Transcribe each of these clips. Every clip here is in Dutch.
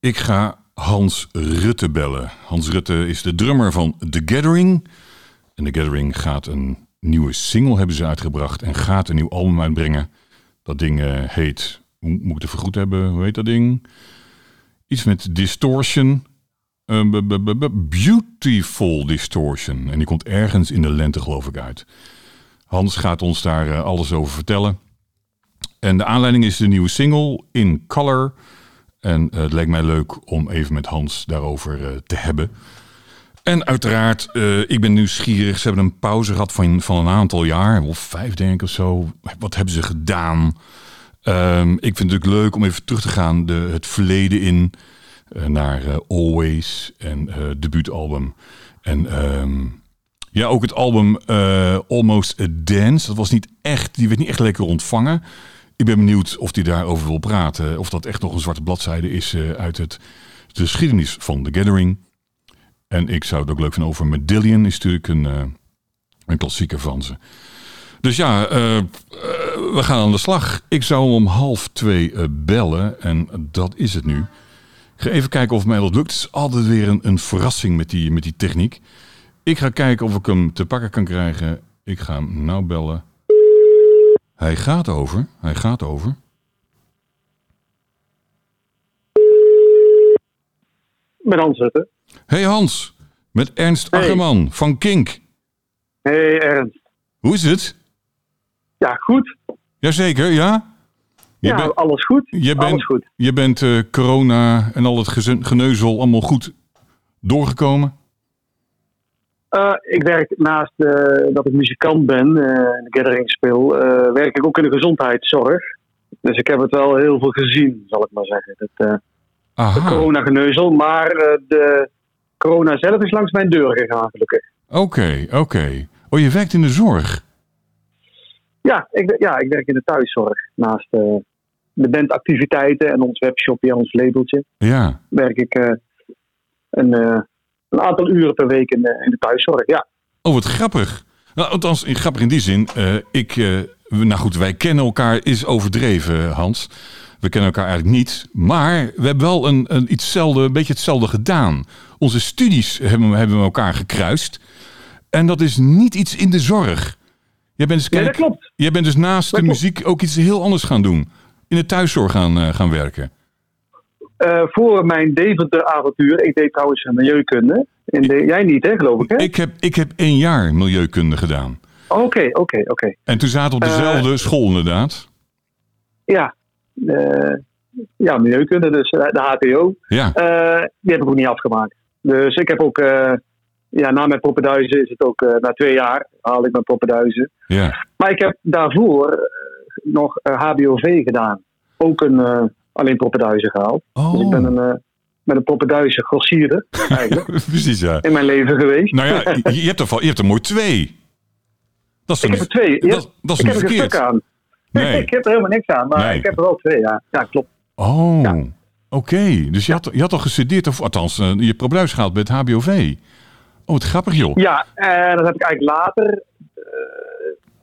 Ik ga Hans Rutte bellen. Hans Rutte is de drummer van The Gathering. En The Gathering gaat een nieuwe single hebben ze uitgebracht en gaat een nieuw album uitbrengen. Dat ding eh, heet, moet ik het even goed hebben, hoe heet dat ding? Iets met Distortion. B- beautiful Distortion. En die komt ergens in de lente geloof ik uit. Hans gaat ons daar eh, alles over vertellen. En de aanleiding is de nieuwe single In Color. En eh, het leek mij leuk om even met Hans daarover eh, te hebben. En uiteraard, eh, ik ben nieuwsgierig. Ze hebben een pauze gehad van, van een aantal jaar, of vijf denk ik of zo. Wat hebben ze gedaan? Ehm, ik vind het natuurlijk leuk om even terug te gaan de, het verleden in. naar Always en eh debuutalbum. En ehm, ja, ook het album Almost a Dance. Dat was niet echt, die werd niet echt lekker ontvangen. Ik ben benieuwd of hij daarover wil praten. Of dat echt nog een zwarte bladzijde is eh, uit het, de geschiedenis van The Gathering. En ik zou het ook leuk vinden over Medallion. Is natuurlijk een, eh, een klassieker van ze. Dus ja, eh, we gaan aan de slag. Ik zou om half twee bellen. En dat is het nu. Ik ga even kijken of mij dat lukt. Het is altijd weer een, een verrassing met die, met die techniek. Ik ga kijken of ik hem te pakken kan krijgen. Ik ga hem nou bellen. Hij gaat over. Hij gaat over. Met Hans Rutte. Hey Hans, met Ernst Hey. Ackerman van Kink. Hey Ernst. Hoe is het? Ja, goed. Jazeker, ja? Je, ja, bent- alles goed. je alles bent, goed. je bent eh, corona en al het geneuzel allemaal goed doorgekomen? Eh, ik werk naast eh, dat ik muzikant ben eh, en de gathering speel, eh, werk ik ook in de gezondheidszorg. Dus ik heb het wel heel veel gezien, zal ik maar zeggen. Het eh Aha, corona-geneuzel. Maar eh, de corona zelf is langs mijn deur gegaan, gelukkig. oké, oké. Oh, je werkt in de zorg? Ja ik, ja, ik werk in de thuiszorg. Naast eh, de bandactiviteiten en ons webshopje en ons labeltje Ja. werk ik eh, een, eh, een aantal uren per week in de, in de thuiszorg. Ja. Oh, wat grappig. Nou, althans, in- grappig in die zin. eh, ik, eh, nou goed, wij kennen elkaar is overdreven, Hans. We kennen elkaar eigenlijk niet. Maar we hebben wel een, een, iets hetzelfde, een beetje hetzelfde gedaan. Onze studies hebben, hebben we elkaar gekruist. En dat is niet iets in de zorg. Jij bent dus, Nee, kijk, dat klopt. jij bent dus naast Dat de klopt. muziek ook iets heel anders gaan doen. In de thuiszorg gaan, eh, gaan werken. Eh, voor mijn Deventer-avontuur, ik deed trouwens een milieukunde. De, jij niet, hè, geloof ik, hè? Ik heb, ik heb één jaar milieukunde gedaan. Oké, oké, oké. En toen zaten we op Eh, dezelfde school inderdaad. Ja. Eh, ja, milieukunde, dus de HTO. Ja, die heb ik ook niet afgemaakt. Dus ik heb ook, ja, na mijn poppenduizen is het ook, na twee jaar haal ik mijn poppenduizen. ja. Maar ik heb daarvoor nog HBOV gedaan. Ook een, alleen poppenduizen gehaald. Oh. Dus ik ben een, eh, met een poppenduizen grossierde, eigenlijk, Precies, ja. in mijn leven geweest. Nou ja, je hebt er, je hebt er mooi twee. Dat is Ik heb er twee. dat, dat is ik niet heb er een stuk aan. Nee. ik heb er helemaal niks aan, maar Nee. ik heb er wel twee, ja. Ja, klopt. Oh, Ja. oké. Dus je had, je had al gestudeerd, of althans, eh, je probleus gehaald bij het HBOV. Oh, wat grappig joh. Ja, en dan heb ik eigenlijk later...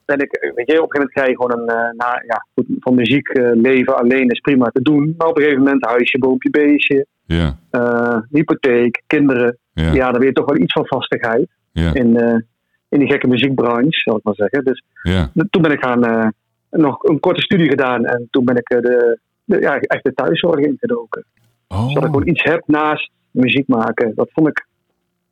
ben ik, weet je, op een gegeven moment krijg je gewoon een... eh, na, ja, goed, van muziek eh, leven alleen is prima te doen. Maar op een gegeven moment huisje, boompje, beestje, Ja, eh, hypotheek, kinderen. ja, Ja. dan weet je toch wel iets van vastigheid ja, in, in die gekke muziekbranche, zal ik maar zeggen. Dus ja. toen ben ik gaan... nog een korte studie gedaan en toen ben ik de, de, ja, echt de thuiszorg ingedoken. Oh, Zodat ik gewoon iets heb naast muziek maken. Dat vond ik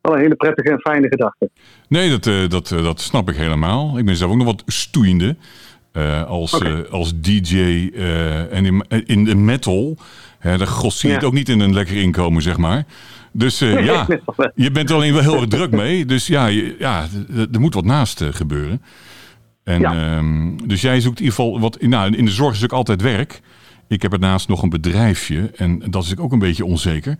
wel een hele prettige en fijne gedachte. nee, dat, eh, dat, eh, dat snap ik helemaal. Ik ben zelf ook nog wat stoeiende. eh, als, als DJ en in, in de metal. Hè, daar Ja. ook niet in een lekker inkomen, zeg maar. Dus ja, Je bent er alleen wel heel erg druk mee. Dus ja, je- ja er- moet wat naast gebeuren. En, Ja. ehm, dus jij zoekt in ieder geval wat. Nou, in de zorg is ook altijd werk. Ik heb ernaast nog een bedrijfje. En dat is ook een beetje onzeker.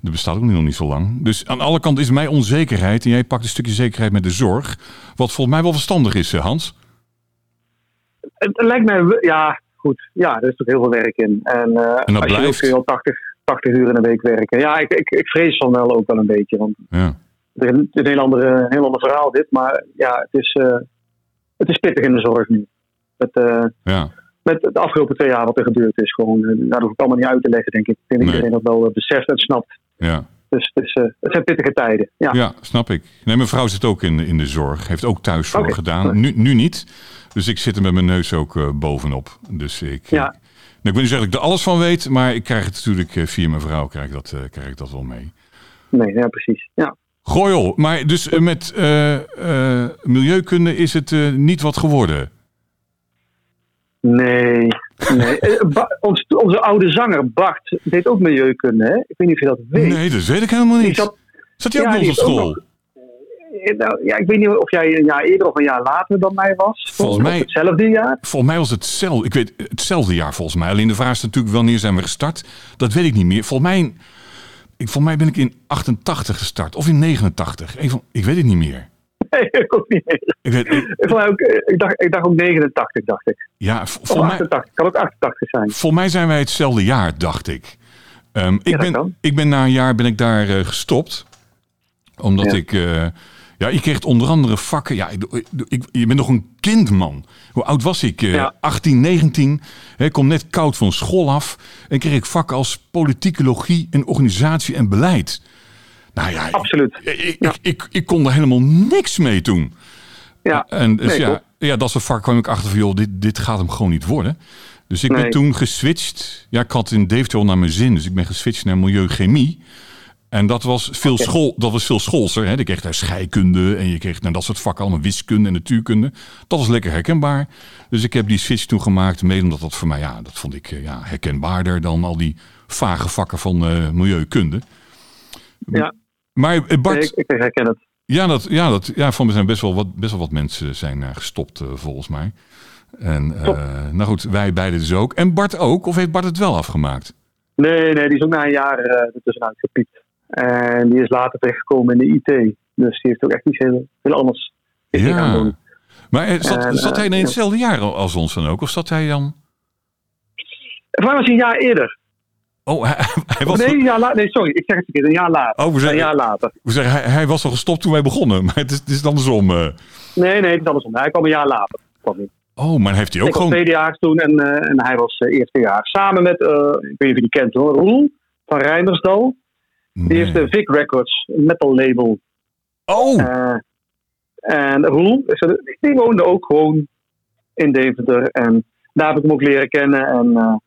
Dat bestaat ook nog niet zo lang. Dus aan alle kanten is mij onzekerheid. En jij pakt een stukje zekerheid met de zorg. Wat volgens mij wel verstandig is, eh, Hans. Het, lijkt mij, ja, goed. Ja, er is toch heel veel werk in. En, eh, En dat als je blijft. ook heel 80, 80 uur in de week werken. Ja, ik, ik, ik vrees van wel ook wel een beetje. Want Ja. het is een, heel, andere, een heel ander verhaal dit. Maar ja, het is, eh, het is pittig in de zorg nu. Het, ja. Met de afgelopen twee jaar wat er gebeurd is. Gewoon, uh, daar hoef ik allemaal niet uit te leggen, denk ik. Ik denk dat iedereen dat wel beseft en snapt. Ja. Dus het, is, het zijn pittige tijden. Ja. ja, snap ik. Nee, mijn vrouw zit ook in, in de zorg. Heeft ook thuiszorg okay. gedaan. Nu, nu niet. Dus ik zit er met mijn neus ook uh, bovenop. Dus ik, ja. ik, nou, ik wil niet zeggen dat ik er alles van weet, maar ik krijg het natuurlijk uh, via mijn vrouw krijg ik dat, krijg ik dat wel mee. Nee, ja, precies. Ja. Gooi maar dus met milieukunde is het niet wat geworden? Nee, nee. Ons, onze oude zanger Bart deed ook milieukunde, hè? Ik weet niet of je dat weet. Nee, dat weet ik helemaal niet. Zat, zat hij ook ja, ons op school? Nou, ja, ik weet niet of jij een jaar eerder of een jaar later dan mij was. Volgens mij hetzelfde jaar. Volgens mij was het hetzelfde. Ik weet hetzelfde jaar volgens mij. Alleen de vraag is natuurlijk wanneer zijn we gestart. Dat weet ik niet meer. Volgens mij, ik, volgens mij ben ik in 88 gestart of in 89. Even, ik weet het niet meer. Nee, ik ook niet meer. Ik, weet, ik, ik, ook, ik, dacht, ik dacht ook 89, dacht ik. Ja, of 88. Kan ook 88 zijn. Volgens mij zijn wij hetzelfde jaar, dacht ik. Um, ik, Ja, ben, kan. ik ben na een jaar ben ik daar uh, gestopt. Omdat Ja. ik... uh, ja, je kreeg onder andere vakken. Ja, ik, ik, je bent nog een kind, man. Hoe oud was ik? Ja. 18, 19. Hè, Ik kom net koud van school af. En kreeg ik vakken als politicologie en organisatie en beleid. Nou ja, Absoluut. ik, Ja. ik, ik, kon er helemaal niks mee toen. Ja. En dus Nee, ja, ja, dat soort vak kwam ik achter van, joh, dit, dit gaat hem gewoon niet worden. Dus ik ben Nee. toen geswitcht. Ja, ik had in Deventer al naar mijn zin, dus ik ben geswitcht naar milieuchemie. En dat was veel, school, dat was veel schoolser. Hè. Je kreeg daar scheikunde en je kreeg nou, dat soort vakken, allemaal wiskunde en natuurkunde. Dat was lekker herkenbaar. Dus ik heb die switch toen gemaakt, mede omdat dat voor mij, ja, dat vond ik eh, ja, herkenbaarder dan al die vage vakken van eh, milieukunde. Ja. Maar eh, Bart, ik, ik herken het. ja, dat, ja, dat, ja, van me zijn best wel wat, best wel wat mensen zijn eh, gestopt, eh, volgens mij. En eh, nou goed, wij beiden dus ook. En Bart ook, of heeft Bart het wel afgemaakt? Nee, nee, die is ook na een jaar eh ertussenuit gepiept. En die is later terechtgekomen in de IT. Dus die heeft ook echt iets heel, heel anders gaan doen. Maar zat, En, zat hij in ja. hetzelfde jaar als ons dan ook? Of zat hij dan... Voor mij was hij een jaar eerder. Oh, hij, hij was... Nee, een la- nee, sorry, ik zeg het verkeerd. Een jaar later. Oh, we Een zeggen, jaar later. we zeggen hij, hij was al gestopt toen wij begonnen. Maar het is, het is andersom. eh. Nee, nee, het is andersom. Hij kwam een jaar later. Oh, maar heeft hij ook ik was gewoon... tweedejaars toen en, eh, en hij was eh, eerste jaar. Samen met, ik weet niet of je die kent hoor, Roel van Rijmersdal. Die heeft de Vic Records, een metal label. Oh, en Roel, die woonde ook gewoon in Deventer. En daar heb ik hem ook leren kennen. En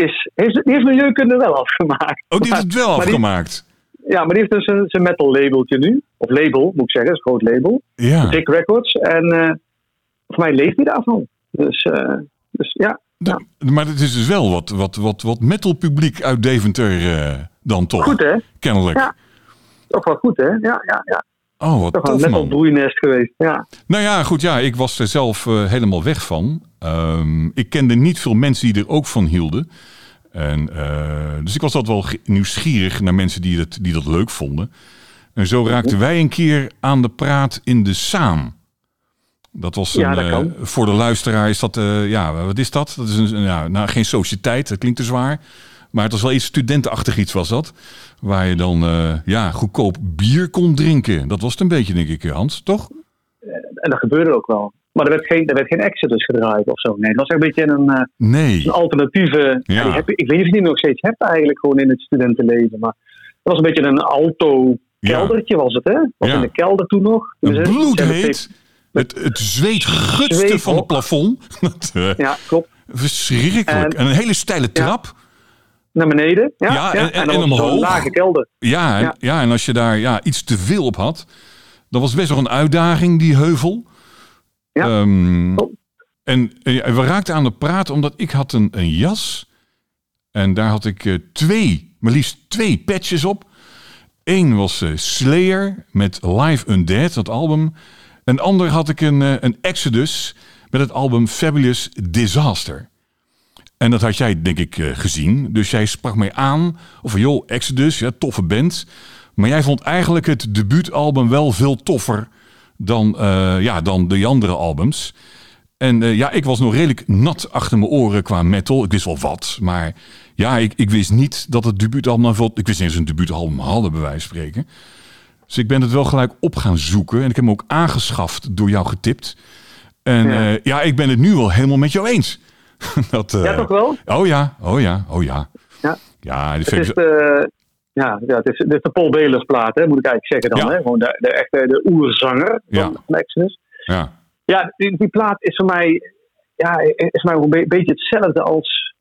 is, heeft, die heeft milieukunde wel afgemaakt. oh, die heeft het wel maar die- afgemaakt. Ja, maar die heeft dus een, zijn metal labeltje nu. Of label, moet ik zeggen. Dat is een groot label. Ja. Vic Records. En eh, voor mij leeft hij daarvan. Dus, eh, dus ja. De- maar het is dus wel wat, wat, wat, wat metal publiek uit Deventer eh, dan toch. Goed hè? Kennelijk. Ja. Toch wel goed hè? Ja, ja, ja. Oh, wat tof een man. broeinest geweest. Ja. Nou ja, goed, ja, ik was er zelf eh, helemaal weg van. Ehm, ik kende niet veel mensen die er ook van hielden. En, eh, dus ik was altijd wel nieuwsgierig naar mensen die, het, die dat leuk vonden. En zo raakten wij een keer aan de praat in de Saam. Dat was een, Ja, dat eh, voor de luisteraar is dat, ja, wat is dat? Dat is een, een- ja, nou, geen sociëteit, dat klinkt te zwaar. Maar het was wel iets studentenachtig iets was dat. Waar je dan eh, ja, goedkoop bier kon drinken. Dat was het een beetje, denk ik, Hans, toch? En dat gebeurde ook wel. Maar er werd geen, er werd geen Exodus gedraaid of zo. Nee, het was echt een beetje een, eh, Nee. een alternatieve. Ja. Ja, die heb, je- ik weet niet of je die nog steeds hebt eigenlijk gewoon in het studentenleven. Maar het was een beetje een alto keldertje was het hè? Was in de kelder toen nog. Dus, Een bloedheet. Het, het zweet gutste van het plafond. Dat, eh, Ja, klopt. verschrikkelijk. En- En een hele steile trap. Naar beneden. Ja, Ja, en- en- dan en omhoog. lage kelder. Ja, en, ja. Ja. en als je daar ja, iets te veel op had, dan was best wel een uitdaging, die heuvel. Ja. Ehm, Klopt. en eh, we raakten aan de praat omdat ik had een, een jas. En daar had ik eh, twee, maar liefst twee patches op. Eén was eh, Slayer met Live Undead, dat album. En ander had ik een, een Exodus met het album Fabulous Disaster. En dat had jij, denk ik, eh, gezien. Dus jij sprak mij aan. Of joh, Exodus, ja, toffe band. Maar jij vond eigenlijk het debuutalbum wel veel toffer dan, eh, ja, dan de andere albums. En eh, ja, ik was nog redelijk nat achter mijn oren qua metal. Ik wist wel wat, maar ja, ik, ik wist niet dat het debuutalbum... veel- Ik wist niet eens een debuutalbum hadden, bij wijze van spreken. Dus ik ben het wel gelijk op gaan zoeken. En ik heb hem ook aangeschaft door jou getipt. En Ja. ja, ja ik ben het nu wel helemaal met jou eens. dat, ja, toch wel? Oh ja, oh ja, oh ja. Ja, ja het, is de, ja, ja, het, is, het is de Paul Belers plaat, hè, moet ik eigenlijk zeggen dan. Ja. Hè? Gewoon de, de echte de oerzanger Ja. van, van Exodus. Ja, Ja, die, die plaat is voor mij, ja, is voor mij een be- beetje hetzelfde als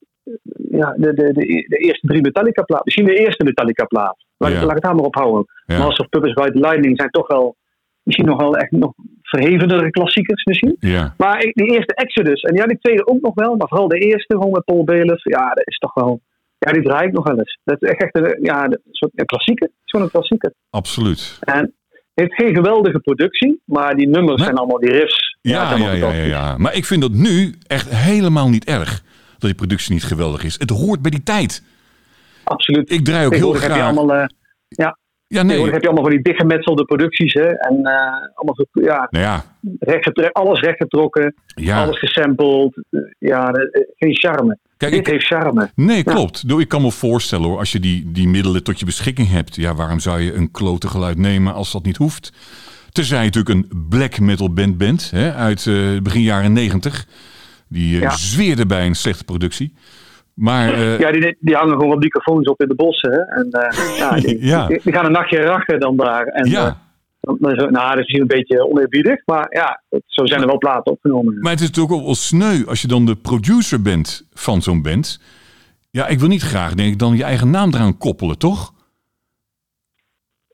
ja, de, de, de, de eerste drie Metallica plaat. Misschien de eerste Metallica plaat. Laat, Ja. laat ik het daar maar op houden. ja. Master of Puppets Ride the Lightning zijn toch wel misschien nog wel echt nog verhevenere klassiekers misschien. ja. Maar die eerste Exodus, en ja, die tweede ook nog wel, maar vooral de eerste gewoon met Paul Bailiff, ja, dat is toch wel, ja, die draai ik nog wel eens. Dat is echt een, ja, een soort een klassieker. Een klassieker. absoluut. En het heeft geen geweldige productie, maar die nummers Nee. zijn allemaal die riffs. Ja, ja, ja, ja. Maar ik vind dat nu echt helemaal niet erg. Dat die productie niet geweldig is. Het hoort bij die tijd. Absoluut. Ik draai ook heel graag. allemaal, eh, Ja, tegenwoordig nee. heb je allemaal van die dichtgemetselde producties, hè. En eh, allemaal, zo- ja, Nou ja, alles rechtgetrokken, ja. alles gesampled. Eh, Ja, eh, geen charme. Kijk, Dit ik, heeft charme. Nee, klopt. Nou, Ik kan me voorstellen hoor, als je die, die middelen tot je beschikking hebt. Ja, waarom zou je een klote geluid nemen als dat niet hoeft? Tenzij je natuurlijk een black metal band bent, hè, uit begin jaren negentig. Die Ja. zweerde bij een slechte productie. Maar eh, Ja, die, die hangen gewoon wat microfoons op in de bossen. Hè? En eh, ja, die, Ja. die, die gaan een nachtje rachen dan daar. En, ja, eh, dan, dan nou, dat is een beetje oneerbiedig. Maar ja, het- zo zijn er wel platen opgenomen. maar het is natuurlijk ook wel sneu als je dan de producer bent van zo'n band. Ja, ik wil niet graag, denk ik, dan je eigen naam eraan koppelen, toch?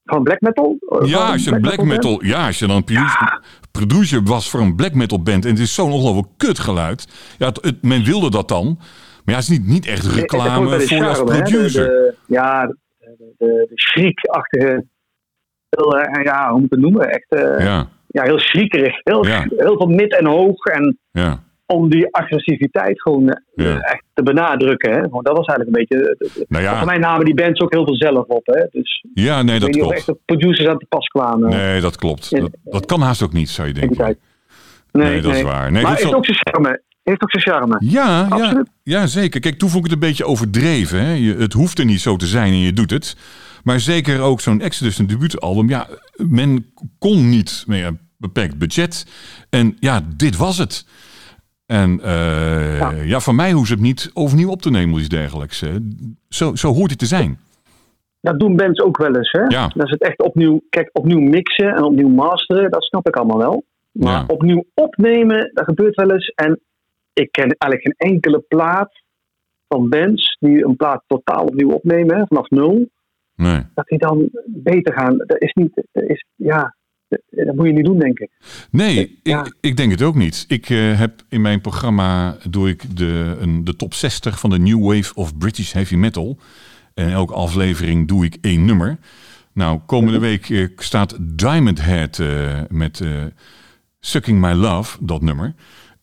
Van black metal? Ja, als je een black band? metal, ja, als je dan een producer, producer was voor een black metal band en het is zo'n ongelooflijk kut geluid. Ja, het, het- men wilde dat dan. Maar ja, het is niet, niet echt Het- het reclame voor je als hè. De- producer. de- ja, de, de, schriekachtige... Heel, eh, ja, hoe moet ik het noemen? Echt eh, ja. Ja, heel schriekerig. Heel, Ja. heel veel mid en hoog. En ja, om die agressiviteit gewoon eh, echt te benadrukken. Hè? Want dat was eigenlijk een beetje... nou Voor mij namen die bands ook heel veel zelf op. Hè? Dus ja, nee, dat of echt klopt. de producers aan te pas kwamen Nee, dat klopt. Dat, dat kan haast ook niet, zou je denken. tijd. Nee, dat is waar. Nee, maar heeft zal- ook zijn charme. Heeft ook zijn charme. Ja, ja, Absoluut. ja, zeker. Kijk, toen vond ik het een beetje overdreven. Hè? Je, het hoeft er niet zo te zijn en je doet het. Maar zeker ook zo'n Exodus, een debuutalbum. Ja, men kon niet meer een beperkt budget. En ja, dit was het. En eh, ja. Ja. van mij hoeft het niet overnieuw op te nemen of iets dergelijks. Zo, zo hoort het te zijn. Dat doen bands ook wel eens. Hè? Ja. Dat is het echt opnieuw, kijk, opnieuw mixen en opnieuw masteren. Dat snap ik allemaal wel. Maar Ja. opnieuw opnemen, dat gebeurt wel eens. En ik ken eigenlijk geen enkele plaat van bands die een plaat totaal opnieuw opnemen, hè, vanaf nul. Nee. Dat die dan beter gaan. Dat is niet, dat is, ja, dat, moet je niet doen, denk ik. Nee, Ja. ik, ik denk het ook niet. Ik eh, heb in mijn programma doe ik de, een, de top 60 van de New Wave of British Heavy Metal. En elke aflevering doe ik één nummer. Nou, komende week eh, staat Diamond Head eh, met Sucking My Love, dat nummer.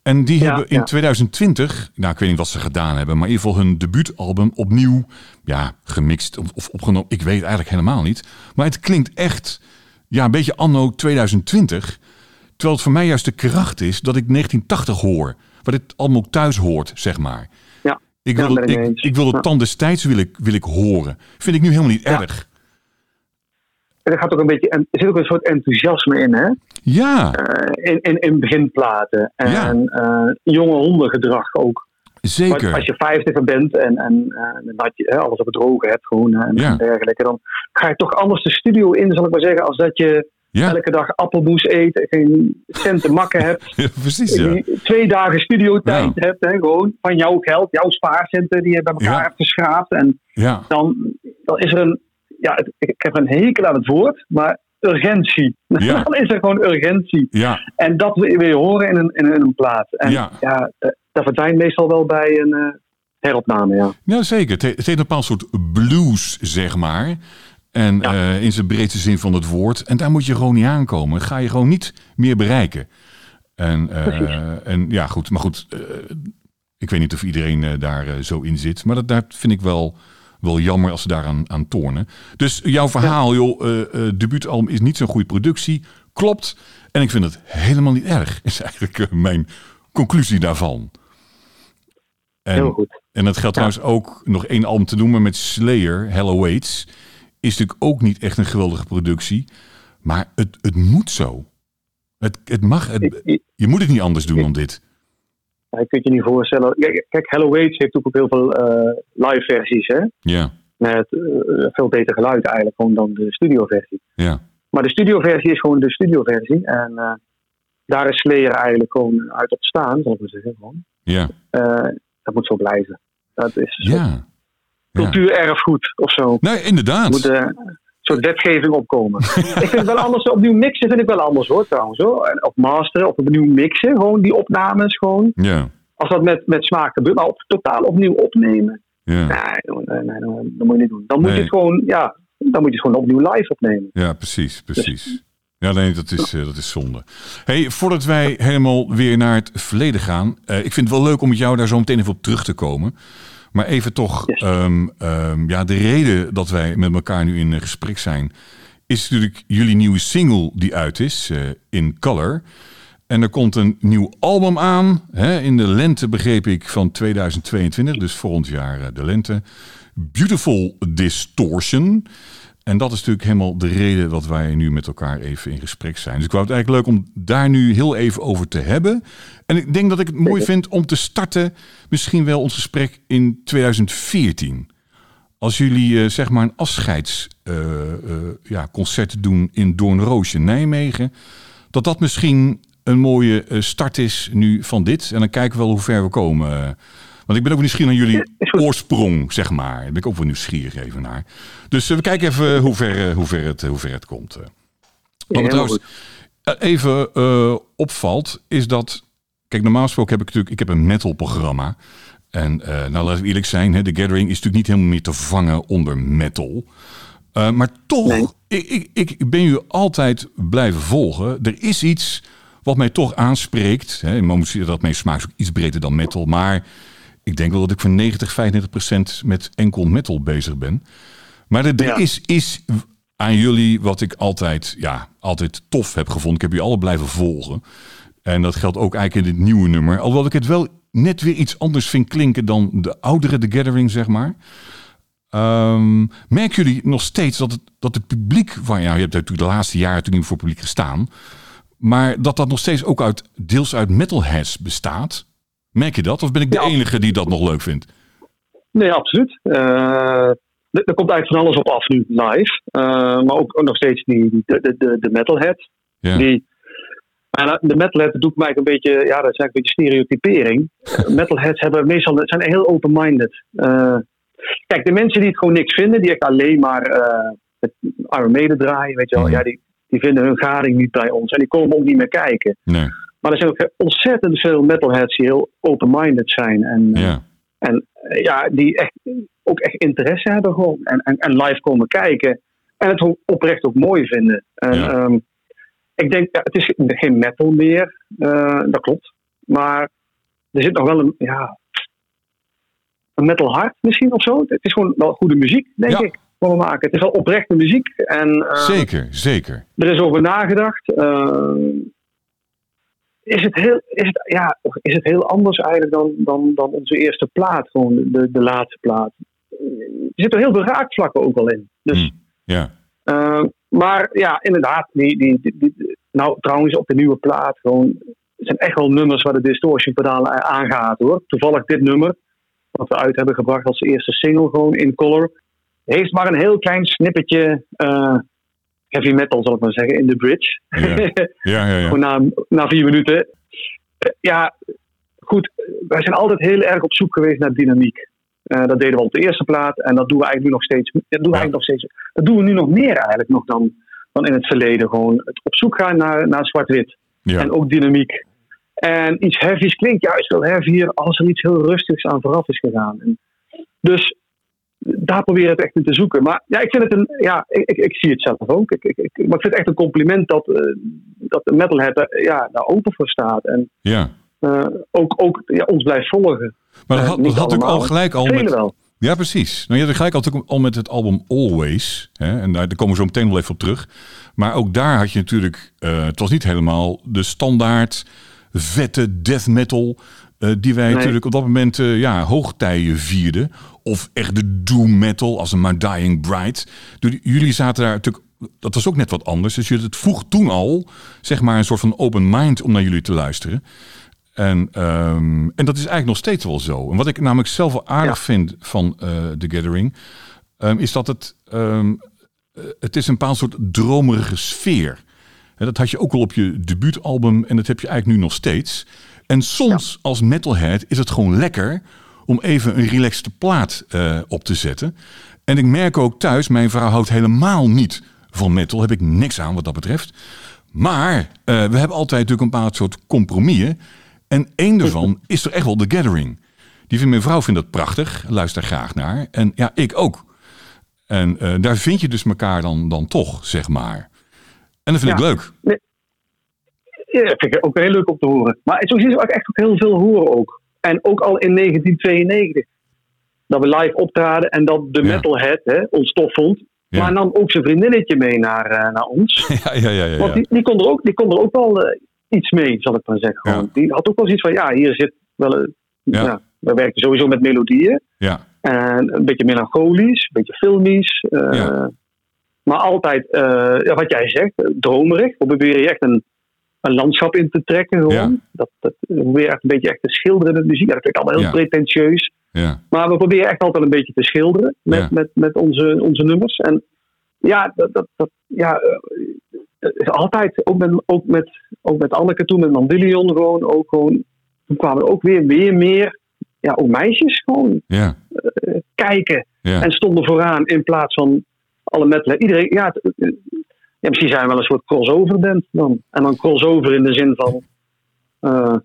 En die Ja, hebben in ja. 2020, nou ik weet niet wat ze gedaan hebben, maar in ieder geval hun debuutalbum opnieuw ja, gemixt of, opgenomen. Ik weet eigenlijk helemaal niet. Maar het klinkt echt ja, een beetje anno 2020. Terwijl het voor mij juist de kracht is dat ik 1980 hoor. Wat het allemaal ook thuis hoort, zeg maar. Ja, Ik wil, het, ik ik, wil het tand destijds wil ik, wil ik horen. Vind ik nu helemaal niet Ja. erg. Er gaat ook een beetje, en er zit ook een soort enthousiasme in, hè? Ja, Eh, in, in, in beginplaten. En Ja. eh, jonge hondengedrag ook. Zeker. als je vijftiger bent en, en, eh, dat je hè, alles op het droge hebt gewoon, en, Ja. en dergelijke, dan ga je toch anders de studio in, zal ik maar zeggen, als dat je Ja, elke dag appelmoes eet, geen cent te makken hebt. ja, precies. Ja. twee dagen studiotijd Ja. hebt, hè, gewoon van jouw geld, jouw spaarcenten die je bij elkaar hebt geschraapt. En Ja, dan, dan is er een, ja, het- ik heb een hekel aan het woord, maar urgentie. Ja. dan is er gewoon urgentie. ja, En dat wil je horen in een, in een, plaat. En Ja. ja, eh, dat verdwijnt meestal wel bij een eh, heropname, ja. ja, zeker. Het, he- het heeft een bepaald soort blues, zeg maar. En Ja. eh, in zijn breedste zin van het woord. En daar moet je gewoon niet aankomen. Ga je gewoon niet meer bereiken. En, en ja, goed. Maar goed, ik weet niet of iedereen daar zo in zit. Maar dat, dat vind ik wel, wel jammer als ze daaraan aan tornen. Dus jouw verhaal, joh, eh eh, debuutalbum is niet zo'n goede productie. Klopt. En ik vind het helemaal niet erg. Is eigenlijk eh, mijn conclusie daarvan. En, Heel goed. en dat geldt trouwens ook nog één album te noemen met Slayer, Hello Waits. Is natuurlijk ook niet echt een geweldige productie. Maar het, het moet zo. Het, het mag. Het, je moet het niet anders doen dan dit. Je kunt je niet voorstellen. Kijk, Hello Waits heeft ook heel veel live versies, hè? Ja. Met veel beter geluid eigenlijk gewoon dan de studioversie. Ja. Maar de studioversie is gewoon de studioversie. En daar is Slayer eigenlijk gewoon uit ontstaan, zal ik maar zeggen. Gewoon. Ja. dat moet zo blijven. Dat is ja. cultuurerfgoed of zo. Nee, inderdaad. Moet, soort wetgeving opkomen. ik vind het wel anders. Opnieuw mixen vind ik wel anders hoor trouwens. Hoor. Of masteren, of opnieuw mixen. Gewoon die opnames gewoon. Ja. Als dat met, met smaak gebeurt. Maar op, totaal opnieuw opnemen. Ja. Nee, nee, nee, dat moet je niet doen. Dan moet je het gewoon, ja, dan moet je het gewoon opnieuw live opnemen. Ja, precies, precies. Ja, nee, dat is, uh, dat is zonde. Hey, voordat wij helemaal weer naar het verleden gaan. Uh, ik vind het wel leuk om met jou daar zo meteen even op terug te komen. Maar even toch, Yes. ehm, ehm, ja, de reden dat wij met elkaar nu in gesprek zijn, is natuurlijk jullie nieuwe single die uit is, uh, In Color. En er komt een nieuw album aan, hè, in de lente begreep ik van 2022, dus volgend jaar uh, de lente. Beautiful Distortion. En dat is natuurlijk helemaal de reden dat wij nu met elkaar even in gesprek zijn. Dus ik wou het eigenlijk leuk om daar nu heel even over te hebben. En ik denk dat ik het mooi vind om te starten, misschien wel ons gesprek in 2014. Als jullie uh, zeg maar een afscheidsconcert uh, uh, ja, doen in Doornroosje, Nijmegen. Dat dat misschien een mooie start is nu van dit. En dan kijken we wel hoe ver we komen. Want ik ben ook nieuwsgierig naar jullie oorsprong, zeg maar. Daar ben ik ook wel nieuwsgierig even naar. Dus uh, we kijken even hoe ver, uh, hoe ver, het, hoe ver het komt. Wat me trouwens even uh, opvalt, is dat... Kijk, normaal gesproken heb ik natuurlijk... Ik heb een metal programma. En uh, nou, laten we eerlijk zijn. Hè, The Gathering is natuurlijk niet helemaal meer te vangen onder metal. Uh, maar toch, nee. ik, ik, ik ben u altijd blijven volgen. Er is iets wat mij toch aanspreekt. Hè, dat mijn smaak is ook iets breder dan metal. Maar ik denk wel dat ik voor 90, 95 procent met enkel metal bezig ben. Maar er, ja. is, is aan jullie wat ik altijd, ja, altijd tof heb gevonden. Ik heb jullie alle blijven volgen. En dat geldt ook eigenlijk in dit nieuwe nummer. Alhoewel ik het wel net weer iets anders vind klinken dan de oudere The Gathering, zeg maar. Um, merken jullie nog steeds dat het, dat het publiek... Van, ja, je hebt natuurlijk de laatste jaren natuurlijk niet voor publiek gestaan. Maar dat dat nog steeds ook uit, deels uit metalheads bestaat... Merk je dat? Of ben ik de ja. enige die dat nog leuk vindt? Nee, absoluut. Uh, er komt eigenlijk van alles op af nu live. Uh, maar ook, ook, nog steeds die, de, de, de metalhead. Ja. Die, en de metalhead doet mij een beetje, ja, dat is eigenlijk een beetje stereotypering. metalheads hebben meestal, zijn heel open-minded. Uh, kijk, de mensen die het gewoon niks vinden, die echt alleen maar het Iron Maiden draaien, weet je wel, mm. ja, die, die vinden hun gading niet bij ons. En die komen ook niet meer kijken. Nee. Maar er zijn ook ontzettend veel metalheads die heel open-minded zijn. En, ja. en ja, die echt, ook echt interesse hebben gewoon. En, en, en live komen kijken. En het oprecht ook mooi vinden. En, ja. um, ik denk, ja, het is geen metal meer. Uh, dat klopt. Maar er zit nog wel een, ja, een metal hart misschien of zo. Het is gewoon wel goede muziek, denk ja. ik. We maken. Het is wel oprechte muziek. En, uh, zeker, zeker. Er is over nagedacht. Uh, is het heel, is het, ja, is het heel anders eigenlijk dan, dan, dan onze eerste plaat, gewoon de, de laatste plaat. Er zitten heel veel raakvlakken ook al in. Dus, mm, yeah. uh, maar ja, inderdaad, die, die, die, die, nou trouwens op de nieuwe plaat, gewoon, zijn echt wel nummers waar de distortion pedaal aangaat hoor. Toevallig dit nummer, wat we uit hebben gebracht als eerste single, gewoon in color, heeft maar een heel klein snippetje. Uh, heavy metal, zal ik maar zeggen, in de bridge. Ja, ja, ja. ja. Gewoon na, na vier minuten. Uh, ja, goed. Wij zijn altijd heel erg op zoek geweest naar dynamiek. Uh, dat deden we op de eerste plaat en dat doen we eigenlijk nu nog steeds. Dat doen we, ja. eigenlijk nog steeds, dat doen we nu nog meer eigenlijk nog dan, dan in het verleden. Gewoon het op zoek gaan naar, naar zwart-wit. Ja. En ook dynamiek. En iets heavies klinkt juist wel heavier als er iets heel rustigs aan vooraf is gegaan. En dus daar proberen we het echt in te zoeken. Maar ja, ik vind het een. Ja, ik, ik, ik zie het zelf ook. Ik, ik, ik, maar ik vind het echt een compliment dat, uh, dat de metalhead ja, daar open voor staat. En ja. uh, ook, ook ja, ons blijft volgen. Maar dat had, dat had ik al gelijk al. Met, wel. Ja, precies. Nou, je had gelijk al, al met het album Always. Hè, en daar, daar komen we zo meteen wel even op terug. Maar ook daar had je natuurlijk. het was niet helemaal de standaard vette death metal. Uh, die wij nee. natuurlijk op dat moment uh, ja, hoogtijden vierden. Of echt de doom metal als een My Dying Bride. Jullie zaten daar natuurlijk... Dat was ook net wat anders. Dus het vroeg toen al, zeg maar, een soort van open mind om naar jullie te luisteren. En, ehm, en dat is eigenlijk nog steeds wel zo. En wat ik namelijk zelf wel aardig vind van uh, The Gathering, um, is dat het, um, het is een bepaald soort dromerige sfeer. En dat had je ook al op je debuutalbum en dat heb je eigenlijk nu nog steeds. En soms als metalhead is het gewoon lekker om even een relaxte plaat uh, op te zetten. En ik merk ook thuis, mijn vrouw houdt helemaal niet van metal. Heb ik niks aan wat dat betreft. Maar uh, we hebben altijd natuurlijk een bepaald soort compromissen. En één daarvan is er echt wel The Gathering. Die vindt mijn vrouw vindt dat prachtig, luister graag naar. En ja, ik ook. En uh, daar vind je dus elkaar dan, dan toch, zeg maar. En dat vind ja. ik leuk. Ja, dat vind ik ook heel leuk om te horen. Maar zo je ook echt ook heel veel horen ook. En ook al in 1992. Dat we live optraden en dat de Ja. metalhead hè, ons tof vond. Ja. Maar nam ook zijn vriendinnetje mee naar, eh, naar ons. Ja, ja, ja. ja, Want die, die, kon er ook, die kon er ook wel eh, iets mee, zal ik maar zeggen. Die had ook wel zoiets van, ja, hier zit wel... een- Ja. we werken sowieso met melodieën. ja. En een beetje melancholisch, een beetje filmisch. eh, Ja. Maar altijd, wat jij zegt, dromerig. We proberen je echt een, een landschap in te trekken. Gewoon. Ja. Dat, dat, we proberen echt een beetje echt te schilderen met muziek. Ja, dat klinkt allemaal heel Ja. pretentieus. ja. Maar we proberen echt altijd een beetje te schilderen met, met, met onze, onze nummers. En ja, dat, dat, dat, ja eh, het is altijd, ook met, ook, met, ook met Anneke toen, met Mandillion gewoon, ook gewoon. Toen kwamen er ook weer, weer meer, ja, ook meisjes gewoon ja. eh, kijken. ja. En stonden vooraan in plaats van alle metal. Iedereen, ja, ja, misschien zijn we wel een soort crossover band dan. En dan crossover in de zin van, eh,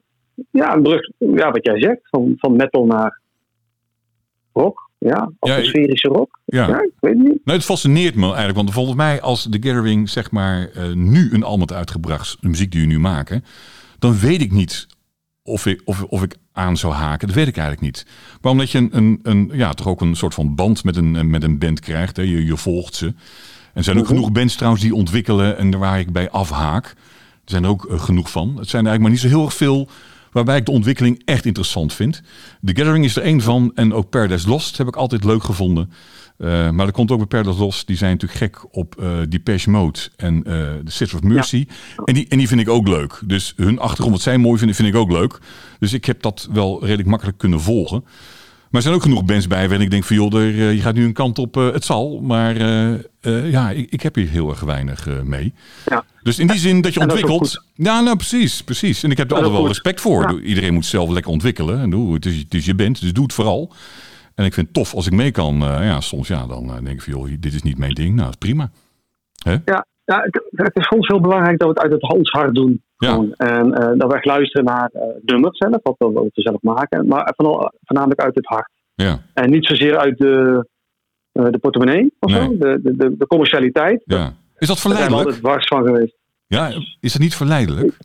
ja, een brug, ja, wat jij zegt, van, van metal naar rock. Ja, atmosferische rock. ja. Ja, ik weet het niet. Nou, het fascineert me eigenlijk, want volgens mij als The Gathering zeg maar eh, nu een album had uitgebracht, de muziek die we nu maken, dan weet ik niet of ik, of, of ik aan zou haken. Dat weet ik eigenlijk niet. Maar omdat je een, een, een ja, toch ook een soort van band met een, met een band krijgt, hè? Je, je volgt ze. En er zijn ook Mhm. genoeg bands trouwens die ontwikkelen en waar ik bij afhaak. Er zijn er ook eh, genoeg van. Het zijn er eigenlijk maar niet zo heel erg veel waarbij ik de ontwikkeling echt interessant vind. The Gathering is er één van en ook Paradise Lost heb ik altijd leuk gevonden. Uh, maar er komt ook bij Paradise Lost, die zijn natuurlijk gek op uh, Depeche Mode en uh, The City of Mercy. Ja. En, die, en die vind ik ook leuk. Dus hun achtergrond, wat zij mooi vinden, vind ik ook leuk. Dus ik heb dat wel redelijk makkelijk kunnen volgen. Maar er zijn ook genoeg bands bij waarin ik denk van joh, er, uh, je gaat nu een kant op, uh, het zal. Maar uh, ja, ik, ik, heb hier heel erg weinig mee. Ja. Dus in die zin dat je En ontwikkelt. ja, nou precies, precies. En ik heb er altijd wel goed. respect voor. Ja. Iedereen moet zelf lekker ontwikkelen. En doe, het, is, het is je band, dus doe het vooral. En ik vind het tof als ik mee kan. Ja, soms ja, dan denk ik van joh, dit is niet mijn ding. Nou, dat is prima. Hè? Ja, ja het, het is soms heel belangrijk dat we het uit het Hans doen. Ja. En uh, dat we echt luisteren naar uh, nummers zelf, wat we, wat we zelf maken. Maar vooral, voornamelijk uit het hart. Ja. En niet zozeer uit de, uh, de portemonnee of Nee. zo, de, de, de, commercialiteit. ja. Is dat Daar zijn we verleidelijk? altijd dwars van geweest. Ja, is dat niet verleidelijk?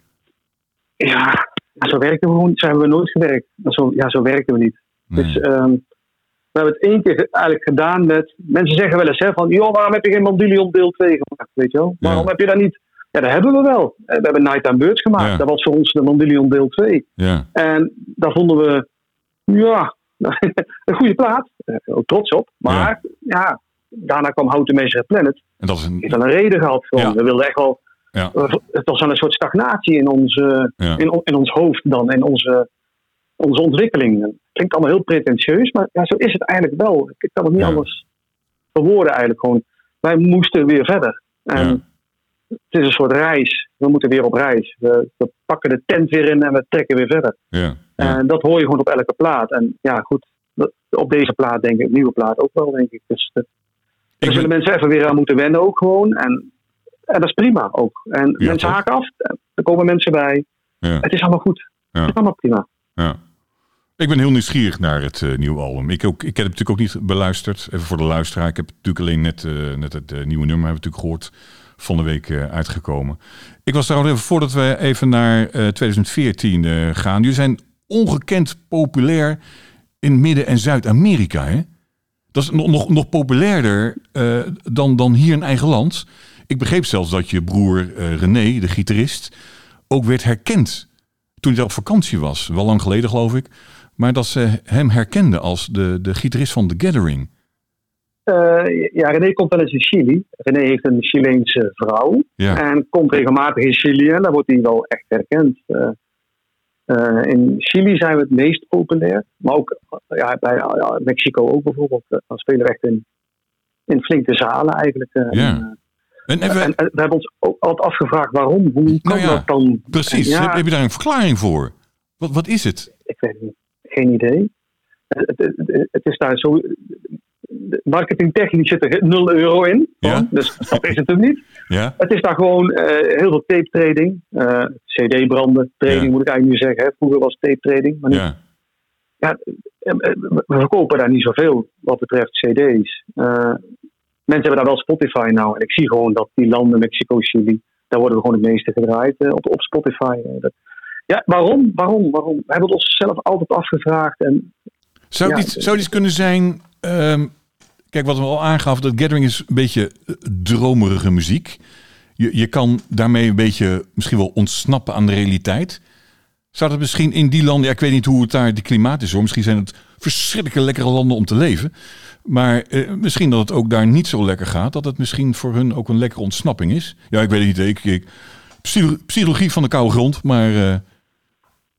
Ja, zo werken we gewoon, zo hebben we nooit gewerkt. Zo, ja, zo werken we niet. Nee. Dus um, we hebben het één keer eigenlijk gedaan met. Mensen zeggen wel eens hè, van. joh, waarom heb je geen Mandilion deel 2 gemaakt? Weet je wel? Ja. Waarom heb je dat niet? Ja, dat hebben we wel. We hebben Night and Birds gemaakt. Ja. Dat was voor ons de Mandilion deel 2. Ja, En daar vonden we. Ja, een goede plaat. Daar ik ook trots op. Maar ja, daarna kwam Houten Meester Planet. en dat is heeft een. wel een reden gehad. Ja. We wilden echt wel. Ja. Het was wel een soort stagnatie in ons, in, in, ons hoofd dan. In onze, onze ontwikkeling. Het klinkt allemaal heel pretentieus. Maar ja, zo is het eigenlijk wel. Ik kan het niet Ja. anders verwoorden eigenlijk. Gewoon, wij moesten weer verder. En Ja. het is een soort reis. We moeten weer op reis. We, we pakken de tent weer in en we trekken weer verder. Ja. En dat hoor je gewoon op elke plaat. En ja, goed. Op deze plaat denk ik, nieuwe plaat ook wel, denk ik. Dus dat, Ik daar zullen mensen even weer aan moeten wennen ook gewoon. En, en dat is prima ook. En Ja, mensen haken af. Er komen mensen bij. ja, Het is allemaal goed. Ja. Het is allemaal prima. ja. Ik ben heel nieuwsgierig naar het eh, nieuwe album. Ik, ook, ik heb het natuurlijk ook niet beluisterd. Even voor de luisteraar. Ik heb natuurlijk alleen net, eh, net het eh, nieuwe nummer hebben natuurlijk gehoord. Van de week uitgekomen. Ik was trouwens even voordat we even naar eh, 2014 eh, gaan. Jullie zijn ongekend populair in Midden- en Zuid-Amerika. Dat is nog, nog, nog populairder dan, dan hier in eigen land. Ik begreep zelfs dat je broer René, de gitarist, ook werd herkend toen hij op vakantie was. Wel lang geleden geloof ik. Maar dat ze hem herkenden als de, de gitarist van The Gathering. Eh, ja, René komt wel eens in Chili. René heeft een Chileense vrouw. Ja, En komt regelmatig in Chili. En daar wordt hij wel echt herkend. Eh, Eh, in Chili zijn we het meest populair. Maar ook ja, bij ja, Mexico ook bijvoorbeeld. Dan spelen we echt in, in flinke zalen eigenlijk. Ja. En, En, we- en, en we hebben ons ook altijd afgevraagd waarom. Hoe kan Nou ja, dat dan? precies, heb, heb je daar een verklaring voor? Wat, wat is het? ik weet niet. Geen idee. Het, het, het- het is daar zo. Marketingtechnisch zit er 0 euro in. Ja. Dus dat is het hem niet. Ja? Het is daar gewoon eh, heel veel tape trading. eh, CD-branden, trading Ja. moet ik eigenlijk nu zeggen. Hè. Vroeger was tape trading. Maar nu, Ja. ja, eh, we verkopen daar niet zoveel wat betreft CD's. Eh, mensen hebben daar wel Spotify nou. En ik zie gewoon dat die landen, Mexico, Chili, daar worden we gewoon het meeste gedraaid op, op Spotify. Dat, ja, waarom? Waarom? Waarom? We hebben het onszelf altijd afgevraagd. En Zou Ja, dit, zou dit kunnen zijn... ehm, kijk, wat we al aangaf, dat Gathering is een beetje eh, dromerige muziek. Je, je kan daarmee een beetje misschien wel ontsnappen aan de realiteit. Zou dat misschien in die landen... Ja, ik weet niet hoe het daar de klimaat is hoor. Misschien zijn het verschrikkelijke lekkere landen om te leven. Maar eh, misschien dat het ook daar niet zo lekker gaat. Dat het misschien voor hun ook een lekkere ontsnapping is. Ja, ik weet het niet. Ik, ik, psycho- psychologie van de koude grond. Maar eh,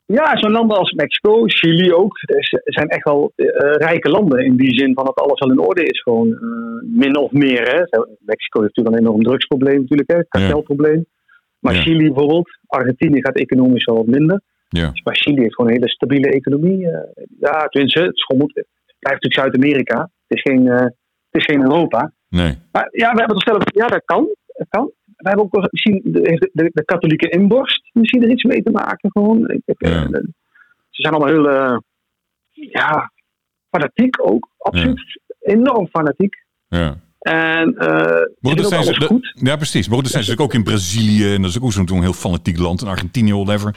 ja, zo'n landen als Mexico, Chili ook, is- het zijn echt wel eh, rijke landen. In die zin van dat alles al in orde is. Gewoon eh, min of meer. Hè. Mexico heeft natuurlijk een enorm drugsprobleem, natuurlijk, hè, kartelprobleem. Maar Ja. Chili bijvoorbeeld, Argentinië gaat economisch wel wat minder. ja, Maar Chili heeft gewoon een hele stabiele economie. eh. ja, tenminste, het, is gewoon, moet- het blijft natuurlijk Zuid-Amerika. Het is geen, eh, het is geen Europa. nee. Maar ja, we hebben toch zelf, ja, dat kan. Dat kan. We hebben ook wel misschien de, de, de katholieke inborst misschien er iets mee te maken. Gewoon. Ik, Ja. eh, ze zijn allemaal heel, eh, ja, fanatiek ook. Absoluut. Enorm fanatiek. Ja. En eh doen ook zijn ze, goed. ja, precies. Maar goed, dat zijn ze natuurlijk ook in Brazilië. En dat is ook zo'n heel fanatiek land. En Argentinië, whatever.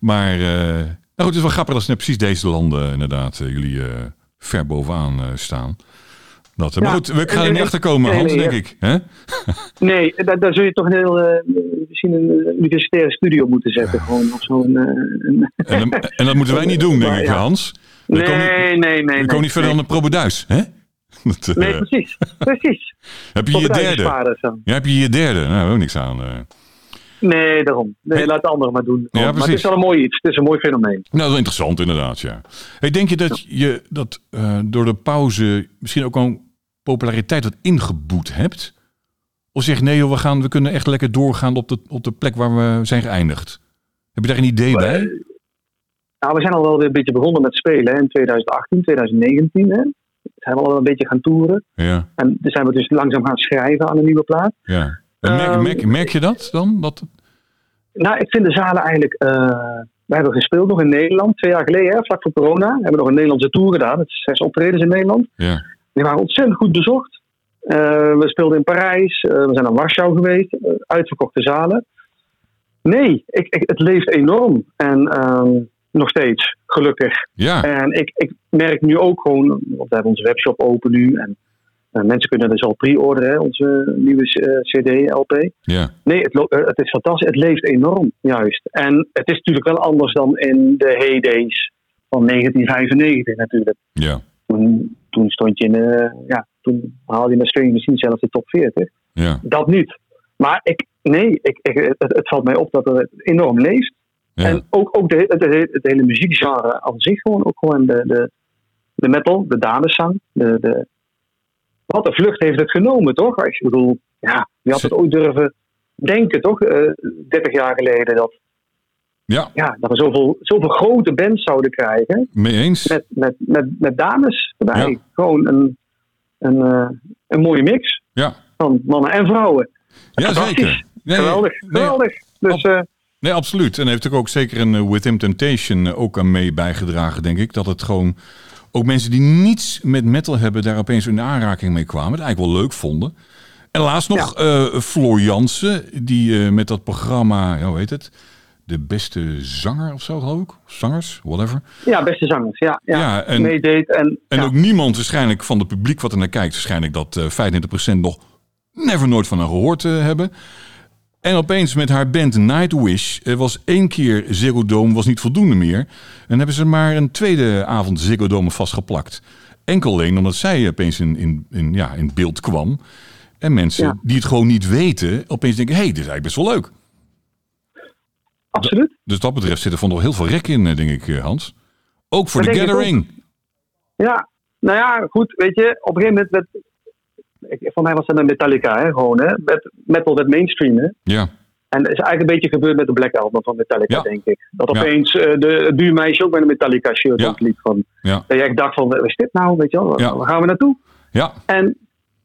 Maar eh, nou goed, het is wel grappig dat ze net precies deze landen inderdaad eh, jullie eh, ver bovenaan eh, staan. Dat, eh, maar Ja, goed, we gaan er en- niet en- achter komen, Hans, nee, denk ik. Hè? Nee, daar, daar zul je toch een heel, eh, misschien een eh, universitaire studio moeten zetten. Gewoon, of eh, een- En, dan- en dat moeten wij niet doen, denk Maar ik, ja. Hans. We nee, komen nee, nee. we komen niet verder dan de probeduis, hè? Dat, eh, Nee, precies. Precies. heb je je derde? Ja, heb je je derde? Nou, ook niks aan. Eh. Nee, daarom. Nee, laat de anderen maar doen. Ja, maar het is wel een mooi iets. Het is een mooi fenomeen. Nou, wel interessant inderdaad, ja. Hey, denk je dat je dat eh, door de pauze misschien ook al populariteit wat ingeboet hebt? Of zeg nee, joh, we, gaan, we kunnen echt lekker doorgaan op de, op de plek waar we zijn geëindigd? Heb je daar een idee bij? Nou, we zijn al wel weer een beetje begonnen met spelen hè, in 2018, 2019. Hè. Zijn we al wel een beetje gaan toeren. Ja, En dan zijn we dus langzaam gaan schrijven aan een nieuwe plaat. ja. Merk, Ehm, merk, merk je dat dan? Dat, Nou, ik vind de zalen eigenlijk... eh, we hebben gespeeld nog in Nederland, twee jaar geleden, hè, vlak voor corona. We hebben nog een Nederlandse tour gedaan. Het is zes optredens in Nederland. ja, Die waren ontzettend goed bezocht. Eh, we speelden in Parijs, eh, we zijn naar Warschau geweest, uitverkochte zalen. Nee, ik, ik, het leeft enorm. En ehm, nog steeds, gelukkig. ja, En ik, ik merk nu ook gewoon, want we hebben onze webshop open nu. En eh, mensen kunnen dus al pre-orderen, onze nieuwe eh, CD, LP. ja, Nee, het, eh, het is fantastisch. Het leeft enorm, juist. En het is natuurlijk wel anders dan in de heydays van 1995 natuurlijk. ja, Toen, toen stond je in ja, toen haalde je met misschien zelfs de top 40. ja, Dat niet. Maar ik, nee, ik, ik, het, het valt mij op dat het enorm leeft. ja. En ook, ook de, het, het, het hele muziekgenre aan zich gewoon. Ook gewoon de, de, de metal, de dameszang. De, de, wat een vlucht heeft het genomen, toch? Ik bedoel, ja, wie had het ooit durven denken, toch? Eh 30 jaar geleden dat, ja, ja, dat we zoveel, zoveel grote bands zouden krijgen. mee eens. Met, met, met, met dames erbij. Ja. Gewoon een, een, eh, een mooie mix Ja, van mannen en vrouwen. ja zeker. Nee, geweldig, nee, geweldig. Dus eh, Nee, absoluut. En heeft ook zeker een eh, With Temptation ook aan mee bijgedragen, denk ik. Dat het gewoon ook mensen die niets met metal hebben, daar opeens in aanraking mee kwamen. Het eigenlijk wel leuk vonden. En laatst nog eh Floor Jansen, die eh, met dat programma, ja, hoe heet het? De beste zanger of zo, geloof ik. Zangers, whatever. ja, beste zangers. Ja, ja, Ja, en- meedeed. En, En ja. ook niemand waarschijnlijk van het publiek wat er naar kijkt, waarschijnlijk dat eh 25% nog never nooit van haar gehoord eh, hebben. En opeens met haar band Nightwish was één keer Ziggo Dome was niet voldoende meer. En hebben ze maar een tweede avond Ziggo Dome vastgeplakt. Enkel alleen omdat zij opeens in, in, in, ja, in beeld kwam. En mensen Ja. die het gewoon niet weten, opeens denken: hé, hey, dit is eigenlijk best wel leuk. absoluut. Dus dat betreft zit er van nog heel veel rek in, eh, denk ik, eh, Hans. Ook voor Dat de Gathering. Ja, nou ja, goed, weet je, op een gegeven moment werd, voor mij was dat een Metallica, hè, gewoon, hè, met, metal werd mainstream, hè. Ja, En dat is eigenlijk een beetje gebeurd met de Black Album van Metallica, Ja. denk ik. Dat Ja. opeens eh, de, het buurmeisje ook met een Metallica shirt Ja. rondliep. Van, ja, Dat je echt dacht van, wat is dit nou, weet je wel, waar, Ja. gaan we naartoe? ja, En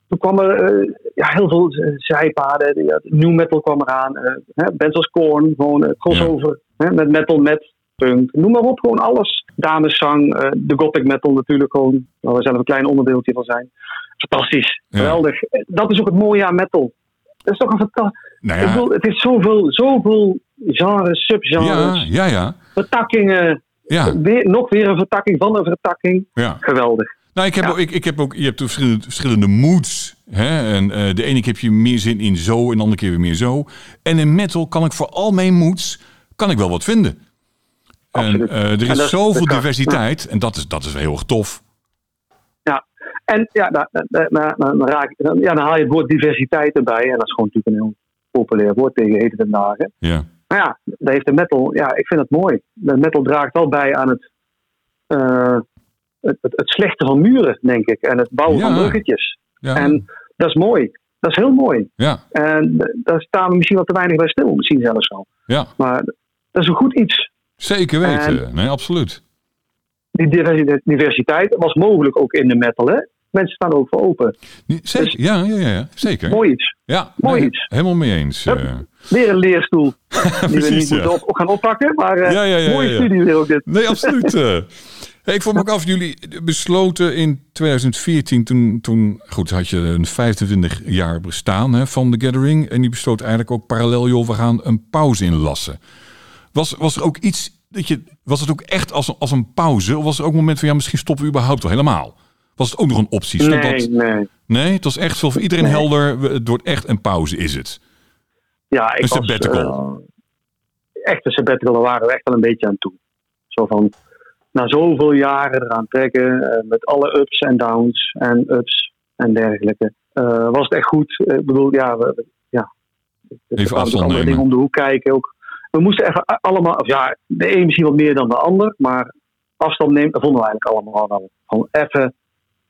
toen kwam er eh, ja, heel veel eh, zijpaden. Ja, new metal kwam eraan. hè, bands als Korn, gewoon eh, crossover. Hè, met metal, met punk. Noem maar op, gewoon alles. Dameszang, de gothic metal natuurlijk gewoon. Waar we zelf een klein onderdeeltje van zijn. Fantastisch, Ja. geweldig. Dat is ook het mooie aan metal. Dat is toch een fantastisch... nou ja, bedoel, het is zoveel, zoveel genres, ja, subgenres, ja, ja, vertakkingen. ja, Weer, nog weer een vertakking van een vertakking. ja. Geweldig. Nou, ik heb, Ja. ook, ik, ik heb ook, je hebt verschillende, verschillende moods. Hè? En eh, de ene keer heb je meer zin in zo en de andere keer weer meer zo. En in metal kan ik voor al mijn moods, kan ik wel wat vinden. Absoluut. En eh, er En is dat zoveel diversiteit en dat is, dat is heel erg tof. En ja, dan, dan, dan, dan, raak, dan, ja, dan haal je het woord diversiteit erbij. En dat is gewoon natuurlijk een heel populair woord tegen heden ten dagen. Ja, Maar ja, daar heeft de metal, ja, ik vind het mooi. De metal draagt wel bij aan het, eh, het, het, het slechten van muren, denk ik. En het bouwen Ja. van bruggetjes. ja, En dat is mooi. Dat is heel mooi. ja, En daar staan we misschien wat te weinig bij stil, misschien zelfs wel. ja. Maar dat is een goed iets. zeker weten. Nee, absoluut. Die diversi- diversiteit was mogelijk ook in de metal, hè? Mensen staan ook voor open. Nee, Zeker, ja, ja, ja, ja, zeker. Mooi iets. Ja, Mooi nee, iets. helemaal mee eens. Hup. eh. Weer een leerstoel. die we niet ja. moeten op, gaan oppakken. Maar eh, Ja, ja, ja, mooie studie weer ook dit. Nee, absoluut. eh. Hey, ik vroeg me ook af, jullie besloten in 2014, toen, toen goed, had je een 25 jaar bestaan hè, van The Gathering. En die besloot eigenlijk ook parallel, joh, we gaan een pauze inlassen. Was, was er ook iets, dat je, was het ook echt als, een- als een pauze? Of was er ook een moment van, ja, misschien stoppen we überhaupt wel helemaal? Was het ook nog een optie? Stond Nee, dat, nee. nee, het was echt zo voor iedereen Nee. helder, het wordt echt een pauze, is het? Ja, ik Een was, sabbatical. eh, echt een sabbatical, daar waren we echt wel een beetje aan toe. Zo van, na zoveel jaren eraan trekken, eh, met alle ups en downs en ups en dergelijke, eh, was het echt goed. Ik bedoel, ja, we, ja. Even afstand nemen. dingen om de hoek kijken ook. We moesten even allemaal, of ja, de een misschien wat meer dan de ander, maar afstand nemen, dat vonden we eigenlijk allemaal wel. Gewoon even,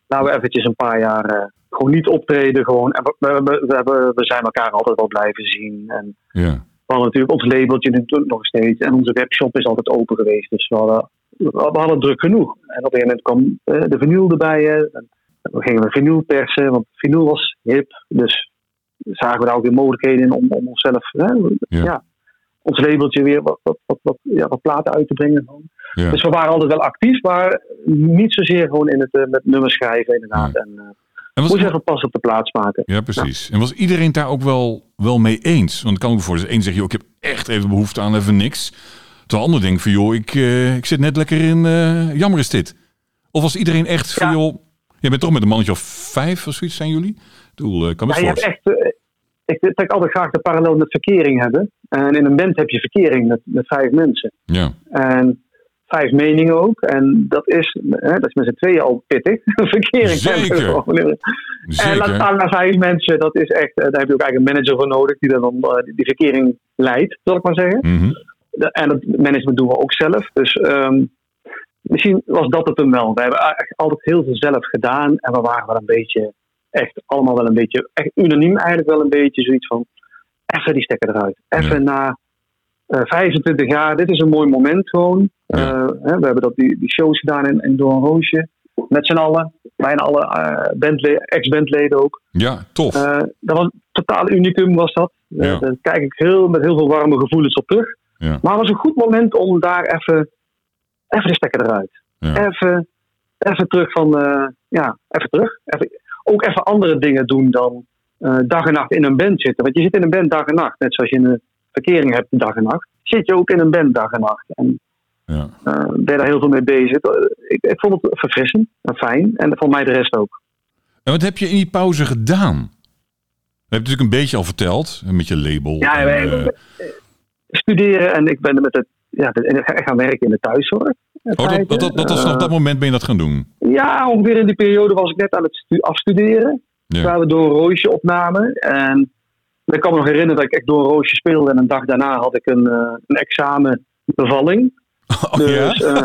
laten we eventjes een paar jaar eh, gewoon niet optreden. Gewoon, en we, we, we, hebben- we zijn elkaar altijd wel blijven zien. En Ja, we hadden natuurlijk ons labeltje natuurlijk nog steeds. En onze webshop is altijd open geweest. Dus we hadden, we hadden druk genoeg. En op een gegeven moment kwam eh, de vinyl erbij. En we gingen we vinyl persen, want vinyl was hip. Dus zagen we daar ook weer mogelijkheden in om, om onszelf, hè, Ja. ja. ons labeltje weer wat, wat, wat, wat, ja, wat platen uit te brengen. Ja. Dus we waren altijd wel actief, maar niet zozeer gewoon in het eh, met nummers schrijven inderdaad. En uh, En was, moest even pas op de plaats maken. Ja, precies. En was iedereen daar ook wel, wel mee eens? Want ik kan me voorstellen, één zegt, joh, ik heb echt even behoefte aan even niks. Terwijl ander denkt van, joh, ik, eh, ik zit net lekker in, eh, jammer is dit. Of was iedereen echt van, Ja. joh, je bent toch met een mannetje of vijf of zoiets zijn jullie? Ik bedoel, eh, ik kan Ja, je hebt echt, eh, ik trek altijd graag de parallel met verkering hebben. En in een band heb je verkering met, met vijf mensen. Ja, En vijf meningen ook. En dat is, hè, dat is met z'n tweeën al pittig. verkering Zeker. hebben. gewoon. En laat zeker. staan naar vijf mensen. Dat is echt, eh, daar heb je ook eigenlijk een manager voor nodig. Die dan eh, die- verkering leidt, zal ik maar zeggen. Mhm. En dat management doen we ook zelf. Dus ehm, misschien was dat het hem wel. We hebben eigenlijk altijd heel veel zelf gedaan. En we waren wel een beetje, echt allemaal wel een beetje, echt unaniem eigenlijk wel een beetje zoiets van, even die stekker eruit. Even na eh, 25 jaar, dit is een mooi moment gewoon. Ja. Eh, we hebben dat, die, die shows gedaan in, in Door een Roosje. Met z'n allen. Bijna alle eh, bandle- ex-bandleden ook. Ja, tof. Eh, dat was een totaal unicum was dat. Ja. Daar kijk ik heel, met heel veel warme gevoelens op terug. Ja. Maar het was een goed moment om daar even, even de stekker eruit. Ja. Even, even terug van, ja, even terug. Even, ook even andere dingen doen dan dag en nacht in een band zitten. Want je zit in een band dag en nacht. Net zoals je een verkering hebt dag en nacht. Zit je ook in een band dag en nacht. En Ja. eh, ben je daar heel veel mee bezig. Eh, Ik, ik vond het verfrissend en fijn. En voor mij de rest ook. En wat heb je in die pauze gedaan? Je hebt natuurlijk een beetje al verteld, met je label. Ja, en, wij- eh, studeren en ik ben met het, ja, de- en ik ga- ik ga werken in de thuiszorg. oh, dat, dat, dat, dat was op dat moment ben je dat gaan doen. Ja, ongeveer in die periode was ik net aan het stu- afstuderen. Ja. Waar we door een roosje opnamen. En ik kan me nog herinneren dat ik echt door een roosje speelde en een dag daarna had ik een, uh, een examenbevalling. Oh, dus ja?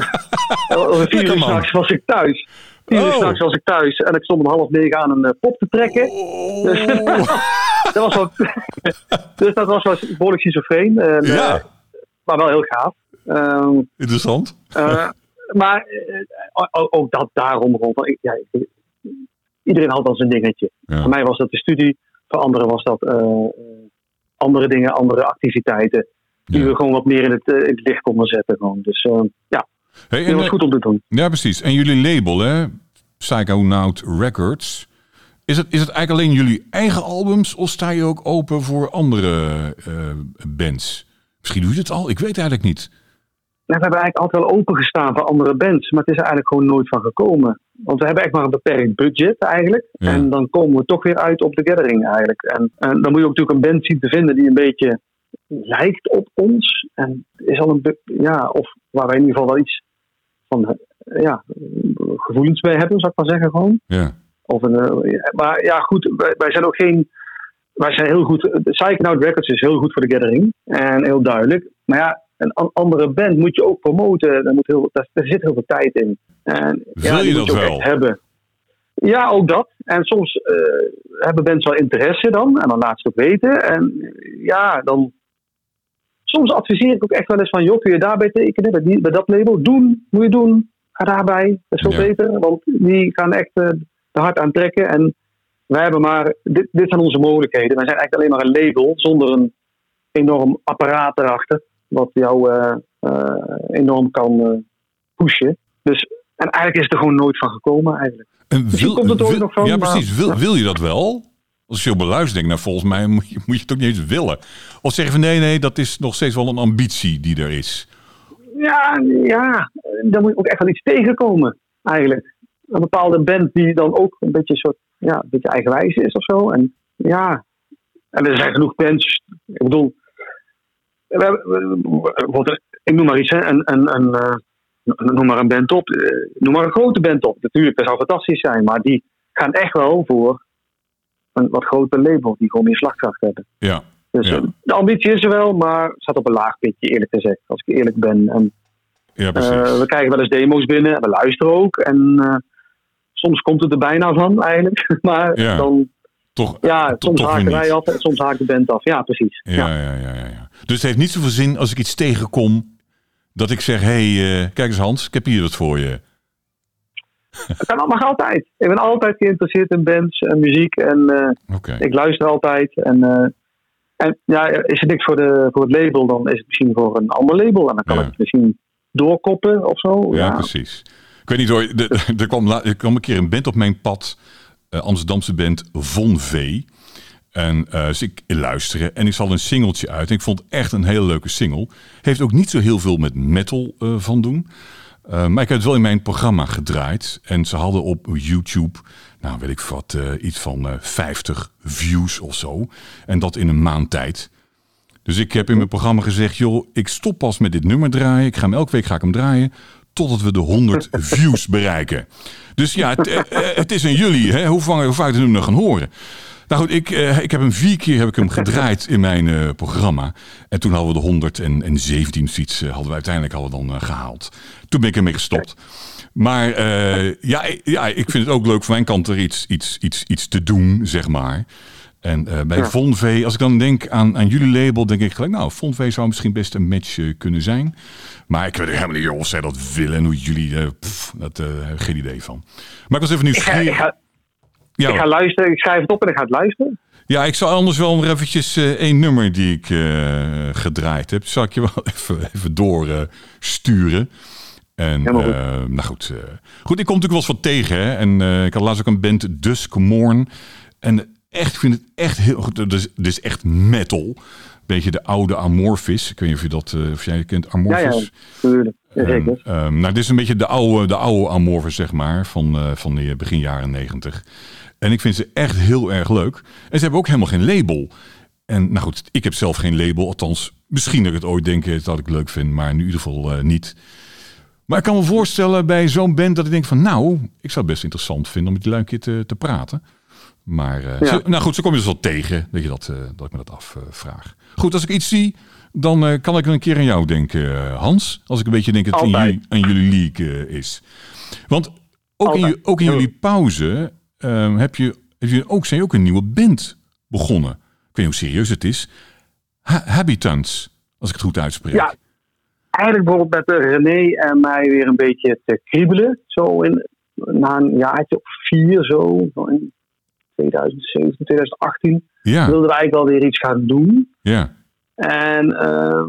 uh, om vier Lekker, uur s'nachts was ik thuis. Vier uur Oh. s'nachts was ik thuis en ik stond om half negen aan een eh, pop te trekken. Dus, dat was wel, dus dat was wel behoorlijk schizofreen. En, eh, ja, maar wel heel gaaf. Ehm, interessant. eh, maar eh, ook dat daarom ja, ik- iedereen had dan zijn dingetje. Ja. Voor mij was dat de studie. Voor anderen was dat eh, eh, andere dingen, andere activiteiten. Die Ja. we gewoon wat meer in het, eh, in het licht konden zetten. Gewoon. Dus eh, ja, Hey, dat en, was eh, goed om te doen. ja, precies. En jullie label, hè? Psychonaut Records. Is het, is het eigenlijk alleen jullie eigen albums of sta je ook open voor andere eh, bands? Misschien doe je het al, ik weet eigenlijk niet. Nou, we hebben eigenlijk altijd wel opengestaan voor andere bands. Maar het is er eigenlijk gewoon nooit van gekomen. Want we hebben echt maar een beperkt budget eigenlijk. Ja. En dan komen we toch weer uit op de gathering eigenlijk. En, en dan moet je ook natuurlijk een band zien te vinden die een beetje lijkt op ons. En is al een, ja, of waar wij in ieder geval wel iets van, ja, gevoelens bij hebben, zou ik maar zeggen gewoon. Ja, Of een, eh, ja, maar ja, goed, wij, wij zijn ook geen. Wij zijn heel goed. Psychonaut Records is heel goed voor de gathering. En heel duidelijk. Maar ja, een an- andere band moet je ook promoten. Daar, moet heel, daar, daar zit heel veel tijd in. En, ja, Wil je die dat moet wel? echt hebben. Ja, ook dat. En soms eh, hebben bands wel interesse dan. En dan laat ze het weten. En ja, dan. Soms adviseer ik ook echt wel eens van: joh, kun je daarbij tekenen? Bij, die, bij dat label? Doen, moet je doen. Ga daarbij. Dat is veel Ja. beter. Want die gaan echt eh, er hard aan trekken. En wij hebben maar, dit, dit zijn onze mogelijkheden. Wij zijn eigenlijk alleen maar een label zonder een enorm apparaat erachter. Wat jou eh, eh, enorm kan pushen. Dus, en eigenlijk is het er gewoon nooit van gekomen eigenlijk. En Misschien komt het ook nog van, Ja, maar- precies. Wil, wil je dat wel? Als je op beluistert, denk nou, volgens mij moet je, moet je het ook niet eens willen. Of zeg je van nee, nee, dat is nog steeds wel een ambitie die er is. Ja, ja, daar moet je ook echt wel iets tegenkomen eigenlijk. Een bepaalde band die dan ook een beetje, soort, ja, een beetje eigenwijs is of zo. En ja, en er zijn genoeg bands. Ik bedoel, we hebben, ik noem maar iets, hè, een, een, een, eh, noem maar een band op. eh, Noem maar een grote band op. Natuurlijk, dat zou fantastisch zijn. Maar die gaan echt wel voor wat groter label. Die gewoon meer slagkracht hebben. Ja, Dus Ja. eh, de ambitie is er wel, maar het staat op een laag pitje, eerlijk gezegd. Als ik eerlijk ben. En, ja precies. eh, we krijgen wel eens demo's binnen, we luisteren ook. En eh, soms komt het er bijna van, eigenlijk. Maar Ja. dan, toch, ja, soms haken wij af en soms haakt de band af. Ja, precies. Ja, ja, ja, ja, ja. Dus het heeft niet zoveel zin als ik iets tegenkom dat ik zeg, hé, hey, kijk eens Hans, ik heb hier wat voor je. Het kan, mag altijd. Ik ben altijd geïnteresseerd in bands en muziek. En eh, ik luister altijd. En, eh, en ja, is het niks voor, de, voor het label, dan is het misschien voor een ander label. En dan kan Ja. ik het misschien doorkoppen of zo. Ja, precies. Ik weet niet hoor, er kwam, er kwam een keer een band op mijn pad, eh, Amsterdamse band Von V. En eh, dus ik luisterde en ik zal een singeltje uit. En ik vond het echt een hele leuke single. Heeft ook niet zo heel veel met metal van doen. Eh, maar ik heb het wel in mijn programma gedraaid. En ze hadden op YouTube, nou weet ik wat, eh, iets van eh 50 views of zo. En dat in een maand tijd. Dus ik heb in mijn programma gezegd, joh, ik stop pas met dit nummer draaien. Ik ga hem elke week ga ik hem draaien totdat we de 100 views bereiken. Dus ja, het, eh, eh, het is aan jullie, hè, hoe, vaak, hoe vaak de nummer gaan horen. Nou goed, ik, eh, ik heb hem vier keer heb ik hem gedraaid in mijn eh, programma. En toen hadden we de 117 fiets, eh, hadden we uiteindelijk hadden we dan eh, gehaald. Toen ben ik ermee gestopt. Maar ja, ik- ja, ik vind het ook leuk van mijn kant er iets, iets, iets, iets te doen, zeg maar. En bij Ja. Von V, als ik dan denk aan, aan jullie label, denk ik gelijk, nou, Von V zou misschien best een match kunnen zijn. Maar ik weet helemaal niet of zij dat willen en hoe jullie, pff, dat geen idee van. Maar ik was even Ik ga, ik, nieuwsgierig. ga, Ja, ik ga luisteren, ik schrijf het op en ik ga het luisteren. ja, ik zal anders wel nog eventjes eh, één nummer die ik eh, gedraaid heb, zal ik je wel even, even doorsturen. en goed. eh, nou goed, goed, ik kom natuurlijk wel eens wat tegen. Hè? En ik had laatst ook een band Dusk Morn. En echt, ik vind het echt heel goed. Dit is, echt metal. Beetje de oude Amorphis. Ik weet niet of je dat, of jij kent Amorphis. ja. Ja, zeker. Ehm, nou, dit is een beetje de oude, de oude Amorphis, zeg maar, van, van de begin jaren negentig. En ik vind ze echt heel erg leuk. En ze hebben ook helemaal geen label. En nou goed, ik heb zelf geen label. Althans, misschien dat ik het ooit denk dat ik leuk vind, maar in ieder geval eh, niet. Maar ik kan me voorstellen bij zo'n band dat ik denk van... nou, ik zou het best interessant vinden om met die lui een keer te, te praten. Maar eh, Ja. zo- nou goed, zo kom je dus wel tegen dat, je dat, eh, dat ik me dat afvraag. goed, als ik iets zie, dan kan ik een keer aan jou denken, Hans. Als ik een beetje denk dat het in jullie, aan jullie league is. Want ook Altijd. ook in jullie pauze ehm, heb je, heb je ook, zijn je ook een nieuwe band begonnen. Ik weet niet hoe serieus het is. Ha- Habitants, als ik het goed uitspreek. Ja. Eigenlijk bijvoorbeeld met eh, René en mij weer een beetje te kriebelen. Zo in, na een jaartje of vier zo, zo in 2017, 2018, ja, wilden we eigenlijk wel weer iets gaan doen. ja. En ehm,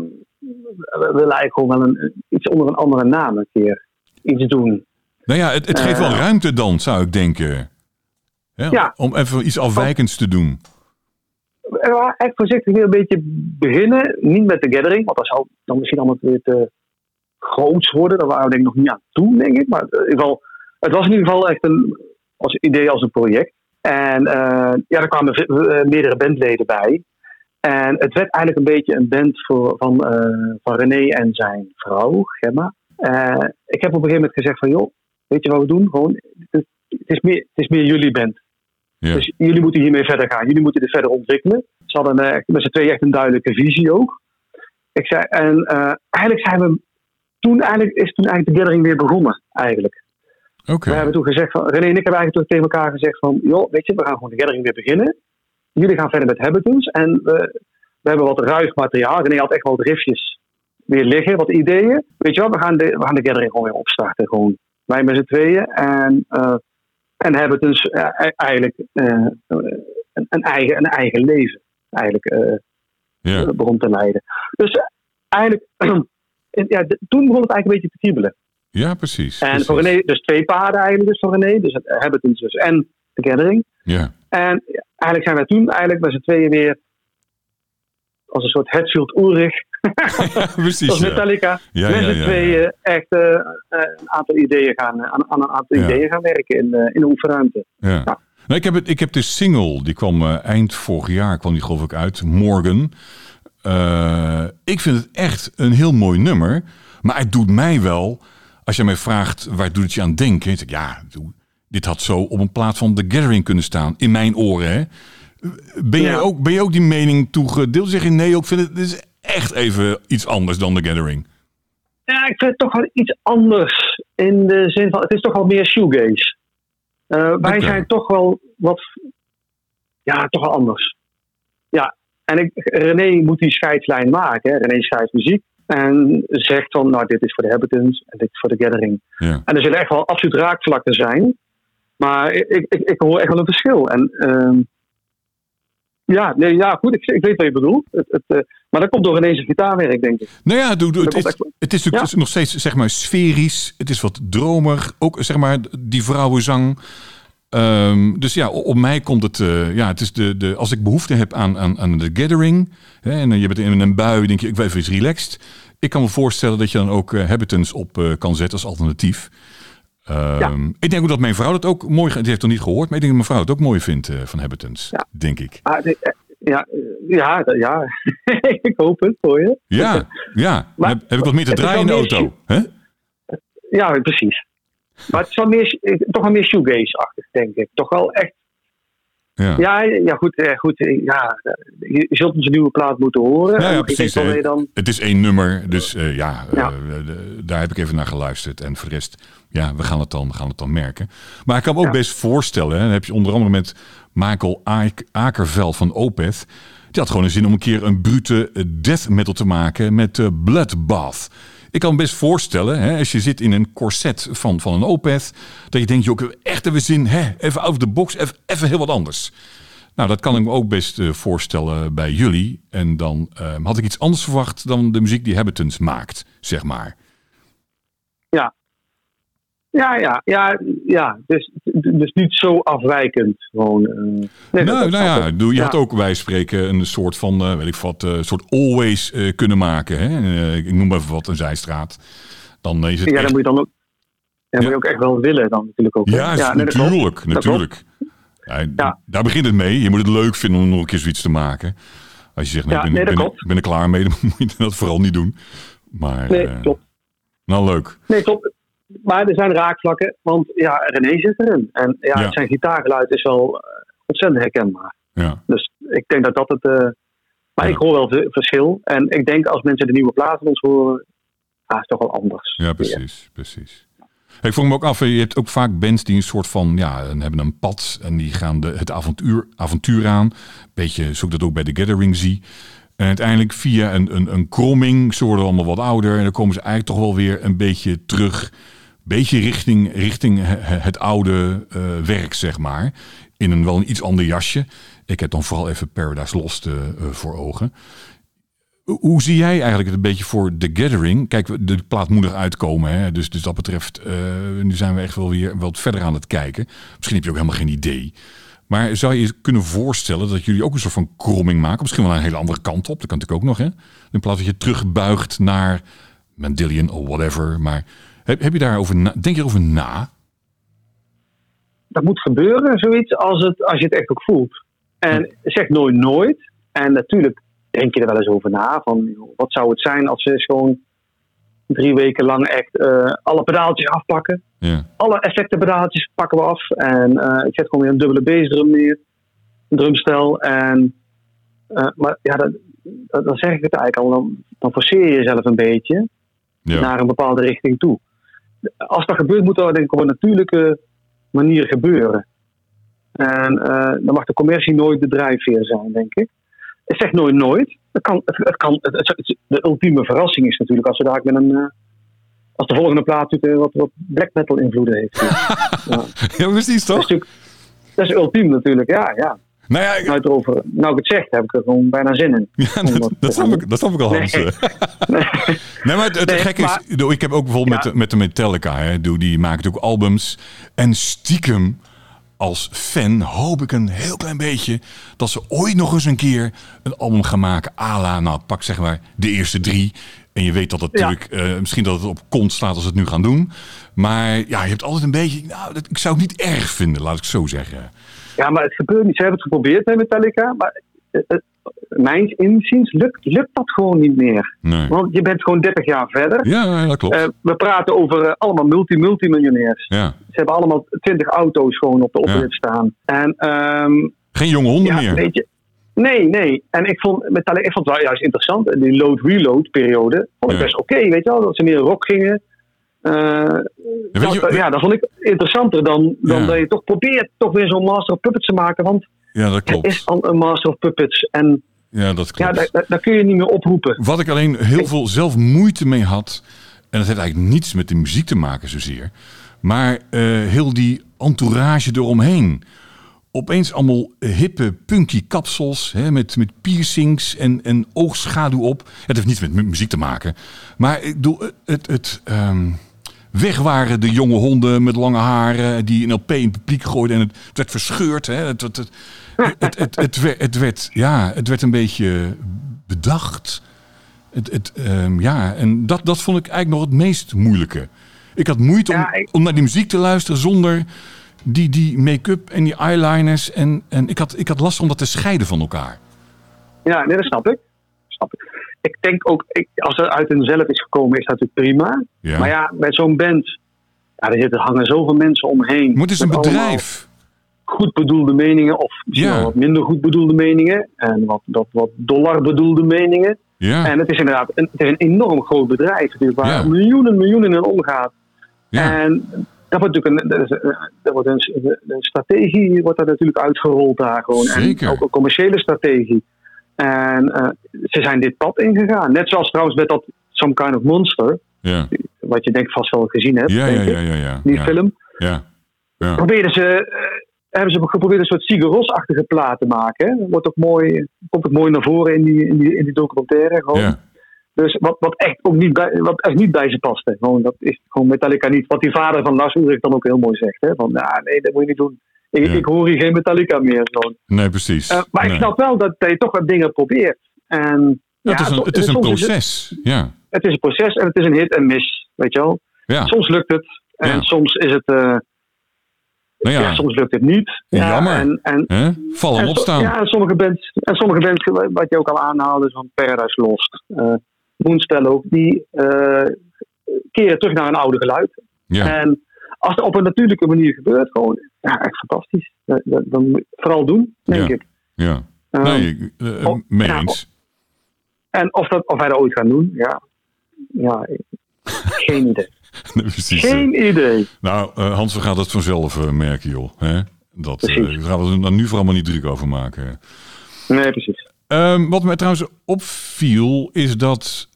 we willen eigenlijk gewoon wel een, iets onder een andere naam een keer iets doen. Nou ja, het, het geeft wel Eh. ruimte dan, zou ik denken. Hè, Ja. Om even iets afwijkends te doen. Gaan echt voorzichtig weer een beetje beginnen. Niet met de gathering, want dat zou dan misschien allemaal weer te groots worden. Daar waren we denk ik nog niet aan toe, denk ik. Maar in ieder geval, het was in ieder geval echt een als idee als een project. En eh, ja, er kwamen eh, meerdere bandleden bij. En het werd eigenlijk een beetje een band voor, van, eh, van René en zijn vrouw, Gemma. Eh, ik heb op een gegeven moment gezegd van, joh, weet je wat we doen? Gewoon, het is, meer, het is meer jullie band. Ja. Dus jullie moeten hiermee verder gaan. Jullie moeten dit verder ontwikkelen. Ze hadden eh, met z'n tweeën echt een duidelijke visie ook. Ik zei, en eh, eigenlijk zijn we toen eigenlijk, is toen eigenlijk de gathering weer begonnen. Eigenlijk. We hebben toen gezegd van, René en ik hebben eigenlijk toen tegen elkaar gezegd van, joh, weet je, we gaan gewoon de gathering weer beginnen. Jullie gaan verder met Habitants. En we, we hebben wat ruig materiaal. René had echt wel wat riffjes weer liggen, wat ideeën. Weet je wat, we gaan de, we gaan de gathering gewoon weer opstarten. Gewoon wij met z'n tweeën. En, eh en Habitants eh, e- eigenlijk eh, een, eigen, een eigen leven eigenlijk eh, Ja. begon te leiden. Dus eigenlijk, ja, toen begon het eigenlijk een beetje te kriebelen. ja, precies. En precies. voor René, dus twee paarden eigenlijk dus voor René. Dus het Habitants dus en de Gathering. Ja. En eigenlijk zijn wij toen eigenlijk met z'n tweeën weer als een soort Hatfield Ulrich, ja, precies. zoals. Metallica, Ja, met ja, z'n ja, tweeën echt eh, eh, een aantal ideeën gaan, aan, aan een aantal ideeën gaan werken in, eh, in de oefenruimte. Ja. Nou, ik, heb het, ik heb de single, die kwam eh, eind vorig jaar, kwam die geloof ik uit, Morgan. Eh, ik vind het echt een heel mooi nummer. Maar het doet mij wel, als je mij vraagt waar doet het je aan denken. Zeg ik, ja, dit had zo op een plaat van The Gathering kunnen staan. In mijn oren, hè. Ben, jij Ja. ook, ben je ook die mening toegedeeld? Zeg je nee, ook vind het, dit is echt even iets anders dan The Gathering. Ja, ik vind het toch wel iets anders. In de zin van, het is toch wel meer shoegaze. Eh, wij zijn toch wel wat, ja, toch wel anders. Ja, en ik, René moet die scheidslijn maken. Hè. René schrijft muziek en zegt van, nou, dit is voor de Habitants en dit is voor de Gathering. Ja. En er zullen echt wel absoluut raakvlakken zijn. Maar ik, ik, ik, ik hoor echt wel een verschil. En ehm, ja, nee, ja, goed, ik, ik weet wat je bedoelt. Het, het, eh, maar dat komt door René's gitaarwerk, denk ik. Nou ja, doe, doe, het, is, echt- het is natuurlijk nog steeds zeg maar sferisch. Het is wat dromer. Ook zeg maar die vrouwenzang. Ehm, dus ja, op mij komt het. eh, ja, het is de, de, als ik behoefte heb aan, aan, aan de gathering. Hè, en je bent in een bui, denk je, ik wil even eens relaxed. Ik kan me voorstellen dat je dan ook eh, Habitants op eh, kan zetten als alternatief. Ehm, Ik denk ook dat mijn vrouw dat ook mooi. Die heeft het nog niet gehoord, maar ik denk dat mijn vrouw het ook mooi vindt eh, van Habitants. Ja. Denk ik. Ah, eh, ja, eh, ja, ja. ik hoop het voor je. Ja, ja. Maar- heb, heb ik wat meer te draaien in de auto. Hè? Ja, precies. Maar het is wel meer, eh, toch wel meer shoegaze-achtig, denk ik. Toch wel echt. Ja. Ja, ja goed, eh, goed. Ja, je zult onze nieuwe plaat moeten horen. Ja, precies, dan, Het is één nummer, dus ja, daar heb ik even naar geluisterd. En voor de rest, ja, we gaan het dan, we gaan het dan merken. Maar ik kan me ook best voorstellen, hè, dan heb je onder andere met Michael Akerveld van Opeth. Die had gewoon een zin om een keer een brute eh, death metal te maken met eh, Bloodbath. Ik kan me best voorstellen, hè, als je zit in een corset van, van een Opeth, dat je denkt, joh, heb echt even zin, hè, even out of the box, even, heel wat anders. Nou, dat kan ik me ook best eh, voorstellen bij jullie. En dan eh, had ik iets anders verwacht dan de muziek die Habitants maakt, zeg maar. Ja, ja, ja, ja. Dus, dus niet zo afwijkend. Gewoon, eh, nee, nou, nou ja, je Ja. had ook bij spreken een soort van, eh, weet ik wat, eh, soort always kunnen maken. Hè? Ik noem even wat, een zijstraat. Dan is het Ja, echt... dan moet je dan ook, ja, moet je ook echt wel willen dan natuurlijk ook. Ja, nee, natuurlijk, Dat natuurlijk. Ja, Ja. Daar begint het mee. Je moet het leuk vinden om nog een keer zoiets te maken. Als je zegt, Ja, ik ben, nee, ben, ik ben er klaar mee, dan moet je dat vooral niet doen. Maar, Nee, klopt. nou leuk. Nee, klopt. Maar er zijn raakvlakken, want ja, René zit erin. En ja, Ja. zijn gitaargeluid is wel eh, ontzettend herkenbaar. Ja. Dus ik denk dat dat het. eh, maar Ja. ik hoor wel het verschil. En ik denk als mensen de nieuwe platen ons horen, ah, is toch wel anders. Ja, precies, precies. Hey, ik vroeg me ook af, je hebt ook vaak bands die een soort van, ja, hebben een pad en die gaan de, het avontuur, avontuur aan. Beetje, ik dat ook bij The Gathering zie. En uiteindelijk via een, een, een kromming, ze worden allemaal wat ouder en dan komen ze eigenlijk toch wel weer een beetje terug. Beetje richting, richting he- he- het oude eh, werk, zeg maar. In een wel een iets ander jasje. Ik heb dan vooral even Paradise Lost eh, voor ogen. Hoe zie jij eigenlijk het een beetje voor The Gathering? Kijk, de plaat uitkomen. Hè? Dus, dus dat betreft, nu zijn we echt wel weer wat verder aan het kijken. Misschien heb je ook helemaal geen idee. Maar zou je je kunnen voorstellen dat jullie ook een soort van kromming maken? Misschien wel een hele andere kant op. Dat kan natuurlijk ook nog, hè? In plaats dat je terugbuigt naar Mendelian of whatever. Maar heb, heb je daarover na, denk je erover na? Dat moet gebeuren, zoiets, als, het, als je het echt ook voelt. En zeg nooit nooit. En natuurlijk denk je er wel eens over na. Van, wat zou het zijn als eens gewoon drie weken lang echt eh, alle pedaaltjes afpakken. Ja, alle effectenpedaaltjes pakken we af. En eh, ik zet gewoon weer een dubbele bassdrum neer. Een drumstel. En, eh, maar ja, dan, dan dan zeg ik het eigenlijk al. Dan, dan forceer je jezelf een beetje ja, naar een bepaalde richting toe. Als dat gebeurt, moet dat denk ik op een natuurlijke manier gebeuren. En eh, dan mag de commercie nooit de drijfveer zijn, denk ik. Ik zeg nooit nooit. Het kan, het, kan, het, de ultieme verrassing is natuurlijk als we daar met een... eh, als de volgende plaat natuurlijk wat, wat black metal invloeden heeft. ja. ja precies Dat is toch? dat is ultiem natuurlijk, ja. ja. Nou ja, ik- Nou, het erover, nou ik het zeg, heb ik er gewoon bijna zin in. Ja, dat, dat, snap ik, dat snap ik al. Hans. Nee, maar het, het Nee, gekke maar- is, ik heb ook bijvoorbeeld Ja. met, met de Metallica, hè, doe- die maken ook albums. En stiekem, als fan, hoop ik een heel klein beetje dat ze ooit nog eens een keer een album gaan maken. à la, nou pak zeg maar de eerste drie. En je weet dat het Ja. natuurlijk, eh, misschien dat het op kont staat als ze het nu gaan doen. Maar ja, je hebt altijd een beetje, nou, dat, ik zou het niet erg vinden, laat ik zo zeggen. Ja, maar het gebeurt niet. Ze hebben het geprobeerd met Metallica, maar eh, eh, mijns inziens lukt, lukt dat gewoon niet meer. Nee. Want je bent gewoon 30 jaar verder. Ja, dat klopt. Eh, we praten over allemaal multi-multimiljonairs. ja. Ze hebben allemaal 20 auto's gewoon op de Ja. oprit staan. En ehm, Geen jonge honden ja, meer. weet je. Nee, nee. En ik vond, Metallica, ik vond het wel juist interessant. Die load-reload periode vond ik Ja. best oké, weet je wel. Dat ze meer rock gingen. Eh, dat, je- ja, dat vond ik interessanter dan, dan Ja. dat je toch probeert toch weer zo'n Master of Puppets te maken. Want Ja, dat er klopt. is al een Master of Puppets. En Ja, dat ja, klopt. daar, daar, daar kun je niet meer oproepen. Wat ik alleen heel veel zelf moeite mee had, en dat heeft eigenlijk niets met de muziek te maken zozeer, maar eh, heel die entourage eromheen. Opeens allemaal hippe, punky kapsels hè, met, met piercings en, en oogschaduw op. Het heeft niets met mu- muziek te maken. Maar ik bedoel, het, het ehm, weg waren de jonge honden met lange haren die een LP in het publiek gooiden en het, het werd verscheurd. Hè. Het, het, het, het, het, het, werd, het, werd, ja, het werd een beetje bedacht. Het, het, ehm, ja, en dat, dat vond ik eigenlijk nog het meest moeilijke. Ik had moeite om, om naar die muziek te luisteren zonder die, die make-up en die eyeliners. En, en ik, had, ik had last om dat te scheiden van elkaar. Ja, nee, dat snap ik. Snap ik. Ik denk ook, ik, als het uit hunzelf is gekomen, is dat natuurlijk prima. Ja. Maar ja, bij zo'n band, ja, er zitten, hangen zoveel mensen omheen. Het is een Met bedrijf. Goed bedoelde meningen, of Ja. wat minder goed bedoelde meningen. En wat, wat, wat dollar bedoelde meningen. Ja, En het is inderdaad een, het is een enorm groot bedrijf, natuurlijk, waar Ja. miljoenen, miljoenen in omgaat. ja, En dat wordt natuurlijk een, dat eh, wordt een, een strategie wordt daar natuurlijk uitgerold daar gewoon. Zeker. En ook een commerciële strategie. En eh, ze zijn dit pad ingegaan. Net zoals trouwens met dat Some Kind of Monster. ja. Wat je denk ik vast wel gezien hebt. Ja, denk ja, ja, ja, ja. Die ja. film. Ja, ja. Probeerden ze, eh, hebben ze geprobeerd een soort Sigur plaat te maken. Wordt ook mooi, komt ook mooi naar voren in die, in die, in die documentaire. Gewoon. ja. Dus wat, wat echt ook niet bij, wat echt niet bij ze paste. Gewoon, dat is gewoon Metallica niet. Wat die vader van Lars Ulrich dan ook heel mooi zegt. Hè? Van, nou, nee, dat moet je niet doen. Ik, Ja. ik hoor hier geen Metallica meer. Gewoon. Nee, precies. Eh, maar Nee. ik snap wel dat, dat je toch wat dingen probeert. En, Ja, het is een, het is een proces. Ja, het is een proces en het is een hit en miss. Weet je wel? ja. Soms lukt het. En Ja. soms is het... eh, Nou ja. ja, soms lukt het niet. Jammer. En, en, vallen en opstaan. Ja, en sommige bands, en sommige bands, wat je ook al aanhaalde, van Paradise Lost, eh Moonspell ook, die eh, keren terug naar een oude geluid. Ja, En als het op een natuurlijke manier gebeurt, gewoon, ja, echt fantastisch. Dat, moet je vooral doen, denk Ja. ik. Ja, Ehm, nee, mee ja, eens. En of, dat, of wij dat ooit gaan doen, ja. Ja, geen idee. Nee, eh. Geen idee. Nou, Hans, we gaan dat vanzelf merken, joh. Hè? Dat gaan we er nu vooral maar niet druk over maken. Nee, precies. Ehm, wat mij trouwens opviel, is dat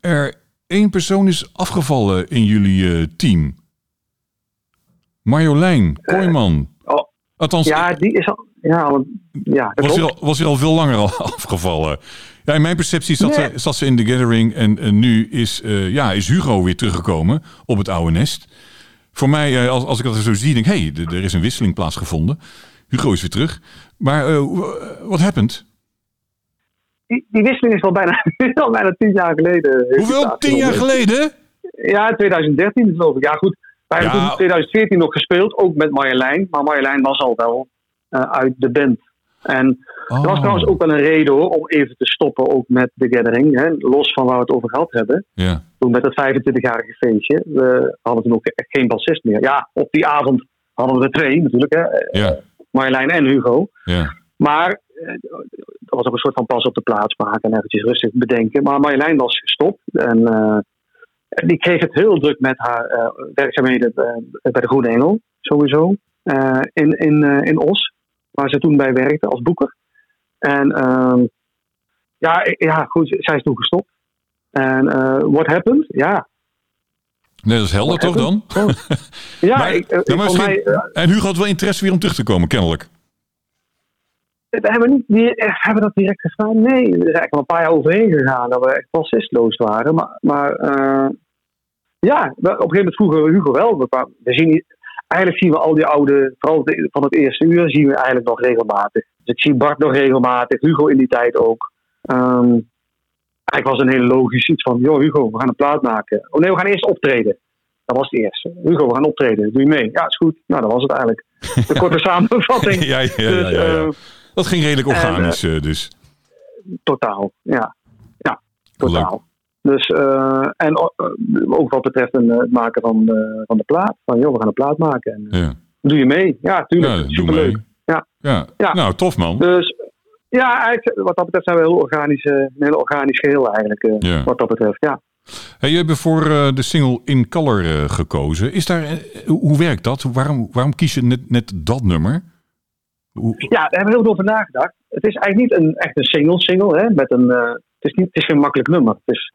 er één persoon is afgevallen in jullie team. Marjolein Kooijman. Oh, Althans, ja, die is al. Ja, want- ja was hij, al, was hij al veel langer al afgevallen. Ja, in mijn perceptie zat, Nee. ze, zat ze in de gathering en, en nu is, eh, ja, is Hugo weer teruggekomen op het oude nest. Voor mij, eh, als, als ik dat zo zie, denk ik, hé, hey, er is een wisseling plaatsgevonden. Hugo is weer terug. Maar eh, wat happened? Die, die wisseling is al bijna, al bijna tien jaar geleden. Hoeveel? Tien jaar geleden? Ja, 2013 geloof ik. Ja, goed. Wij hebben Ja. toen 2014 nog gespeeld, ook met Marjolein. Maar Marjolein was al wel eh, uit de band. En Oh. dat was trouwens ook wel een reden hoor, om even te stoppen ook met de gathering. Hè, los van waar we het over gehad hebben. Ja, Toen met het 25-jarige feestje. We hadden toen ook echt geen bassist meer. Ja, op die avond hadden we er twee natuurlijk. Hè, ja, Marjolein en Hugo. ja. Maar eh, dat was ook een soort van pas op de plaats maken en eventjes rustig bedenken. Maar Marjolein was gestopt en eh, die kreeg het heel druk met haar eh, werkzaamheden eh, bij de Groene Engel, sowieso. eh, in, in, in Os, waar ze toen bij werkte als boeker. En ehm, ja, ja, goed, zij is toen gestopt. En what happened? Ja, Nee, dat is helder toch dan? ja Maar- ik, eh, Ja, maar voor misschien- mij, eh, en Hugo had wel interesse weer om terug te komen, kennelijk. We hebben, niet, die, hebben we dat direct gevraagd? Nee, er is eigenlijk al een paar jaar overheen gegaan dat we echt bassistloos waren. Maar, maar ja, op een gegeven moment vroegen we Hugo wel. We, zien, eigenlijk zien we al die oude, vooral van het eerste uur, zien we eigenlijk nog regelmatig. Dus ik zie Bart nog regelmatig, Hugo in die tijd ook. Ehm, eigenlijk was een hele logisch iets van, joh Hugo, we gaan een plaat maken. Oh nee, we gaan eerst optreden. Dat was het eerste. Hugo, we gaan optreden. Doe je mee? Ja, is goed. Nou, dat was het eigenlijk. De korte samenvatting. ja, ja, ja, Dus, eh, Dat ging redelijk organisch, eh, dus. Totaal, ja. Ja, totaal. Dus, eh, en eh, ook wat betreft een, eh, het maken van de, van de plaat. Van joh, we gaan een plaat maken. En, Ja, doe je mee? Ja, tuurlijk. ja superleuk. mee. Ja. Ja. Ja. nou tof man. Dus ja, eigenlijk, wat dat betreft zijn we heel organisch, een heel organisch geheel eigenlijk. Ja. Wat dat betreft, ja. Hey, je hebt voor de single In Color gekozen. Is daar, hoe werkt dat? Waarom, waarom kies je net, net dat nummer? Hoe, Ja, daar hebben we heel veel over nagedacht. Het is eigenlijk niet een, echt een single-single. Hè, met een, het, is niet, het is geen makkelijk nummer. Het, is,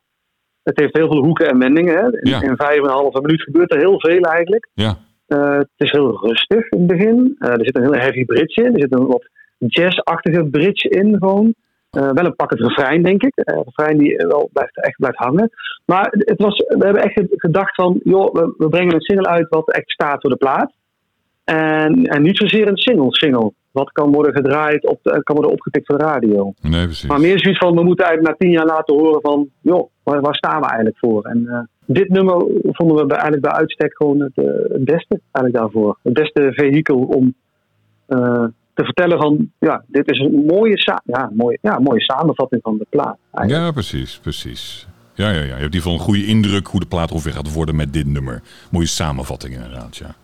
het heeft heel veel hoeken en wendingen. Hè. In, Ja. in vijf en een halve minuut gebeurt er heel veel eigenlijk. ja, Eh, het is heel rustig in het begin. Eh, er zit een heel heavy bridge in. Er zit een wat jazz-achtige bridge in gewoon. Eh, wel een pakkend refrein, denk ik. Een refrein die wel blijft, echt blijft hangen. Maar het was, we hebben echt gedacht van... joh, we, we brengen een single uit wat echt staat voor de plaat. En, en niet zozeer een single-single. Wat kan worden gedraaid, op de- kan worden opgepikt voor de radio. nee precies. Maar meer zoiets van, we moeten eigenlijk na tien jaar laten horen van... joh, waar, waar staan we eigenlijk voor? En eh, dit nummer vonden we bij, eigenlijk bij uitstek gewoon het, eh, het beste eigenlijk daarvoor. Het beste vehikel om eh, te vertellen van... ja, dit is een mooie, ja, mooie, ja, mooie samenvatting van de plaat. eigenlijk. Ja, precies, precies. Ja, ja, ja. Je hebt in ieder geval een goede indruk hoe de plaat ongeveer gaat worden met dit nummer. Mooie samenvatting inderdaad, ja.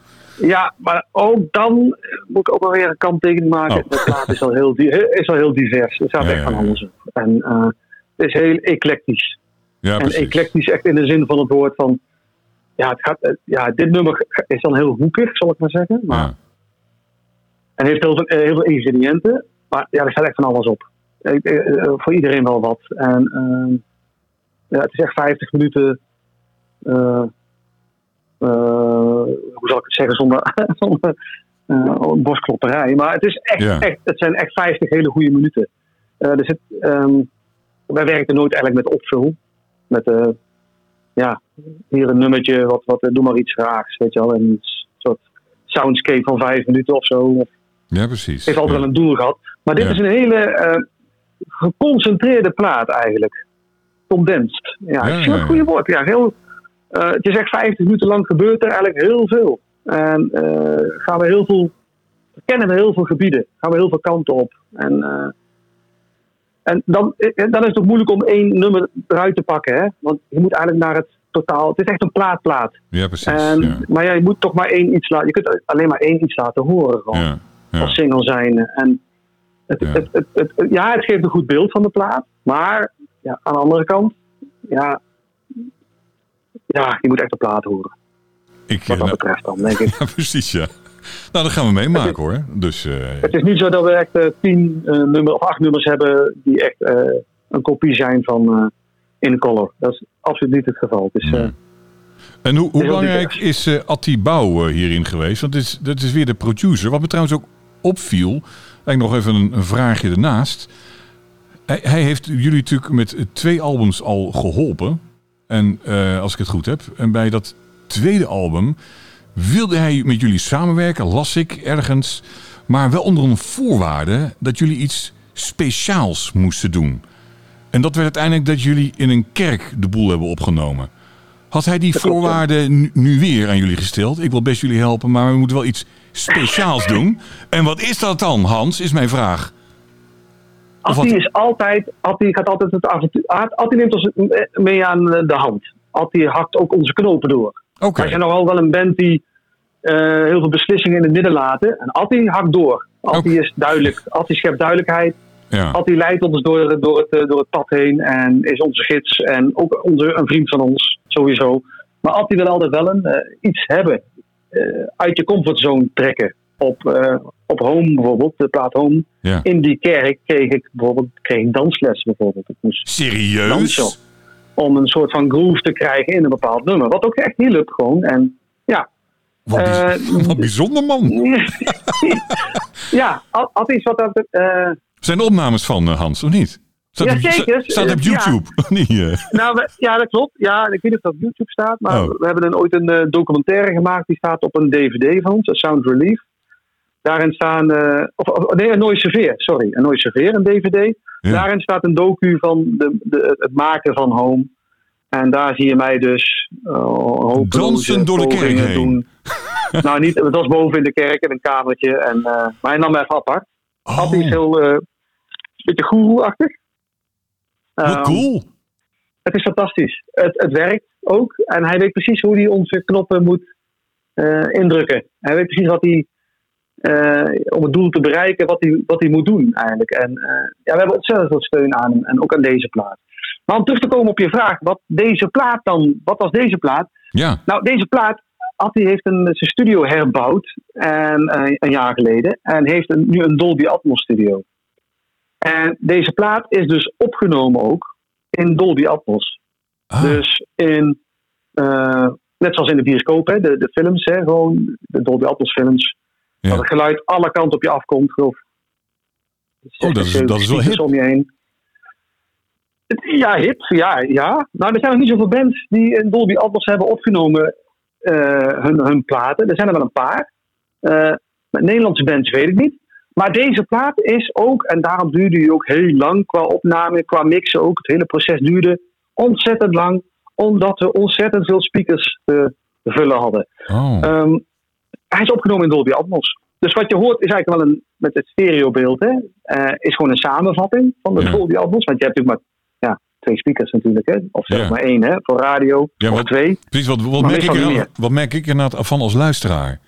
Ja, maar ook dan eh, moet ik ook wel weer een kanttekening maken. Oh. De plaat is al heel, di- is al heel divers. Er staat Ja, echt van alles op. En eh, het is heel eclectisch. Ja, En precies. eclectisch echt in de zin van het woord van... Ja, het gaat, eh, ja dit nummer is dan heel hoekig, zal ik maar zeggen. Maar, Ja. En heeft heel veel, eh, heel veel ingrediënten. Maar ja, er staat echt van alles op. Eh, eh, eh, voor iedereen wel wat. En ehm, ja, het is echt 50 minuten... eh, eh, hoe zal ik het zeggen zonder, zonder eh, borstklopperij. Maar het, is echt, Ja. echt, het zijn echt 50 hele goede minuten. Eh, er zit, ehm, wij werken nooit eigenlijk met opvul. Met eh, ja, hier een nummertje, wat, wat, doe maar iets raags, weet je wel. Een soort soundscape van vijf minuten of zo. Ja, precies. het heeft altijd Ja. wel een doel gehad. Maar dit Ja. is een hele eh, geconcentreerde plaat eigenlijk. Condensed. Ja, Ja, ja, een goede woord. Ja, heel, eh, het is echt 50 minuten lang gebeurt er eigenlijk heel veel. En eh, gaan we heel veel, kennen we heel veel gebieden. Gaan we heel veel kanten op. En, eh, en dan, dan is het ook moeilijk om één nummer eruit te pakken. Hè? Want je moet eigenlijk naar het totaal, het is echt een plaatplaat. Ja, precies. En, ja. Maar ja, je moet toch maar één iets laten. Je kunt alleen maar één iets laten horen gewoon. Ja, ja. Als single zijn. En het, Ja. het, het, het, het- ja, het geeft een goed beeld van de plaat. Maar ja, aan de andere kant, ja, ja, je moet echt de plaat horen. Ik, Wat dat nou, betreft dan, denk ik. ja, precies, ja. Nou, dat gaan we meemaken hoor. Dus eh, Het is niet zo dat we echt eh, tien eh, nummer of acht nummers hebben die echt eh, een kopie zijn van eh In Color. Dat is absoluut niet het geval. Eh, Nee. En hoe, hoe belangrijk is eh Atti Bouw eh, hierin geweest? Want is, dat is weer de producer. Wat me trouwens ook opviel, eigenlijk nog even een, een vraagje ernaast. Hij, hij heeft jullie natuurlijk met eh, twee albums al geholpen. En eh, als ik het goed heb. En bij dat tweede album wilde hij met jullie samenwerken, las ik ergens. Maar wel onder een voorwaarde dat jullie iets speciaals moesten doen. En dat werd uiteindelijk dat jullie in een kerk de boel hebben opgenomen. Had hij die voorwaarden nu weer aan jullie gesteld? Ik wil best jullie helpen, maar we moeten wel iets speciaals doen. En wat is dat dan, Hans, is mijn vraag. Atti wat- is altijd, Atti gaat altijd het avontuur. Atti neemt ons mee aan de hand. Atti hakt ook onze knopen door. Oké, Wij zijn nogal wel een band die eh, heel veel beslissingen in het midden laten. En Atti hakt door. Atti Oké. is duidelijk. Atti schept duidelijkheid. ja. Atti leidt ons door, door, het, eh, door het pad heen en is onze gids. En ook onze, een vriend van ons, sowieso. Maar Atti wil altijd wel een, eh, iets hebben. eh, uit je comfortzone trekken. Op, eh, op Home bijvoorbeeld, de plaat Home. ja. In die kerk kreeg ik bijvoorbeeld kreeg ik dansles bijvoorbeeld. Ik moest Serieus? dansen om een soort van groove te krijgen in een bepaald nummer. Wat ook echt niet lukt gewoon. En ja, Wat, bijz- Eh, wat bijzonder, man. ja, al- altijd is wat dat. eh Zijn er opnames van, Hans, of niet? Staat, Ja, op, zeker. sta- staat op ja. YouTube? Niet? eh? nou, we- ja, dat klopt. Ja, ik weet niet of dat op YouTube staat, maar Oh. we hebben een, ooit een documentaire gemaakt die staat op een DVD van ons, Sound Relief. Daarin staan, eh, of, of- nee, een Nooit Serveer, sorry, een Nooit Serveer, een DVD. Ja. Daarin staat een docu van de, de, het maken van Home. En daar zie je mij dus uh, Dansen door de kerk heen. doen. nou, niet, het was boven in de kerk in een kamertje. En, eh, maar hij nam me even apart. Oh, is heel, eh beetje goeroe-achtig. Ehm, cool. het is fantastisch. Het, het werkt ook. En hij weet precies hoe hij onze knoppen moet indrukken. Hij weet precies wat hij, om het doel te bereiken, wat hij, wat hij moet doen eigenlijk. En eh, ja, we hebben ontzettend veel steun aan hem. En ook aan deze plaat. Maar om terug te komen op je vraag, wat deze plaat dan, wat was deze plaat? Ja, Nou, deze plaat, Atti heeft een, zijn studio herbouwd en, eh, een jaar geleden. En heeft een, nu een Dolby Atmos studio. En deze plaat is dus opgenomen ook in Dolby Atmos. Ah, Dus in, eh, net zoals in de bioscoop, hè, de, de films, hè, gewoon de Dolby Atmos films. Ja. Dat het geluid alle kanten op je afkomt. Geloof. Oh, dat is- dat is wel hip. om je heen. Ja, hip, ja, ja. Nou, er zijn nog niet zoveel bands die in Dolby Atmos hebben opgenomen eh, hun, hun platen. Er zijn er wel een paar. Eh, met Nederlandse bands weet ik niet. Maar deze plaat is ook, en daarom duurde die ook heel lang qua opname, qua mixen ook. Het hele proces duurde ontzettend lang, omdat we ontzettend veel speakers te vullen hadden. oh. Ehm, hij is opgenomen in Dolby Atmos. Dus wat je hoort is eigenlijk wel een, met het stereobeeld, hè, eh, is gewoon een samenvatting van de Ja. Dolby Atmos. Want je hebt natuurlijk maar ja, twee speakers natuurlijk, hè, of zeg Ja. maar één hè, voor radio, Ja, of twee. Precies, wat, wat, merk ik er, wat merk ik er nou van als luisteraar?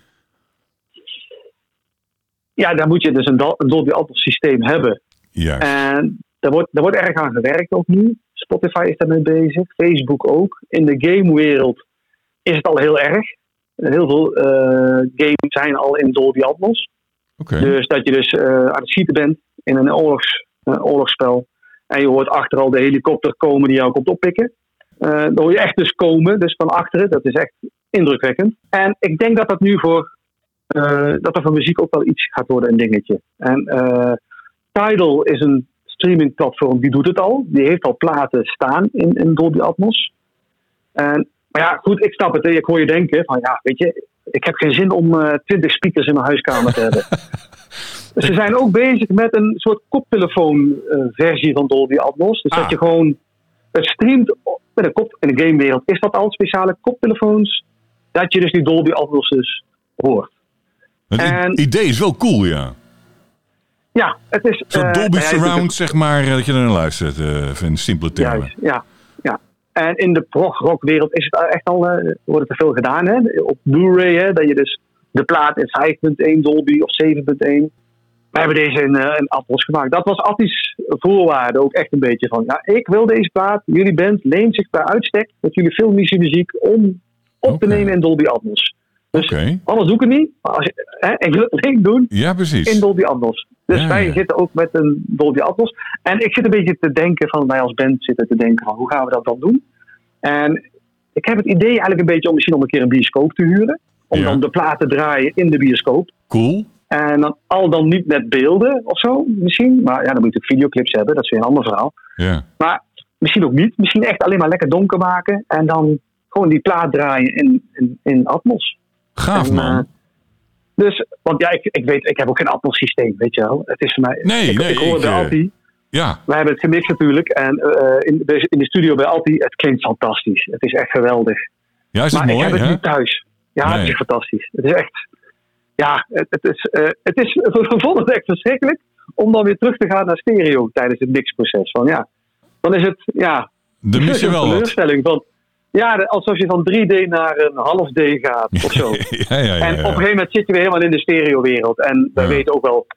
Ja, daar moet je dus een, Dol- een Dolby Atmos systeem hebben. Juist. En daar wordt, daar wordt erg aan gewerkt ook nu. Spotify is daarmee bezig, Facebook ook. In de gamewereld is het al heel erg. Heel veel eh, games zijn al in Dolby Atmos. Dus dat je dus eh, aan het schieten bent in een oorlogs, eh, oorlogsspel. En je hoort achter al de helikopter komen die jou komt oppikken. Dan hoor je echt dus komen, dus van achteren. Dat is echt indrukwekkend. En ik denk dat dat nu voor, dat er voor muziek ook wel iets gaat worden, een dingetje. En Tidal is een streamingplatform, die doet het al. Die heeft al platen staan in, in Dolby Atmos. En, maar ja, goed, ik snap het. hè. Ik hoor je denken van, ja, weet je, ik heb geen zin om eh 20 speakers in mijn huiskamer te hebben. Ze zijn ook bezig met een soort koptelefoon-versie van Dolby Atmos. Dus Ah. dat je gewoon het streamt met een kop. In de gamewereld is dat al speciale koptelefoons. Dat je dus die Dolby Atmos dus hoort. Het en- idee is wel cool, ja. Ja, het is. Zo'n eh, Dolby nou ja, Surround, zeg maar, eh, dat je er naar luistert, eh van simpele termen. Juist, ja. En in de prog-rockwereld is het echt al, eh, wordt het er veel gedaan. Hè? Op Blu-ray, hè? dat je dus de plaat in 5.1 Dolby of 7.1. We hebben deze in, uh, in Atmos gemaakt. Dat was Atti's voorwaarde ook echt een beetje van. Ja, ik wil deze plaat. Jullie band leent zich bij uitstek met jullie filmische muziek om op te nemen in Dolby Atmos. Dus Oké. anders doe ik het niet. Maar als je, hè, ik wil het doen Ja, precies. in Dolby Atmos. Dus Ja, wij ja. zitten ook met een Dolby Atmos. En ik zit een beetje te denken van, wij als band zitten te denken van, hoe gaan we dat dan doen? En ik heb het idee eigenlijk een beetje om misschien om een keer een bioscoop te huren. Om Ja. dan de plaat te draaien in de bioscoop. Cool. En dan al dan niet met beelden of zo, misschien. Maar ja, dan moet je natuurlijk videoclips hebben, dat is weer een ander verhaal. Ja. Maar misschien ook niet. Misschien echt alleen maar lekker donker maken. En dan gewoon die plaat draaien in, in, in Atmos. Gaaf, En, man. Dus, want ja, ik, ik weet, ik heb ook geen Atmos systeem, weet je wel. Het is voor mij, Nee, ik, nee, ik hoor ik, bij eh, Alti. ja. Wij hebben het gemixt natuurlijk. En eh, in, de, in de studio bij Alti, het klinkt fantastisch. Het is echt geweldig. Ja, is het maar mooi, ik heb het niet thuis. Ja, Nee. het is fantastisch. Het is echt... Ja, het, het is... eh, het is we het echt verschrikkelijk om dan weer terug te gaan naar stereo tijdens het mixproces. Van ja, dan is het... Ja, Dan mis je wel wat. teleurstelling van... Ja, alsof je van 3D naar een half D gaat of zo. ja, ja, ja. En op een gegeven moment zit je weer helemaal in de stereowereld. En wij Ja. weten ook wel,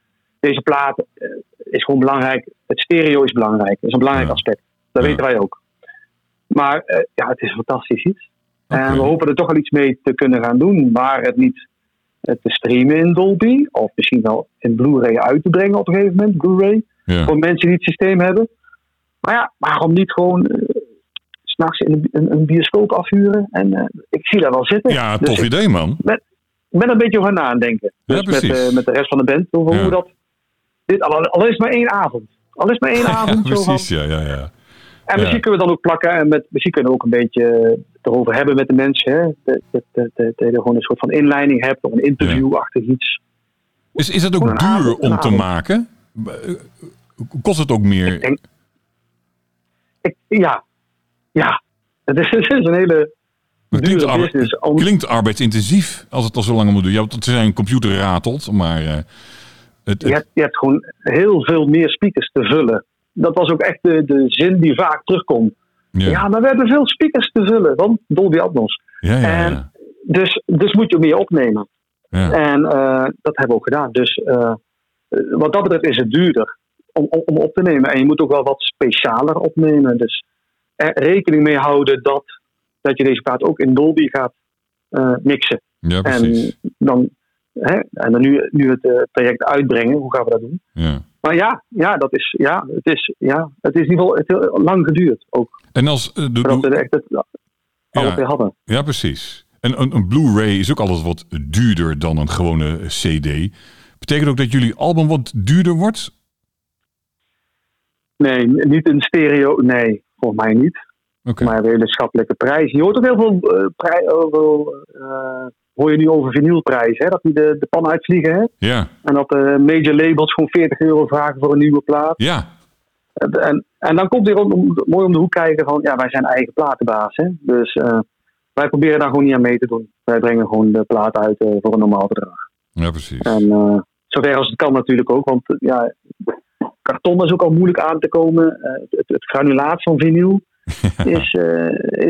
deze plaat eh, is gewoon belangrijk. Het stereo is belangrijk. Dat is een belangrijk aspect. Dat weten wij ook. Maar eh, ja, het is een fantastisch iets. En we hopen er toch wel iets mee te kunnen gaan doen. Maar het niet eh, te streamen in Dolby. Of misschien wel in Blu-ray uit te brengen op een gegeven moment. Blu-ray. Voor mensen die het systeem hebben. Maar ja, waarom niet gewoon s'nachts in een, een, een bioscoop afhuren? En eh, ik zie daar wel zitten. ja, Dus tof ik- idee, man. ben er een beetje over nadenken. Ja, Dus met, eh, met de rest van de band. Over Ja. hoe dat. Dit, al, al is maar één avond. Al is maar één Ja, avond. van, precies, ja, ja, ja. en misschien kunnen we dan ook plakken. En met, misschien kunnen we ook een beetje erover hebben met de mensen. Hè? Dat dat- dat- dat je gewoon een soort van inleiding hebt. Of een interviewachtig iets. Is, is het ook duur avond, om te maken? Eh, Kost het ook meer? Ik denk- Ik, ja. Ja. Het is, het is een hele Het klinkt, dure arbe- business. Om, klinkt arbeidsintensief als het al zo lang moet doen. Ja, want het een computer ratelt, maar eh, het, je, hebt, je hebt gewoon heel veel meer speakers te vullen. Dat was ook echt de, de zin die vaak terugkomt. ja, Ja, maar we hebben veel speakers te vullen, want Dolby Atmos. ja, ja, en- Dus, dus moet je meer opnemen. ja. En eh, dat hebben we ook gedaan. Dus eh, wat dat betreft is het duurder om, om, om op te nemen. En je moet ook wel wat specialer opnemen. Dus er rekening mee houden dat, dat je deze plaat ook in Dolby gaat eh, mixen. Ja, precies. En dan, hè, en dan nu, nu het eh, traject uitbrengen, hoe gaan we dat doen? Ja. Maar ja, ja, dat is, ja, het is, ja, het is in ieder geval het heeft lang geduurd. Ook En als eh, de, we echt het, alles weer hadden. ja, precies. En een, een Blu-ray is ook altijd wat duurder dan een gewone CD. Betekent ook dat jullie album wat duurder wordt? Nee, niet in stereo. Nee, volgens mij niet. Oké. Maar we hebben hele schappelijke prijs. Je hoort ook heel veel, eh, prij- eh, hoor je nu over vinylprijs, hè? dat die de, de pan uitvliegen. Hè? Ja, En dat de major labels gewoon 40 euro vragen voor een nieuwe plaat. ja, En, en, en dan komt om- mooi om de hoek kijken van, ja, wij zijn eigen platenbaas. Hè? Dus eh, wij proberen daar gewoon niet aan mee te doen. Wij brengen gewoon de plaat uit eh, voor een normaal bedrag. ja, precies. En eh, zover als het kan natuurlijk ook. Want eh, ja, karton is ook al moeilijk aan te komen. Eh, het, het granulaat van vinyl is, eh,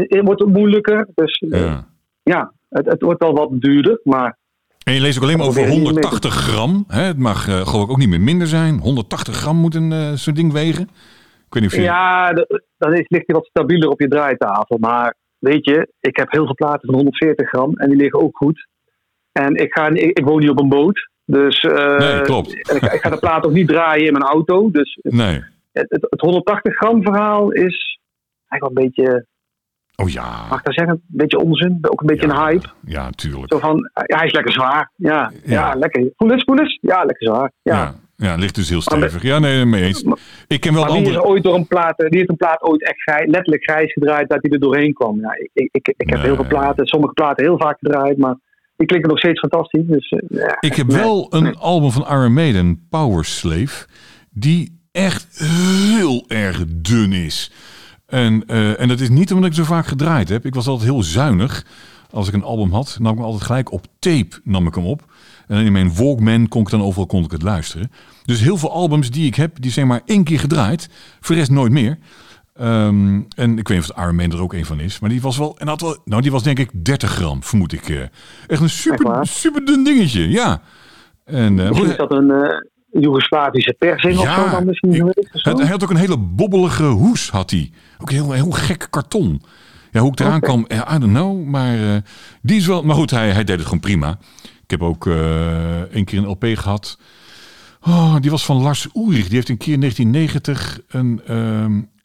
het wordt ook moeilijker. Dus eh, ja, Ja. het, het wordt wel wat duurder. Maar En je leest ook alleen maar over Probeer je niet mee te- 180 gram. Hè? Het mag eh, geloof ik ook niet meer minder zijn. 180 gram moet een eh, zo'n ding wegen. Ik weet niet of je... ja, dan is, ligt hij wat stabieler op je draaitafel. Maar weet je, ik heb heel veel platen van 140 gram. En die liggen ook goed. En ik, ga, ik, ik woon niet op een boot. Dus eh, Nee, klopt. en ik, ik ga de plaat ook niet draaien in mijn auto. Dus Nee. het, het, het 180 gram verhaal is eigenlijk wel een beetje, Oh ja. mag ik dat zeggen, een beetje onzin. Ook een beetje Ja. een hype. Ja, tuurlijk. Zo van, ja, hij is lekker zwaar. Ja, Ja. ja. lekker. Voel eens, voel eens. Ja, lekker zwaar. Ja. Ja. ja, ligt dus heel stevig. Ja, nee, mee eens. Ik ken wel Maar is andere... er ooit door een plaat, die heeft een plaat ooit echt grij- letterlijk grijs gedraaid dat hij er doorheen kwam. Ja, ik, ik, ik, ik heb Nee. heel veel platen, sommige platen heel vaak gedraaid, maar die klinken nog steeds fantastisch. Dus, eh, ja. Ik heb Nee. wel een album van Iron Maiden, Power Slave, die echt heel erg dun is. En, eh, en dat is niet omdat ik zo vaak gedraaid heb. Ik was altijd heel zuinig. Als ik een album had, nam ik hem altijd gelijk op tape nam ik hem op. En in mijn Walkman kon ik dan overal kon ik het luisteren. Dus heel veel albums die ik heb, die zijn maar één keer gedraaid. Voor de rest nooit meer. Ehm, en ik weet niet of Iron Man er ook een van is. Maar die was wel. En had wel. Nou, die was denk ik 30 gram, vermoed ik. eh. Echt een super, super dun dingetje. Ja. En, eh, Misschien is dat een eh Joegoslavische persing of Ja, zo dan misschien ik- of zo? hij, had ook een hele bobbelige hoes, had hij. Ook heel, heel gek karton. Ja, hoe ik eraan kwam, I don't know. Maar die is wel. Maar goed, hij, hij deed het gewoon prima. Ik heb ook een keer een LP gehad. Oh, die was van Lars Ulrich. Die heeft een keer in 1990 een,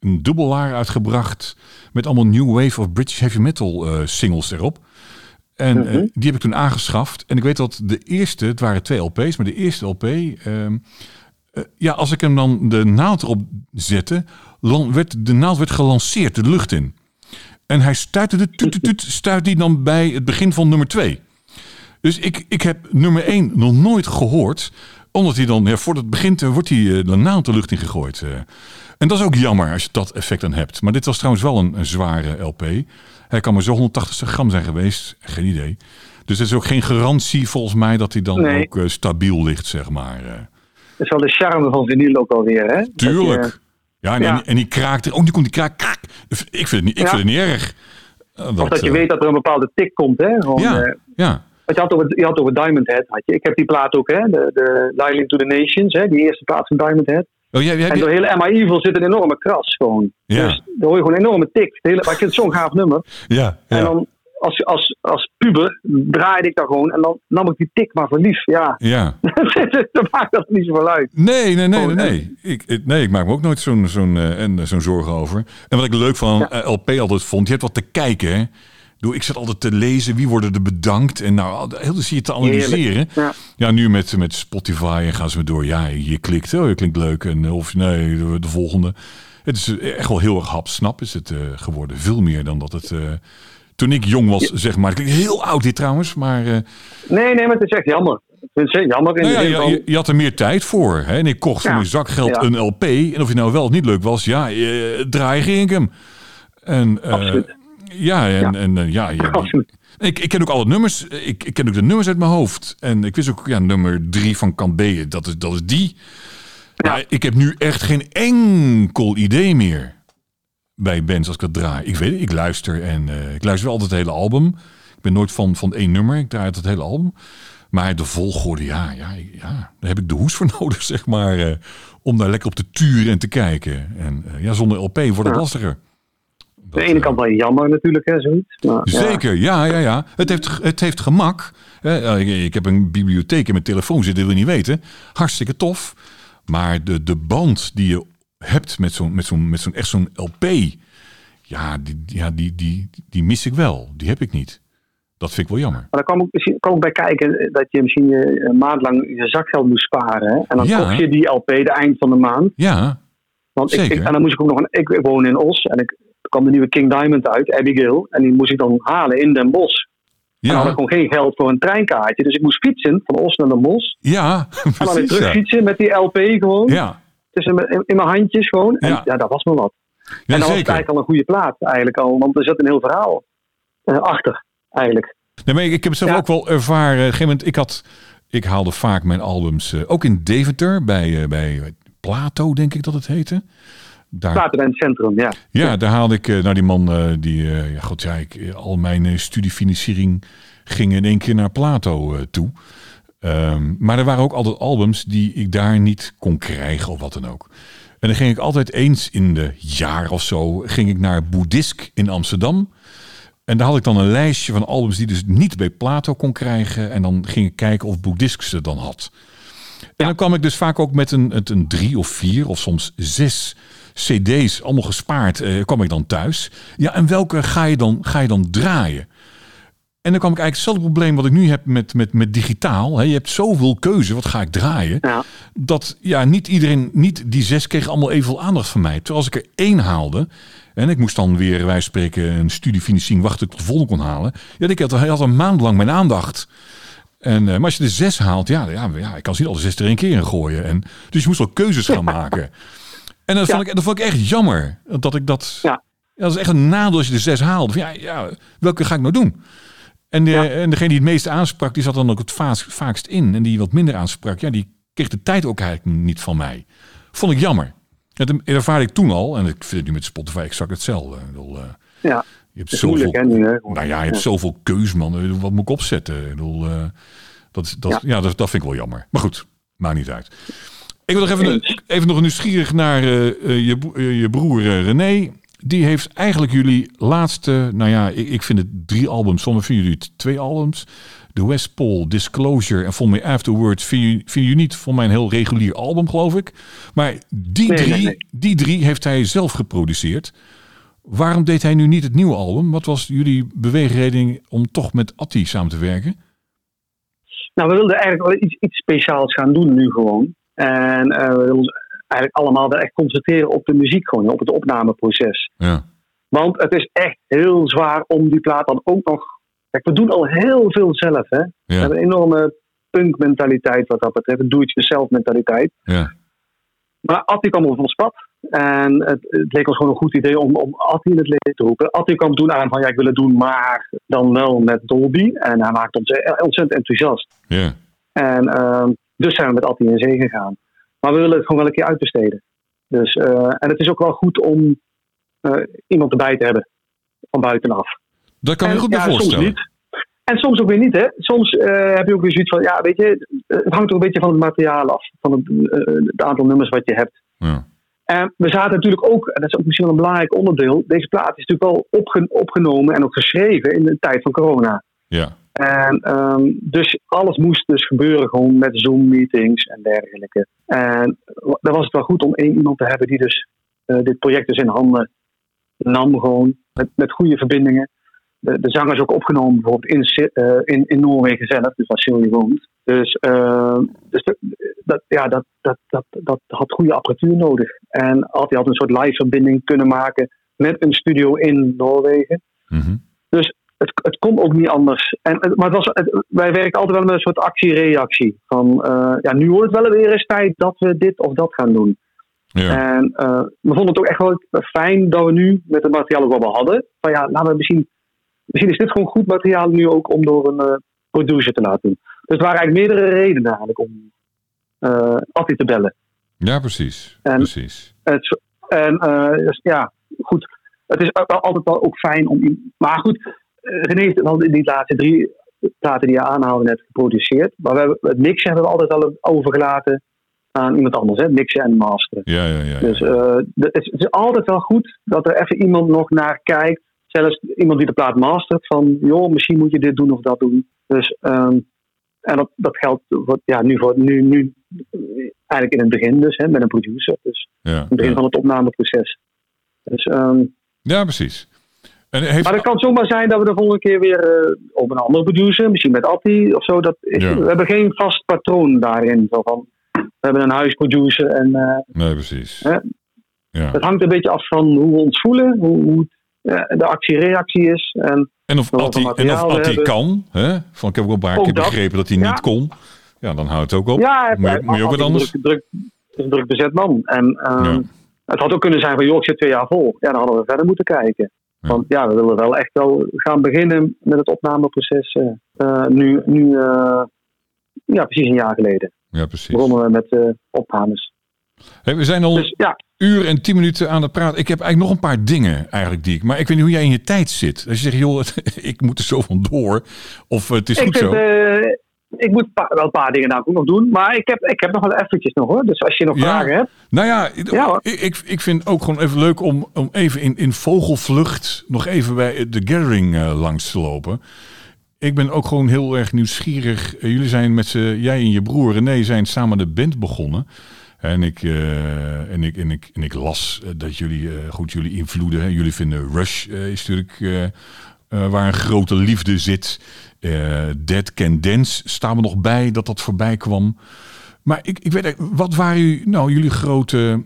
een dubbelaar uitgebracht. Met allemaal New Wave of British Heavy Metal eh, singles erop. En eh, Mhm. die heb ik toen aangeschaft. En ik weet dat de eerste, het waren twee LP's, maar de eerste LP. ehm, eh, ja, als ik hem dan de naald erop zette, werd de naald werd gelanceerd de lucht in. En hij stuitte de tut, tut, tut, stuit die dan bij het begin van nummer 2. Dus ik, ik heb nummer 1 nog nooit gehoord. Omdat hij dan, ja, voordat het begint, wordt hij de naald de lucht in gegooid. eh. En dat is ook jammer als je dat effect dan hebt. Maar dit was trouwens wel een, een zware LP. Hij kan maar zo 180 gram zijn geweest. Geen idee. Dus er is ook geen garantie volgens mij dat hij dan Nee. ook eh, stabiel ligt, zeg maar. eh. Dat is wel de charme van vinyl ook alweer, hè? Dat Tuurlijk. je- ja, en, ja. En, die kraakt. Oh, die komt die kraak. kraak. Ik vind het niet, ik Ja. vind het niet erg. Eh, of dat je eh, weet dat er een bepaalde tik komt, hè? Gewoon, Ja, ja. want je had over, je had over Diamond Head, had je. Ik heb die plaat ook, hè? De, de to the Nations, hè? Die eerste plaat van Diamond Head. Oh, jij, jij, En door hele Evil zit een enorme kras gewoon. Ja. Dus daar hoor je gewoon een enorme tik. Hele, maar ik vind het zo'n gaaf nummer. ja, En dan als, als, als puber draaide ik daar gewoon en dan nam ik die tik maar voor lief. Ja, ja. dan maakt dat niet zoveel uit. Nee, nee, nee, Oh, nee. nee. Ik, nee, ik maak me ook nooit zo'n zo'n en, eh, zo'n zorgen over. En wat ik leuk van Ja. eh, LP altijd vond, je hebt wat te kijken. Hè? Doe, ik zat altijd te lezen, wie worden er bedankt? En nou, heel zie je te analyseren. Ja. Ja, nu met, met Spotify en gaan ze maar door. Ja, je klikt, oh, je klinkt leuk. En of nee, de, de volgende. Het is echt wel heel erg hapsnap is het eh, geworden. Veel meer dan dat het... eh, toen ik jong was, zeg maar. Het klinkt heel oud dit trouwens, maar... eh, Nee, nee, maar het is echt jammer. Het is echt jammer in nou ja, de je, had er meer tijd voor. Hè? En ik kocht voor mijn zakgeld een LP. En of je nou wel of niet leuk was, ja, eh, draai ging ik hem. En, eh, Absoluut. Ja, en, Ja. en eh, ja, ik, ik ken ook alle nummers. Ik, ik ken ook de nummers uit mijn hoofd. En ik wist ook, ja, nummer drie van kant B, dat is, dat is die. Ja. Maar ik heb nu echt geen enkel idee meer bij bands als ik dat draai. Ik weet ik luister en eh, ik luister wel altijd het hele album. Ik ben nooit van, van één nummer, ik draai het hele album. Maar de volgorde, ja, ja, ja, daar heb ik de hoes voor nodig, zeg maar. eh, om daar lekker op te turen en te kijken. En ja, zonder LP wordt het Ja. lastiger. Aan de ene kant wel jammer natuurlijk, hè, zoiets. Maar. Zeker, ja, ja, ja. Het heeft, het heeft gemak. Eh, Ik, ik heb een bibliotheek in mijn telefoon zitten, dat wil je niet weten. Hartstikke tof. Maar de, de band die je hebt met zo'n met zo'n met zo'n echt zo'n LP, ja, die, ja die, die, die mis ik wel. Die heb ik niet. Dat vind ik wel jammer. Maar daar kwam ook, misschien, kwam ook bij kijken dat je misschien je, een maand lang je zakgeld moest sparen. Hè? En dan Ja. kocht je die LP de eind van de maand. Ja, Want ik, ik, en dan moest ik ook nog een. Ik, woon in Os en ik, kwam de nieuwe King Diamond uit, Abigail. En die moest ik dan halen in Den Bosch. En dan had ik ja, gewoon geen geld voor een treinkaartje. Dus ik moest fietsen van Os naar Den Bosch. ja. En dan weer precies, terug ja. fietsen met die LP gewoon. Ja, Tussen mijn- in, in mijn handjes gewoon. En Ja. ja, dat was me wat. ja en dan was het eigenlijk al een goede plaat eigenlijk al. Want er zit een heel verhaal eh, achter eigenlijk. Nee, maar ik heb het zelf Ja. ook wel ervaren. Op een gegeven moment, ik, had, ik haalde vaak mijn albums, eh, ook in Deventer, bij, eh, bij Plato, denk ik dat het heette. Daar, Platen in het centrum, ja. Ja, daar haalde ik, eh, nou die man, eh, die, eh, ja god, ja, ik, al mijn studiefinanciering ging in één keer naar Plato toe. Ehm, maar er waren ook altijd albums die ik daar niet kon krijgen of wat dan ook. En dan ging ik altijd eens in de jaar of zo, ging ik naar Boeddhisk in Amsterdam. En daar had ik dan een lijstje van albums die dus niet bij Plato kon krijgen. En dan ging ik kijken of Boeddhisk ze dan had. En dan kwam ik dus vaak ook met een, een drie of vier of soms zes cd's, allemaal gespaard, eh, kwam ik dan thuis. Ja, en welke ga je dan, ga je dan draaien? En dan kwam ik eigenlijk hetzelfde probleem wat ik nu heb met, met, met digitaal. Hè. Je hebt zoveel keuze, wat ga ik draaien? ja. dat ja, niet iedereen, niet die zes kregen allemaal evenveel aandacht van mij. Terwijl als ik er één haalde en ik moest dan weer, wij spreken, een studiefinanciering wachten tot de volgende kon halen. Ja, ik had, hij had een maand lang mijn aandacht. En, eh, maar als je de zes haalt, ja, ja, ja, ik kan ze niet alle zes er één keer in gooien. En, dus je moest wel keuzes gaan maken. En dat vond, ik, dat vond ik echt jammer. Dat ik dat. Ja. dat is echt een nadeel als je de zes haalt. Ja, ja, welke ga ik nou doen? En, de, en degene die het meeste aansprak, die zat dan ook het vaakst, vaakst in. En die wat minder aansprak, ja, die kreeg de tijd ook eigenlijk niet van mij. Vond ik jammer. Dat ervaar ik toen al, en ik vind het nu met Spotify exact hetzelfde. Ik bedoel, eh, Ja, je hebt zoveel, moeilijk, hè, nou ja, je hebt zoveel keus, man. Wat moet ik opzetten? Ik bedoel, eh, dat, is- dat, ja. dat, dat vind ik wel jammer. Maar goed, maakt niet uit. Ik wil nog even, even nog nieuwsgierig naar eh, eh, je, je broer René. Die heeft eigenlijk jullie laatste, nou ja, ik, ik vind het drie albums. Sommigen vinden jullie het twee albums. The West Pole, Disclosure en Vol Me Afterwards vinden jullie, niet voor mij een heel regulier album, geloof ik. Maar die, Nee, nee, drie, nee. die drie heeft hij zelf geproduceerd. Waarom deed hij nu niet het nieuwe album? Wat was jullie beweegreden om toch met Atti samen te werken? Nou, we wilden eigenlijk wel iets, iets speciaals gaan doen nu gewoon. En eh, we wilden eigenlijk allemaal wel echt concentreren op de muziek gewoon, op het opnameproces. Ja, Want het is echt heel zwaar om die plaat dan ook nog... Kijk, we doen al heel veel zelf, hè. We ja, hebben een enorme punk-mentaliteit wat dat betreft, een do-it-yourself mentaliteit. ja, Maar Atti kwam op ons pad. En het, het leek ons gewoon een goed idee om, om Atti in het leven te roepen. Atti kwam toen aan van ja, ik wil het doen, maar dan wel met Dolby. En hij maakte ons ontzettend enthousiast. ja. En ehm, dus zijn we met Atti in zee gegaan. Maar we willen het gewoon wel een keer uitbesteden. Dus, eh, en het is ook wel goed om eh, iemand erbij te hebben. Van buitenaf. Dat kan En, goed bij ja, soms voorstellen. niet. En soms ook weer niet, hè. Soms eh, heb je ook weer zoiets van, ja, weet je, het hangt ook een beetje van het materiaal af. Van het, het aantal nummers wat je hebt. Ja. En we zaten natuurlijk ook, en dat is ook misschien wel een belangrijk onderdeel, deze plaat is natuurlijk wel opge- opgenomen en ook geschreven in de tijd van corona. Ja, En ehm, dus alles moest dus gebeuren gewoon met Zoom-meetings en dergelijke. En dan was het wel goed om één iemand te hebben die dus eh, dit project dus in handen nam gewoon, met, met goede verbindingen. De, de zanger is ook opgenomen bijvoorbeeld in, eh, in, in Noorwegen zelf, dus waar Silje woont. Dus, eh, dus de- dat, ja, dat, dat, dat, dat had goede apparatuur nodig. En had, hij had een soort live verbinding kunnen maken met een studio in Noorwegen. mhm. Dus het, het kon ook niet anders. En, maar het was, het- wij werken altijd wel met een soort actie-reactie. Van eh, ja, nu wordt het wel weer eens tijd dat we dit of dat gaan doen. ja, En we vonden het ook echt wel fijn dat we nu met het materiaal wat we hadden. Van ja, laten we misschien, misschien is dit gewoon goed materiaal nu ook om door een eh, producer te laten doen. Dus er waren eigenlijk meerdere redenen eigenlijk om Atti te bellen. ja, precies. En- precies. Het, en eh, dus, ja, goed. Het is altijd wel ook fijn om. Maar goed, René heeft wel die laatste drie platen die je aanhaalde net geproduceerd. Maar we hebben, het mixen hebben we altijd al overgelaten aan iemand anders. Hè? Mixen en masteren. Ja, ja, ja. Dus ja. het, is, het is altijd wel goed dat er even iemand nog naar kijkt. Zelfs iemand die de plaat mastert. Van, joh, misschien moet je dit doen of dat doen. Dus, ehm, en dat, dat geldt wat, ja, nu, voor, nu, nu eigenlijk in het begin dus, hè, met een producer. Dus ja, het begin ja. van het opnameproces. Dus, ehm, Ja, precies. En heeft, maar het kan zomaar zijn dat we de volgende keer weer eh, op een andere producer, misschien met Atti of zo. Dat is, Ja. We hebben geen vast patroon daarin. Zo van, we hebben een huisproducer en eh, Nee, precies. Hè? Ja. het hangt een beetje af van hoe we ons voelen, hoe, hoe het, de actie-reactie is. En En of Atti, kan. Hè? Van, ik heb ook een paar keer begrepen dat hij niet kon. Ja, dan houdt het ook op. ja, moet je ook wat anders? is een druk, druk, is een druk bezet man. En ehm, Ja. het had ook kunnen zijn van, joh, ik zit twee jaar vol. Ja, dan hadden we verder moeten kijken. Ja. Want ja, we willen wel echt wel gaan beginnen met het opnameproces. eh, eh, nu, nu eh, ja, precies een jaar geleden Ja, precies. begonnen we met eh opnames. Hey, we zijn al Dus ja, een uur en tien minuten aan het praten. Ik heb eigenlijk nog een paar dingen eigenlijk die ik... Maar ik weet niet hoe jij in je tijd zit. Als je zegt, joh, ik moet er zo van door. Of het is ik, goed vind, zo. eh, ik moet pa- wel een paar dingen nou ook nog doen. Maar ik heb, ik heb nog wel eventjes nog hoor. Dus als je nog Ja. vragen hebt. Nou ja, ik, ik, ik vind ook gewoon even leuk om, om even in, in vogelvlucht nog even bij The Gathering eh, langs te lopen. Ik ben ook gewoon heel erg nieuwsgierig. Eh, jullie zijn met z'n, jij en je broer René zijn samen de band begonnen. En ik, eh, en ik, en ik, en ik las eh, dat jullie, eh, goed, jullie invloeden. Hè, jullie vinden Rush is natuurlijk waar een grote liefde zit. Dead Can Dance staan we nog bij dat dat voorbij kwam. Maar ik, ik weet wat waren u, nou, jullie grote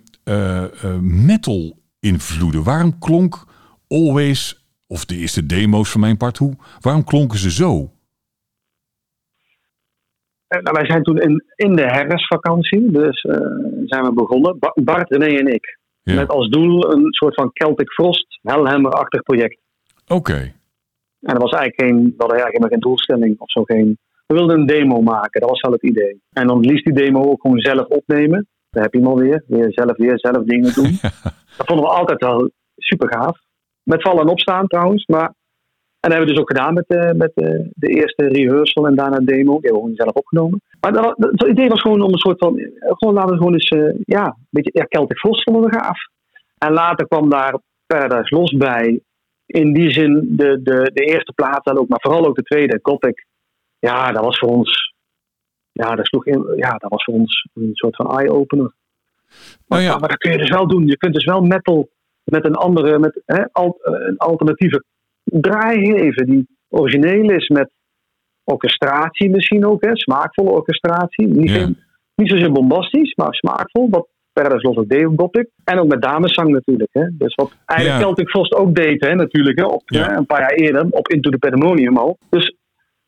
metal invloeden? Waarom klonk Always, of de eerste demo's van mijn part, hoe, waarom klonken ze zo? Eh, nou, wij zijn toen in, in de herfstvakantie. Dus eh, zijn we begonnen. Ba- Bart, René en ik. Ja. Met als doel een soort van Celtic Frost, Hellhammer-achtig project. Oké, En dat was eigenlijk geen, we hadden eigenlijk geen doelstelling of zo. Geen, we wilden een demo maken, dat was wel het idee. En dan liefst die demo ook gewoon zelf opnemen. daar heb je hem alweer. Weer zelf, weer zelf dingen doen. dat vonden we altijd wel super gaaf. Met vallen en opstaan trouwens. Maar, en dat hebben we dus ook gedaan met, uh, met uh, de eerste rehearsal en daarna demo. Die hebben we gewoon zelf opgenomen. Maar dat, dat, het idee was gewoon om een soort van... Gewoon laten we gewoon eens... Uh, ja, een beetje... Ja, Celtic Frost vonden we gaaf. En later kwam daar Paradise Los bij. In die zin de, de, de eerste plaat dan ook. Maar vooral ook de tweede, Gothic. Ja, dat was voor ons... Ja, dat, sloeg in, ja, dat was voor ons een soort van eye-opener. Maar, ja. maar dat kun je dus wel doen. Je kunt dus wel metal met een andere, met hè, al, een alternatieve draai geven die origineel is met orchestratie misschien ook, hè, smaakvolle orchestratie. Niet, Ja. geen- niet zozeer bombastisch, maar smaakvol. Wat Paradise Lost ook deed op Gothic. En ook met dameszang natuurlijk. Hè. Dus wat eigenlijk Ja. Celtic Frost ook deed hè, natuurlijk. Hè, op, Ja. hè, een paar jaar eerder, op Into the Pandemonium al. Dus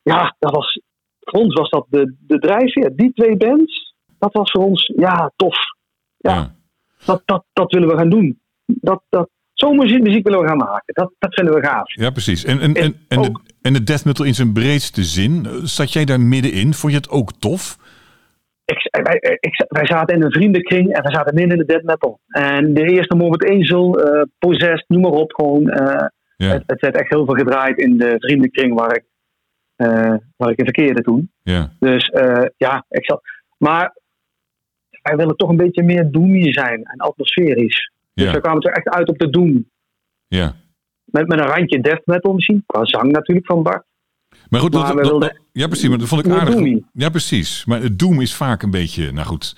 ja, dat was, voor ons was dat de, de drijfveer. Die twee bands, dat was voor ons, ja, tof. Ja. Ja. Dat, dat, dat willen we gaan doen. Dat, dat, Zo'n muziek, muziek willen we gaan maken. Dat, dat vinden we gaaf. Ja, precies. En, en, en, en, de, en de death metal in zijn breedste zin, eh, zat jij daar middenin? Vond je het ook tof? ik, wij, ik, wij zaten in een vriendenkring en we zaten midden in de death metal. En de eerste Morbid Angel, eh Possessed, noem maar op. Gewoon, eh, Ja, het, het werd echt heel veel gedraaid in de vriendenkring waar ik, eh, waar ik in verkeerde toen. ja, Dus eh, ja, ik zat. Maar wij willen toch een beetje meer doomy zijn en atmosferisch. Dus ja, kwamen toch echt uit op de doom. ja. Met, met een randje death metal misschien. Qua zang natuurlijk van Bart. Maar goed, Maar dat, ja, precies. Maar dat vond ik aardig. Ja, precies. Maar het Doom is vaak een beetje, nou goed,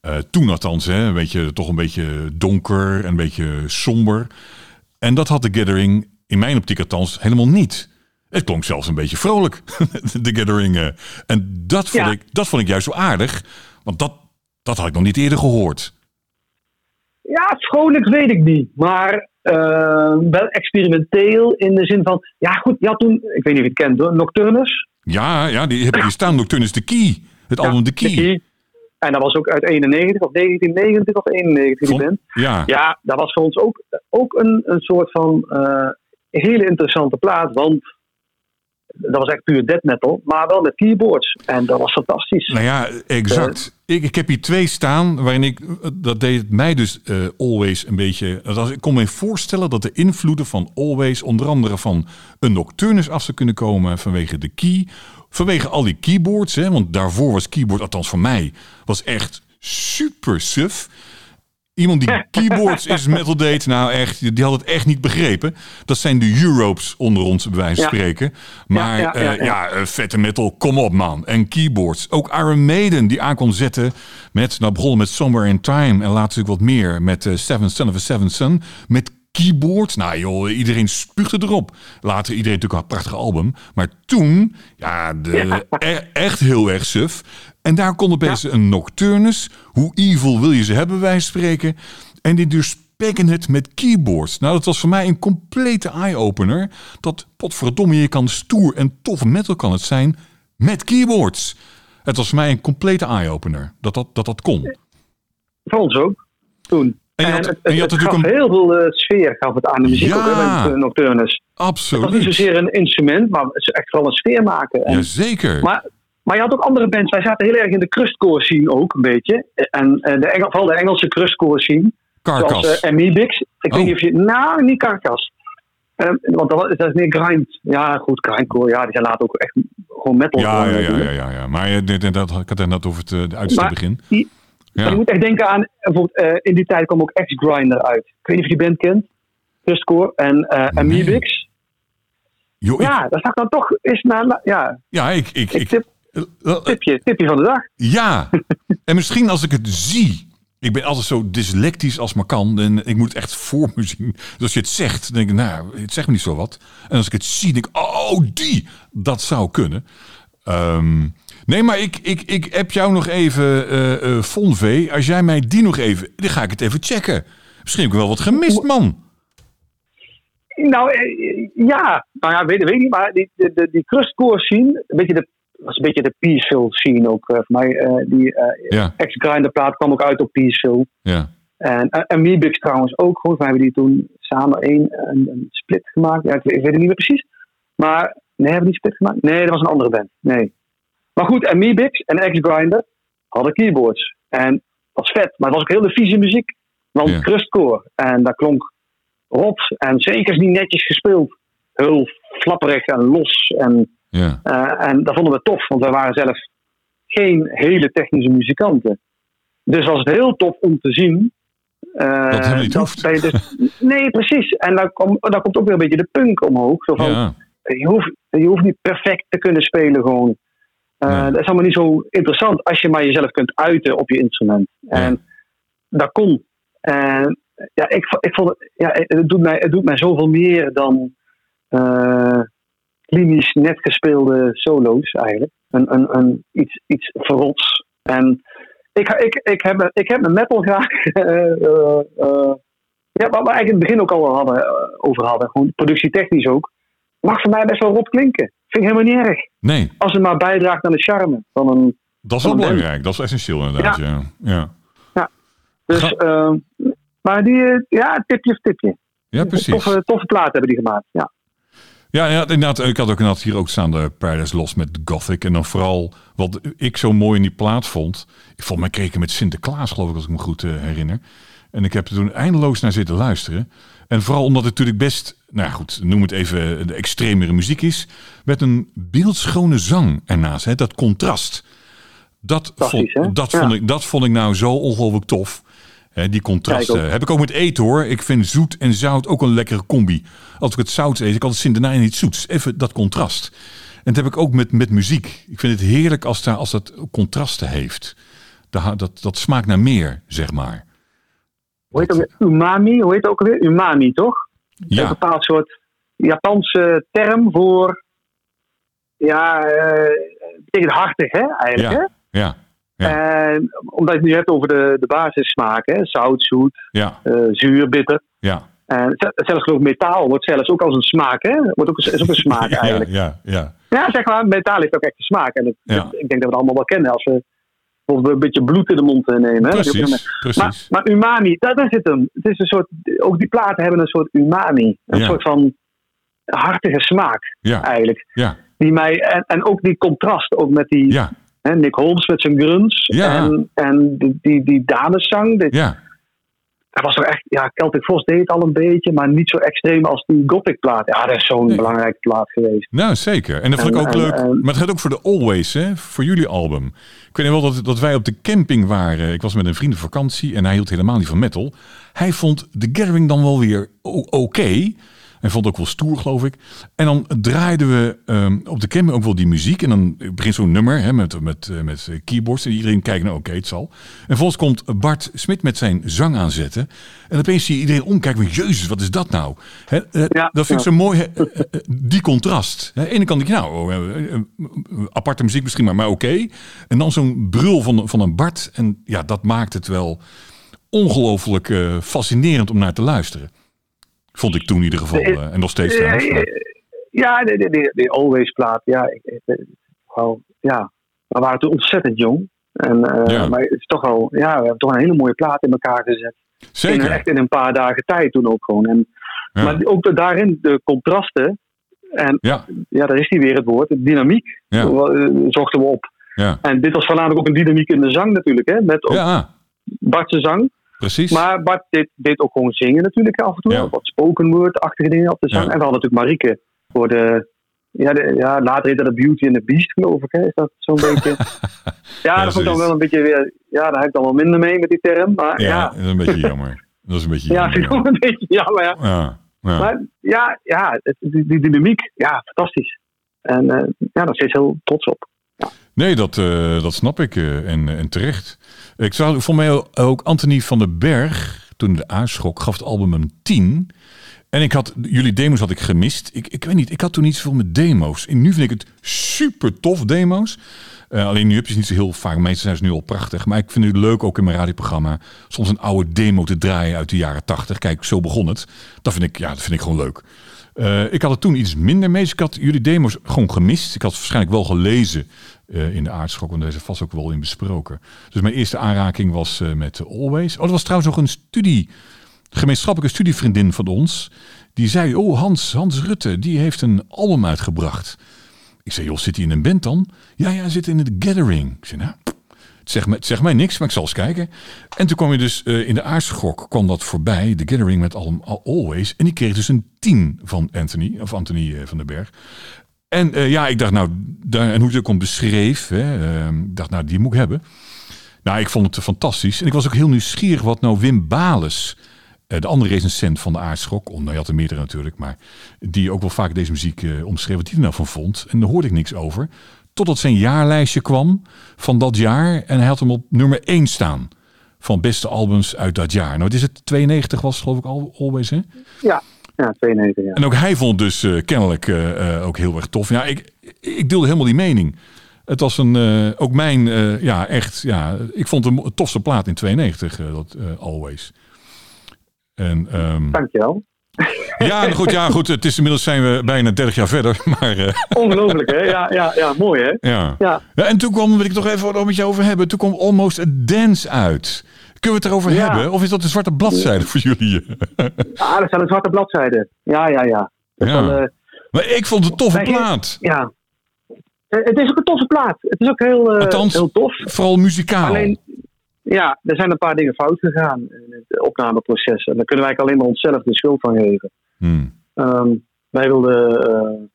eh, toen althans, hè, een beetje, toch een beetje donker en een beetje somber. En dat had de Gathering, in mijn optiek althans, helemaal niet. Het klonk zelfs een beetje vrolijk, de Gathering. eh. En dat vond, Ja. ik, dat vond ik juist zo aardig, want dat, dat had ik nog niet eerder gehoord. Ja, vrolijk weet ik niet. Maar eh, wel experimenteel in de zin van... Ja goed, je had toen, ik weet niet of je het kent hoor, Nocturnus. Ja, ja die hebben hier staan, Nocturnus de Key. Het Ja, album de Key. Key. En dat was ook uit 91 of 1990 of 91 die band. Ja, Ja, dat was voor ons ook, ook een, een soort van eh, hele interessante plaat. Want dat was echt puur death metal, maar wel met keyboards. En dat was fantastisch. Nou ja, exact. ik, ik heb hier twee staan waarin ik, dat deed mij dus eh, Always een beetje, dat ik kon me voorstellen dat de invloeden van Always onder andere van een Nocturnus af zou kunnen komen vanwege de key, vanwege al die keyboards, hè, want daarvoor was keyboard, althans voor mij, was echt super suf. Iemand die keyboards is metal deed, nou echt, die had het echt niet begrepen. Dat zijn de Europes onder ons, bij wijze van Ja. spreken. Maar Ja, ja, ja. eh, vette metal, kom op man. En keyboards. Ook Iron Maiden die aan kon zetten met, nou begonnen met Somewhere in Time en later natuurlijk wat meer met eh, Seven Son of a Seven Son. Met keyboards. Nou joh, iedereen spuugde erop. Later iedereen natuurlijk een prachtig album. Maar toen, ja, de, e- echt heel erg suf. En daar kon opeens een Nocturnus. Hoe evil wil je ze hebben, wij spreken. En die dus het met keyboards. Nou, dat was voor mij een complete eye-opener. Dat potverdomme, je kan stoer en tof metal kan het zijn met keyboards. Het was voor mij een complete eye-opener. Dat dat, dat, dat kon. Voor ons ook, toen. En je had- het, en je had het natuurlijk een- heel veel eh, sfeer gaf het aan de muziek Ja. ook, hè, eh, Nocturnus. Het was niet Absoluut. zozeer een instrument, maar het is echt vooral een sfeer maken. En, Jazeker. maar, maar je had ook andere bands. Wij zaten heel erg in de crustcore scene ook, een beetje. En eh, de Engel, vooral de Engelse crustcore scene. Zoals Carcass. eh Amibix. Ik Oh. weet niet of je... Nou, niet Carcass. Ehm, want dat, dat is meer grind. Ja, goed, grindcore. Ja, die zijn later ook echt gewoon metal. Ja, ja, ja, ja, ja, ja. Maar dit- dat, ik had het net over het, de Maar begin. die- Maar Ja. je moet echt denken aan, bijvoorbeeld, eh, in die tijd kwam ook X-Grinder uit. Ik weet niet of je die band kent. Crustcore en eh Nee. Amibix. Joh, ik- Ja, dat zag dan toch eens naar... Ja, ja, ik... ik, ik tip, eh, eh, tipje, tipje van de dag. ja, en misschien als ik het zie... Ik ben altijd zo dyslectisch als maar kan. En ik moet het echt voor me zien. Dus als je het zegt, dan denk ik, nou, het zegt me niet zo wat. En als ik het zie, denk ik, oh, die. Dat zou kunnen. Ehm, nee, maar ik, ik, ik heb jou nog even, eh, Fonve. Als jij mij die nog even... Dan ga ik het even checken. Misschien heb ik wel wat gemist, man. Nou, eh, ja. Nou ja, weet, weet ik niet. Maar die, de, de, die crustcore scene, een beetje de, was een beetje de Peaceville scene ook voor mij. die eh Ja, X-Grinder plaat kwam ook uit op Peaceville. ja. En uh, Amibix trouwens ook. Goed, we hebben die toen samen één, een, een split gemaakt. Ja, ik, weet, ik weet het niet meer precies. Maar, nee, hebben we die split gemaakt? Nee, dat was een andere band. Nee. Maar goed, Amibix en X-Grinder hadden keyboards. En was vet. Maar het was ook hele vieze muziek. Want Ja. crustcore. En dat klonk rot. En zeker niet netjes gespeeld. Heel flapperig en los. En, Ja. eh, en dat vonden we tof. Want wij waren zelf geen hele technische muzikanten. Dus was het heel tof om te zien. eh, Dat helemaal niet dat nee, precies. En kom, dan komt ook weer een beetje de punk omhoog. Zo van, Ja. je, hoeft, je hoeft niet perfect te kunnen spelen gewoon. Eh. Dat is allemaal niet zo interessant als je maar jezelf kunt uiten op je instrument. En dat kon. En ja, ik, ik vond het, ja, het, doet mij, het doet mij zoveel meer dan eh klinisch net gespeelde solo's eigenlijk. Een, een, een, iets, iets verrots. En ik, ik, ik, heb, ik heb mijn metal graag. eh, ja, wat we eigenlijk in het begin ook al hadden, over hadden. Gewoon productietechnisch ook. Mag voor mij best wel rot klinken. Vind ik helemaal niet erg. Nee, Als het maar bijdraagt aan de charme van een dat is wel belangrijk. Dat is essentieel inderdaad. Ja. Ja. Dus, Ga- ehm, maar die, eh, ja, tipje of tipje. ja, precies. Toffe, toffe plaat hebben die gemaakt. Ja. Ja, ja, inderdaad. Ik had ook inderdaad hier ook staan de Paradise Lost met Gothic. En dan vooral wat ik zo mooi in die plaat vond. Ik vond mij kreeg ik met Sinterklaas, geloof ik, als ik me goed eh, herinner. En ik heb er toen eindeloos naar zitten luisteren. En vooral omdat het natuurlijk best, nou goed, noem het even de extremere muziek is. Met een beeldschone zang ernaast. Hè, dat contrast. Dat, vond, dat, Ja. vond ik, dat vond ik nou zo ongelooflijk tof. Hè, die contrasten. Ook. Heb ik ook met eten hoor. Ik vind zoet en zout ook een lekkere combi. Als ik het zout eet, ik zin daarna in iets zoets. Even dat contrast. En dat heb ik ook met, met muziek. Ik vind het heerlijk als, daar, als dat contrasten heeft. Dat, dat, dat smaakt naar meer, zeg maar. Hoe heet het ook weer? Umami, hoe heet het ook weer? Umami, toch? Een Ja, bepaald soort Japanse term voor. Ja, eh betekent hartig, hè, eigenlijk. ja, ja? En omdat je het nu hebt over de, de basissmaak, hè? zout, zoet, ja, eh, zuur, bitter. ja. En ze- zelfs geloof metaal wordt zelfs ook als een smaak, hè? Wordt ook, is ook een smaak eigenlijk. ja, ja. Ja, zeg maar, metaal heeft ook echt een smaak. En het- Ja. ik denk dat we het allemaal wel kennen als we bijvoorbeeld een beetje bloed in de mond eh, nemen. Hè? Dat is Precies, Maar, maar umami, daar, daar zit hem. Het is een soort, ook die platen hebben een soort umami. Een Ja. soort van hartige smaak Ja, eigenlijk. ja, Die mij, en, en ook die contrast, ook met die hè, Nick Holmes met zijn grunts. Ja. En, en die, die, die dameszang. Dit, ja. Dat was toch echt, ja, Celtic Frost deed het al een beetje, maar niet zo extreem als die Gothic plaat. Ja, dat is zo'n Nee. belangrijke plaat geweest. Nou, zeker. En dat vond ik ook en- leuk. en- maar het gaat ook voor de Always, hè? Voor jullie album. Ik weet wel dat, dat wij op de camping waren. Ik was met een vriend op vakantie en hij hield helemaal niet van metal. Hij vond The Gathering dan wel weer oké. Hij vond het ook wel stoer, geloof ik. En dan draaiden we ehm, op de camping ook wel die muziek. En dan begint zo'n nummer hè, met, met, eh, met keyboards. En iedereen kijkt, nou oké, het zal. En vervolgens komt Bart Smit met zijn zang aanzetten. En opeens zie je iedereen omkijken. Jezus, wat is dat nou? Hè, eh, Ja, dat vind ik zo mooi, eh, eh, die contrast. Hè, Aan de ene kant denk je, nou, oh, eh, eh, eh, aparte muziek misschien, maar, maar oké. En dan zo'n brul van, van een Bart. En ja, dat maakt het wel ongelooflijk eh, fascinerend om naar te luisteren. Vond ik toen in ieder geval. eh, en nog steeds trouwens. Ja, maar- Ja, de, de, de, de Always plaat. Ja, ik, wel, ja, we waren toen ontzettend jong. En, eh, Ja. Maar het is toch wel, ja, we hebben toch een hele mooie plaat in elkaar gezet. In, Zeker. echt in een paar dagen tijd toen ook gewoon. En, Ja. Maar ook de- daarin de contrasten. En Ja, ja, daar is die weer het woord. De dynamiek Ja. eh, zochten we op. ja. En dit was voornamelijk ook een dynamiek in de zang natuurlijk. Hè, met ook ja, Bart's zang. Precies. Maar Bart deed, deed ook gewoon zingen natuurlijk af en toe. Ja. Wat spoken word-achtige dingen op de zang. Ja. En we hadden natuurlijk Marieke voor de... Ja, de, ja later heette dat Beauty and the Beast geloof ik. Hè? Is dat zo'n beetje... Ja, dat vond ik dan wel een beetje weer... Ja, daar heb ik dan wel minder mee met die term. Maar ja, ja, dat is een beetje jammer. Dat is een beetje ja, jammer. vind ik wel een beetje jammer. Ja. Ja, ja. Maar ja, ja die, die dynamiek, ja, fantastisch. En eh, ja, daar steeds heel trots op. Nee, dat, eh, dat snap ik eh, en, en terecht. Ik zou voor mij ook Anthony van den Berg, toen de aanschok, gaf het album een 10. En ik had, jullie demos had ik gemist. Ik, ik weet niet, ik had toen niet zoveel met demo's. En nu vind ik het super tof, demo's. Eh, alleen nu heb je ze niet zo heel vaak. Meestal zijn ze nu al prachtig. Maar ik vind het leuk ook in mijn radioprogramma. Soms een oude demo te draaien uit de jaren 80. Kijk, zo begon het. Dat vind ik, ja, dat vind ik gewoon leuk. Eh, ik had het toen iets minder mee. Dus ik had jullie demos gewoon gemist. Ik had waarschijnlijk wel gelezen eh, in de aardschok. Want daar is vast ook wel in besproken. Dus mijn eerste aanraking was eh, met Always. Oh, dat was trouwens nog een studie. Gemeenschappelijke studievriendin van ons. Die zei, oh Hans, Hans Rutte, die heeft een album uitgebracht. Ik zei, joh, zit hij in een band dan? Ja, ja, hij zit in de Gathering. Zei, nou, Het zegt, mij, het mij niks, maar ik zal eens kijken. En toen kwam je dus eh, in de aardschok, kwam dat voorbij. The Gathering met Al Always. En die kreeg dus een 10 van Anthony, of Anthony van den Berg. En eh, ja, ik dacht nou, en hoe ik het ook beschreef, hè, eh, ik dacht nou, die moet ik hebben. Nou, ik vond het fantastisch. En ik was ook heel nieuwsgierig wat nou Wim Bales, eh, de andere recensent van de Aardschok, oh, nou, je had er meerdere natuurlijk, maar die ook wel vaak deze muziek eh, omschreef, wat hij er nou van vond. En daar hoorde ik niks over. Totdat zijn jaarlijstje kwam van dat jaar en hij had hem op nummer 1 staan van beste albums uit dat jaar. Nou, wat is het? 92 was het, geloof ik al, always, hè? Ja, ja 92, ja. En ook hij vond dus eh, kennelijk eh, eh, ook heel erg tof. Ja, ik, ik deelde helemaal die mening. Het was een, ook mijn, ja, echt, ja, ik vond hem het tofste plaat in 92, eh, dat Always. En, ehm, Dankjewel. ja, nou goed, ja, goed, het is inmiddels zijn we bijna 30 jaar verder, maar Ongelooflijk, hè? Ja, ja, ja, mooi, hè? ja. Ja. ja. En toen kwam, wil ik toch even wat met je over hebben, toen kwam Almost a Dance uit. Kunnen we het erover Ja. hebben? Of is dat een zwarte bladzijde voor jullie? Ah, dat zijn de zwarte bladzijden. Ja, ja, ja. Dat Ja. wel, eh, maar ik vond het een toffe plaat. ja. Eh, Het is ook een toffe plaat. Het is ook heel, eh, Althans, heel tof. Vooral muzikaal. Alleen, ja, er zijn een paar dingen fout gegaan in het opnameproces. En daar kunnen wij alleen maar onszelf de schuld van geven. Hmm. Ehm, wij wilden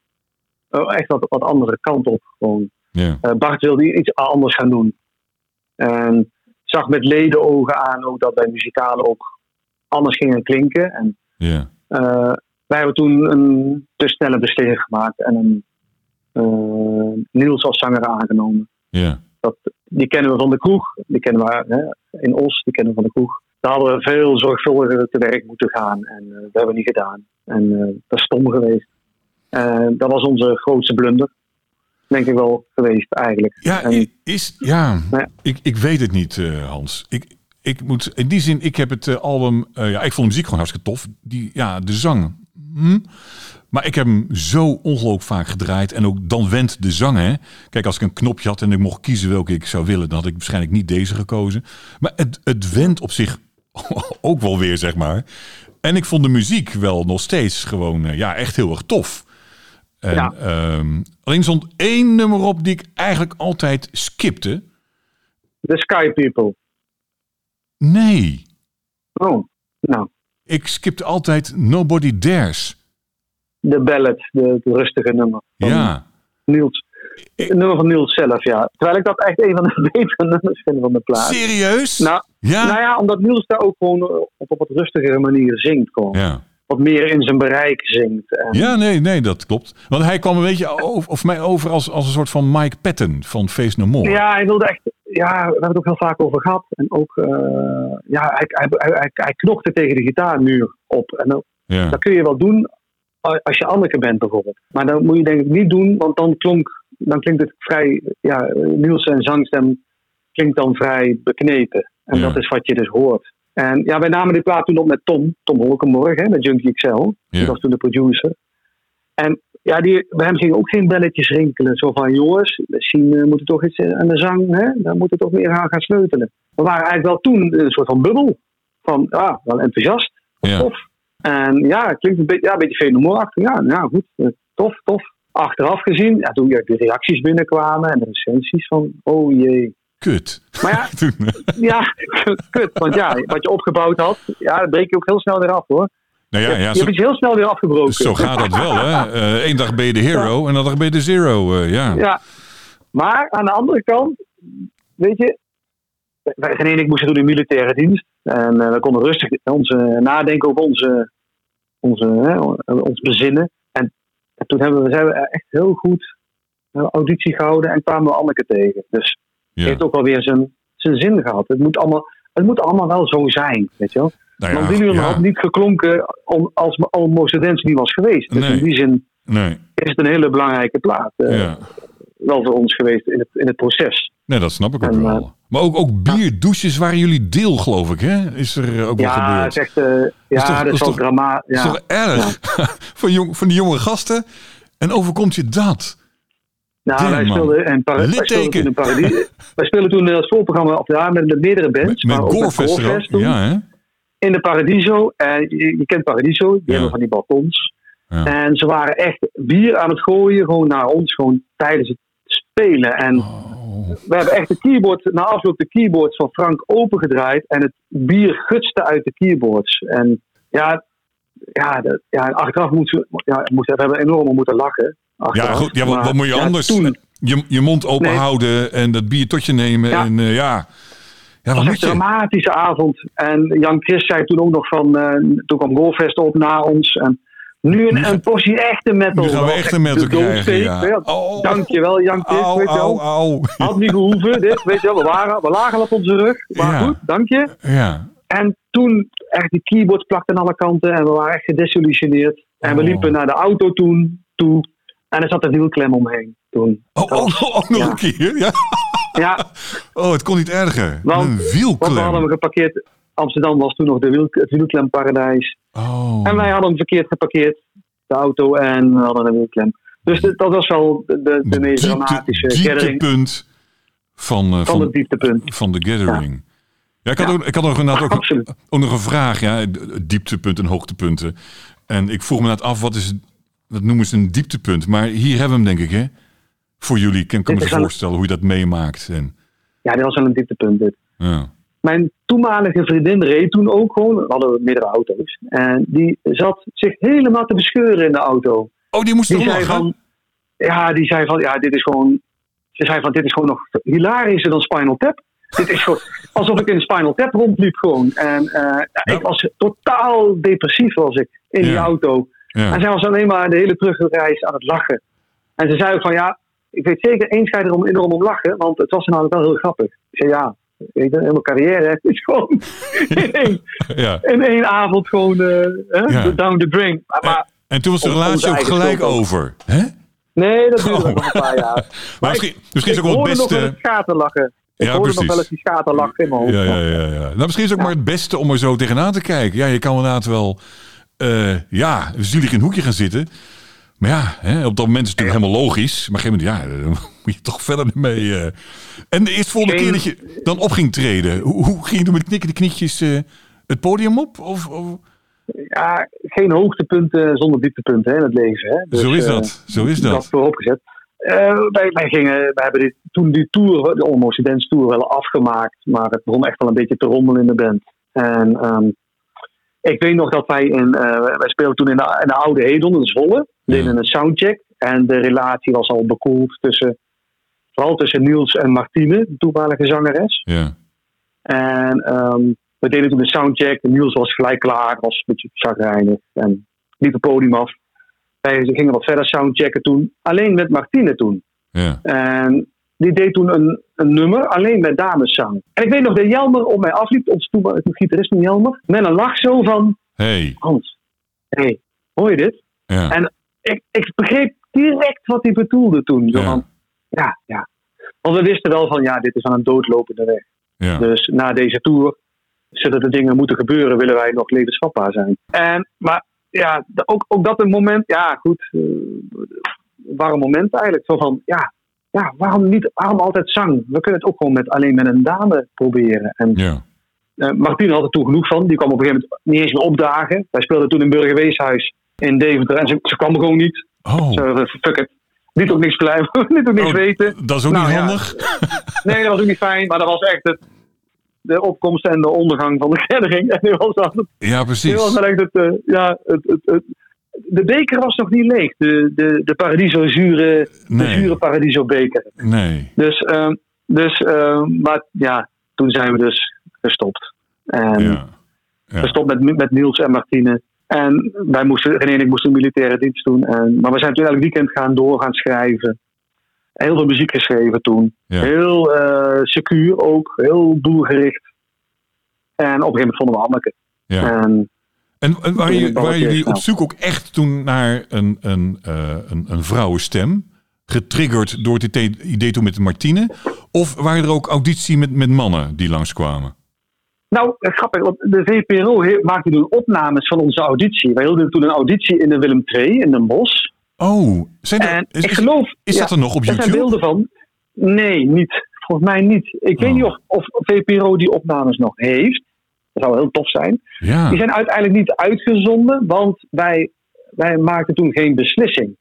echt wat, wat andere kant op. Gewoon. Ja, Bart wilde iets anders gaan doen. En zag met ledenogen aan ook dat wij muzikaal ook anders gingen klinken. En ja, eh, wij hebben toen een te snelle beslissing gemaakt en een eh, Niels als zanger aangenomen. ja. Dat, die kennen we van de kroeg, die kennen we hè, in Os, die kennen we van de kroeg. Daar hadden we veel zorgvuldiger te werk moeten gaan en eh, dat hebben we niet gedaan. En dat is stom geweest. Dat was onze grootste blunder, denk ik wel geweest eigenlijk. Ja, En- is, ja, Ja. Ik, ik weet het niet, eh, Hans. Ik, ik moet, in die zin, ik heb het eh, album, eh, ja, ik vond de muziek gewoon hartstikke tof. Die, ja, de zang. hm. Maar ik heb hem zo ongelooflijk vaak gedraaid. En ook dan went de zang, hè. Kijk, als ik een knopje had en ik mocht kiezen welke ik zou willen, dan had ik waarschijnlijk niet deze gekozen. Maar het, het went op zich ook wel weer, zeg maar. En ik vond de muziek wel nog steeds gewoon, ja, echt heel erg tof. En, Ja. ehm, alleen stond één nummer op die ik eigenlijk altijd skipte. The Sky People. Nee, Oh, nou, ik skipte altijd Nobody Dares. de ballad, de, het rustige nummer. Ja, Niels. Het nummer van Niels zelf, ja. Terwijl ik dat echt een van de betere nummers vind van de plaat. serieus? Nou, ja? Nou ja, omdat Niels daar ook gewoon eh, op een wat rustigere manier zingt. Gewoon. ja. Wat meer in zijn bereik zingt. En, Ja, nee, nee, dat klopt. Want hij kwam een beetje over, of mij over als, als een soort van Mike Patton van Face No More. Ja, hij wilde echt. Ja, we hebben het ook heel vaak over gehad. En ook, eh, ja, hij, hij, hij, hij, knokte tegen de gitaarmuur op. En dat, Ja. dat kun je wel doen als je Anneke bent bijvoorbeeld. Maar dat moet je denk ik niet doen, want dan, klonk, dan klinkt het vrij. Ja, Niels zijn zangstem klinkt dan vrij beknepen. En Ja. dat is wat je dus hoort. En ja, wij namen die plaat toen op met Tom, Tom Holkenborg, hè, met Junkie XL. Ja. Die was toen de producer. En ja, die, bij hem gingen ook geen belletjes rinkelen. Zo van, jongens, misschien eh, moet er toch iets eh, aan de zang, hè? daar moet er toch meer aan gaan sleutelen. We waren eigenlijk wel toen een soort van bubbel. Van, ja, wel enthousiast, Ja. tof. En ja, het klinkt een beetje, ja, een beetje fenomenaalachtig. Ja, nou goed, eh, tof, tof. Achteraf gezien, ja, toen de reacties binnenkwamen en de recensies van, oh jee. Kut. Maar ja, Toen, ja, kut. Want ja, wat je opgebouwd had, ja, dat breek je ook heel snel weer af hoor. nou ja, je, ja je hebt iets heel snel weer afgebroken. zo gaat dat wel, hè. Eén dag ben je de hero en een dag ben je de zero. eh, ja. Ja. Maar aan de andere kant, weet je, wij René en ik moesten toen in militaire dienst. En eh, we konden rustig onze, nadenken over onze, onze, hè, ons bezinnen. En, en toen hebben we, zijn we echt heel goed eh, auditie gehouden en kwamen we Anneke tegen. Dus Ja. heeft ook wel weer zijn, zijn zin gehad. Het moet, allemaal, het moet allemaal wel zo zijn, weet je wel. Nou Want ja, die ja. had niet geklonken om- als Almost a Dance niet was geweest. Dus Nee. in die zin Nee, is het een hele belangrijke plaat. eh, ja. Wel voor ons geweest in het, in het proces. nee, dat snap ik ook En, wel. eh, maar ook, ook bierdouches waren jullie deel, geloof ik, hè? Is er ook wel Ja, gebeurd. het echt, eh, ja, toch- dat is wel toch- drama. Dat is Ja. toch erg? van, jong, van die jonge gasten. En overkomt je dat? Nou, Damn, wij speelden in Para- wij speelden toen in Paradis. wij speelden toen het voorprogramma of ja, met, met meerdere bands. Met, met maar ook Gorefest ook. Gorefest toen, Ja, hè? In de Paradiso. En je, je kent Paradiso, die Ja. hebben van die balkons. Ja. En ze waren echt bier aan het gooien, gewoon naar ons, gewoon tijdens het spelen. En Oh. we hebben echt de keyboard, na afloop de keyboards van Frank opengedraaid. En het bier gutste uit de keyboards. En ja, ja, de, ja achteraf moeten we, ja, moeten, we hebben enorm moeten lachen. Ja, goed, ja, wat, moet je anders? Toen, Je, je mond open Nee. houden en dat bier tot je nemen. Ja. En eh, ja, ja was een dramatische avond. En Jan Chris zei toen ook nog van... eh, toen kwam Goalfest op na ons. En nu een, een portie echte metal. Nu gaan we echte echt metal krijgen. Ja. Oh. Dankjewel Jan Chris, Au, weet je au, wel. au. Had niet gehoeven, dit, weet je wel. We, waren, we lagen op onze rug. Maar Ja. goed, dank je. Ja, En toen echt die keyboards plakten aan alle kanten. En we waren echt gedesillusioneerd. En we Oh. liepen naar de auto toen, toe. En er zat een wielklem omheen toen. oh, oh, oh, nog Ja. een keer. Ja. Ja, Oh, het kon niet erger. Want- een want we hadden wielklem. hem geparkeerd. Amsterdam was toen nog de wiel, het wielklemparadijs. Oh. En wij hadden hem verkeerd geparkeerd, de auto, en we hadden een wielklem. Dus dat was wel de, de, de meest Diepte- dramatische gathering dieptepunt van, eh, van van, het dieptepunt. van de gathering. Ja, ik had, Ja. ook, ik had nog, inderdaad ook, ook nog een vraag. Ja, d- dieptepunt en hoogtepunten. En ik vroeg me net af, wat, is, wat noemen ze een dieptepunt? Maar hier hebben we hem, denk ik, hè? Voor jullie. Ik kan ik me voorstellen hoe je dat meemaakt. En, Ja, dit was wel een dieptepunt dit. ja. Mijn toenmalige vriendin reed toen ook gewoon, we hadden meerdere auto's. En die zat zich helemaal te bescheuren in de auto. Oh, die moest Die lachen? van, ja, die zei van, ja, dit is gewoon, ze zei van, dit is gewoon nog hilarischer dan Spinal Tap. Dit is gewoon alsof ik in Spinal Tap rondliep gewoon. En eh, ja, ik was totaal depressief was ik in die Ja. En zij was alleen maar de hele terugreis aan het lachen. En ze zei ook van, ja, ik weet zeker, eens ga je erom, enorm om lachen, want het was namelijk wel heel grappig. Ik zei, ja, weet je, helemaal carrière is gewoon in één, ja. in één avond gewoon eh, Ja. down the drain. Maar, maar En toen was de Om- relatie ook gelijk over. Hè? nee, dat duurde Oh. nog een paar jaar. Maar Maar misschien, misschien is ik ook wel het hoorde nog wel beste. eens schaterlachen. Ik Ja, hoorde precies. nog wel eens die schaterlach in mijn hoofd. Ja, ja, ja, ja. Nou, misschien is het ook maar het beste om er zo tegenaan te kijken. Ja, je kan inderdaad wel, eh ja, zielig in een hoekje gaan zitten. Maar ja, hè, op dat moment is het natuurlijk helemaal logisch. Maar op een gegeven moment, ja, dan moet je toch verder mee. eh. En de eerste volgende keer dat je dan op ging treden, hoe, hoe ging je dan met knikken de knietjes eh, het podium op? Of, of- Ja, geen hoogtepunten zonder dieptepunten hè, in het leven. Hè. Dus, zo is eh, dat, zo is dat dat. vooropgezet. Eh wij, wij, gingen, wij hebben dit, toen die tour, de Almost Dance Tour, wel afgemaakt. Maar het begon echt wel een beetje te rommelen in de band. En ehm, ik weet nog dat wij in, eh, wij speelden toen in de, in de oude Hedon in Zwolle. Ja. deden een soundcheck. En de relatie was al bekoeld tussen, vooral tussen Niels en Martine, de toenmalige zangeres. Ja, En ehm, we deden toen de soundcheck. Niels was gelijk klaar, was een beetje chagrijnig en liep het podium af. Wij gingen wat verder soundchecken toen, alleen met Martine toen. ja. En die deed toen een, een nummer, alleen met dameszang. En ik weet nog dat Jelmer op mij afliep, onze toenmalige gitarist Jelmer, met een lach zo van, Hey, Hans, hey, hoor je dit? ja. En ik, ik begreep direct wat hij bedoelde toen. Zo Ja. van, ja, ja. Want we wisten wel van, ja, dit is aan een doodlopende weg. ja. Dus na deze tour zullen er dingen moeten gebeuren, willen wij nog levensvatbaar zijn. En, maar ja, de- ook, ook dat een moment, ja goed, eh, warm moment eigenlijk. Zo van, ja, ja waarom, niet, waarom altijd zang? We kunnen het ook gewoon met, alleen met een dame proberen. En ja. eh Martine had er toen genoeg van. Die kwam op een gegeven moment niet eens meer opdagen. Wij speelden toen in Burgerweeshuis in Deventer en ze, ze kwam gewoon niet. Oh, Ze, eh, fuck it. Liet ook niks blijven, liet ook niks Oh, weten. dat is ook Nou, niet ja. handig. Nee, dat was ook niet fijn, maar dat was echt het, de opkomst en de ondergang van de gathering. En dit was, Ja, dit was precies. dan echt het, eh, ja, het, het, het- de beker was nog niet leeg. De, de, de Paradiso zure, de zure Paradiso beker. Nee. Dus, ehm, dus ehm, maar ja, toen zijn we dus gestopt. En Ja. Ja. gestopt met, met Niels en Martine. En wij moesten, René en ik moesten militaire dienst doen. En, maar we zijn toen elk weekend gaan door gaan schrijven. Heel veel muziek geschreven toen. Ja. Heel eh secuur ook. Heel doelgericht. En op een gegeven moment vonden we Anneke. Ja. En En, en waren, je- waren jullie op zoek ook echt toen naar een, een, eh, een, een vrouwenstem? Getriggerd door het idee, toen met Martine? Of waren er ook auditie met, met mannen die langskwamen? nou, eh, grappig, want de VPRO maakte toen opnames van onze auditie. Wij hielden toen een auditie in de Willem II in Den Bosch. Oh, zijn er, En is, ik geloof... is ja, dat er nog op Er zijn YouTube? beelden van. Nee, niet. Volgens mij niet. Ik weet Oh. niet of, of VPRO die opnames nog heeft. Dat zou heel tof zijn. Ja, Die zijn uiteindelijk niet uitgezonden, want wij, wij maakten toen geen beslissing.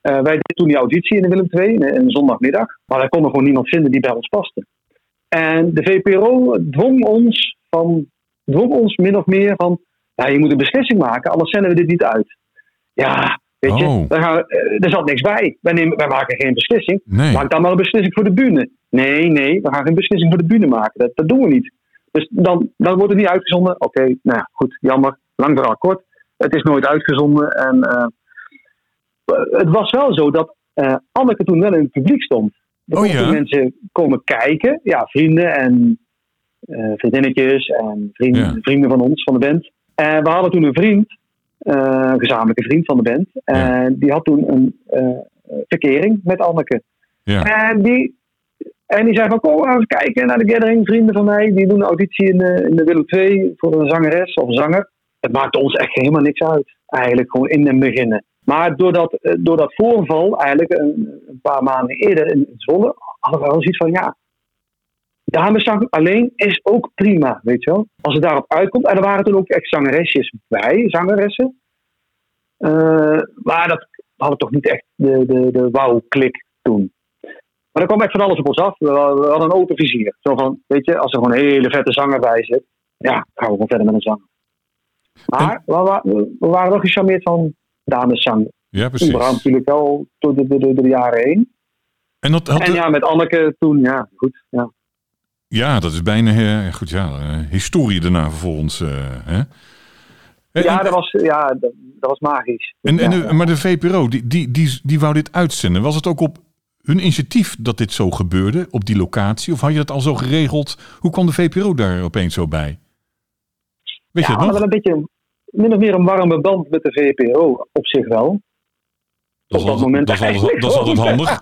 wij deden toen die auditie in de Willem II, een zondagmiddag. Maar wij konden gewoon niemand vinden die bij ons paste. En de VPRO dwong ons, van, dwong ons min of meer van... Ja, je moet een beslissing maken, anders zenden we dit niet uit. Ja, weet je, Oh. daar gaan we- er zat niks bij. Wij, nemen, wij maken geen beslissing. Nee. Maak dan maar een beslissing voor de bühne. Nee, nee, we gaan geen beslissing voor de bühne maken. Dat, dat doen we niet. Dus dan, dan wordt het niet uitgezonden. Oké, nou ja, goed, jammer. Lang verhaal kort. Het is nooit uitgezonden. En eh, het was wel zo dat eh, Anneke toen wel in het publiek stond. Er Oh ja? mensen komen kijken. Ja, vrienden en eh, vriendinnetjes en vrienden, Ja. vrienden van ons, van de band. En we hadden toen een vriend, een gezamenlijke vriend van de band. En die had toen een eh, verkering met Anneke. Ja. En die, en die zei van, kom, we eens kijken naar de gathering. Vrienden van mij, die doen een auditie in de, in de Willem II voor een zangeres of zanger. Het maakte ons echt helemaal niks uit. Eigenlijk gewoon in het beginnen. Maar door dat, eh, door dat voorval, eigenlijk een, een paar maanden eerder in Zwolle, hadden we wel zoiets van, ja, dameszang alleen is ook prima, weet je wel. Als het daarop uitkomt. En er waren toen ook echt zangeresjes bij, zangeressen. Eh, maar dat hadden toch niet echt de, de, de wauw-klik toen. Maar er kwam echt van alles op ons af. We, we hadden een open vizier. Zo van, weet je, als er gewoon een hele vette zanger bij zit, ja, gaan we gewoon verder met een zanger. Maar we, wa- we- we waren wel gecharmeerd van dameszang. Ja, Überhaupt precies. natuurlijk wel door de, door de, door de jaren heen. En dat had En ja, met Anneke toen, ja, goed. Ja. Ja, dat is bijna eh, goed, ja, eh, historie daarna vervolgens. eh, hè? En- Ja, dat was, ja, dat, dat was magisch. en, en de-. Maar de VPRO, die, die, die, die wou dit uitzenden. Was het ook op hun initiatief dat dit zo gebeurde, op die locatie? Of had je dat al zo geregeld? Hoe kwam de VPRO daar opeens zo bij? Weet ja, je hadden nog? wel een beetje, min of meer een warme band met de VPRO op zich wel. Dat op dat altijd, moment dat, eigenlijk dat is altijd handig.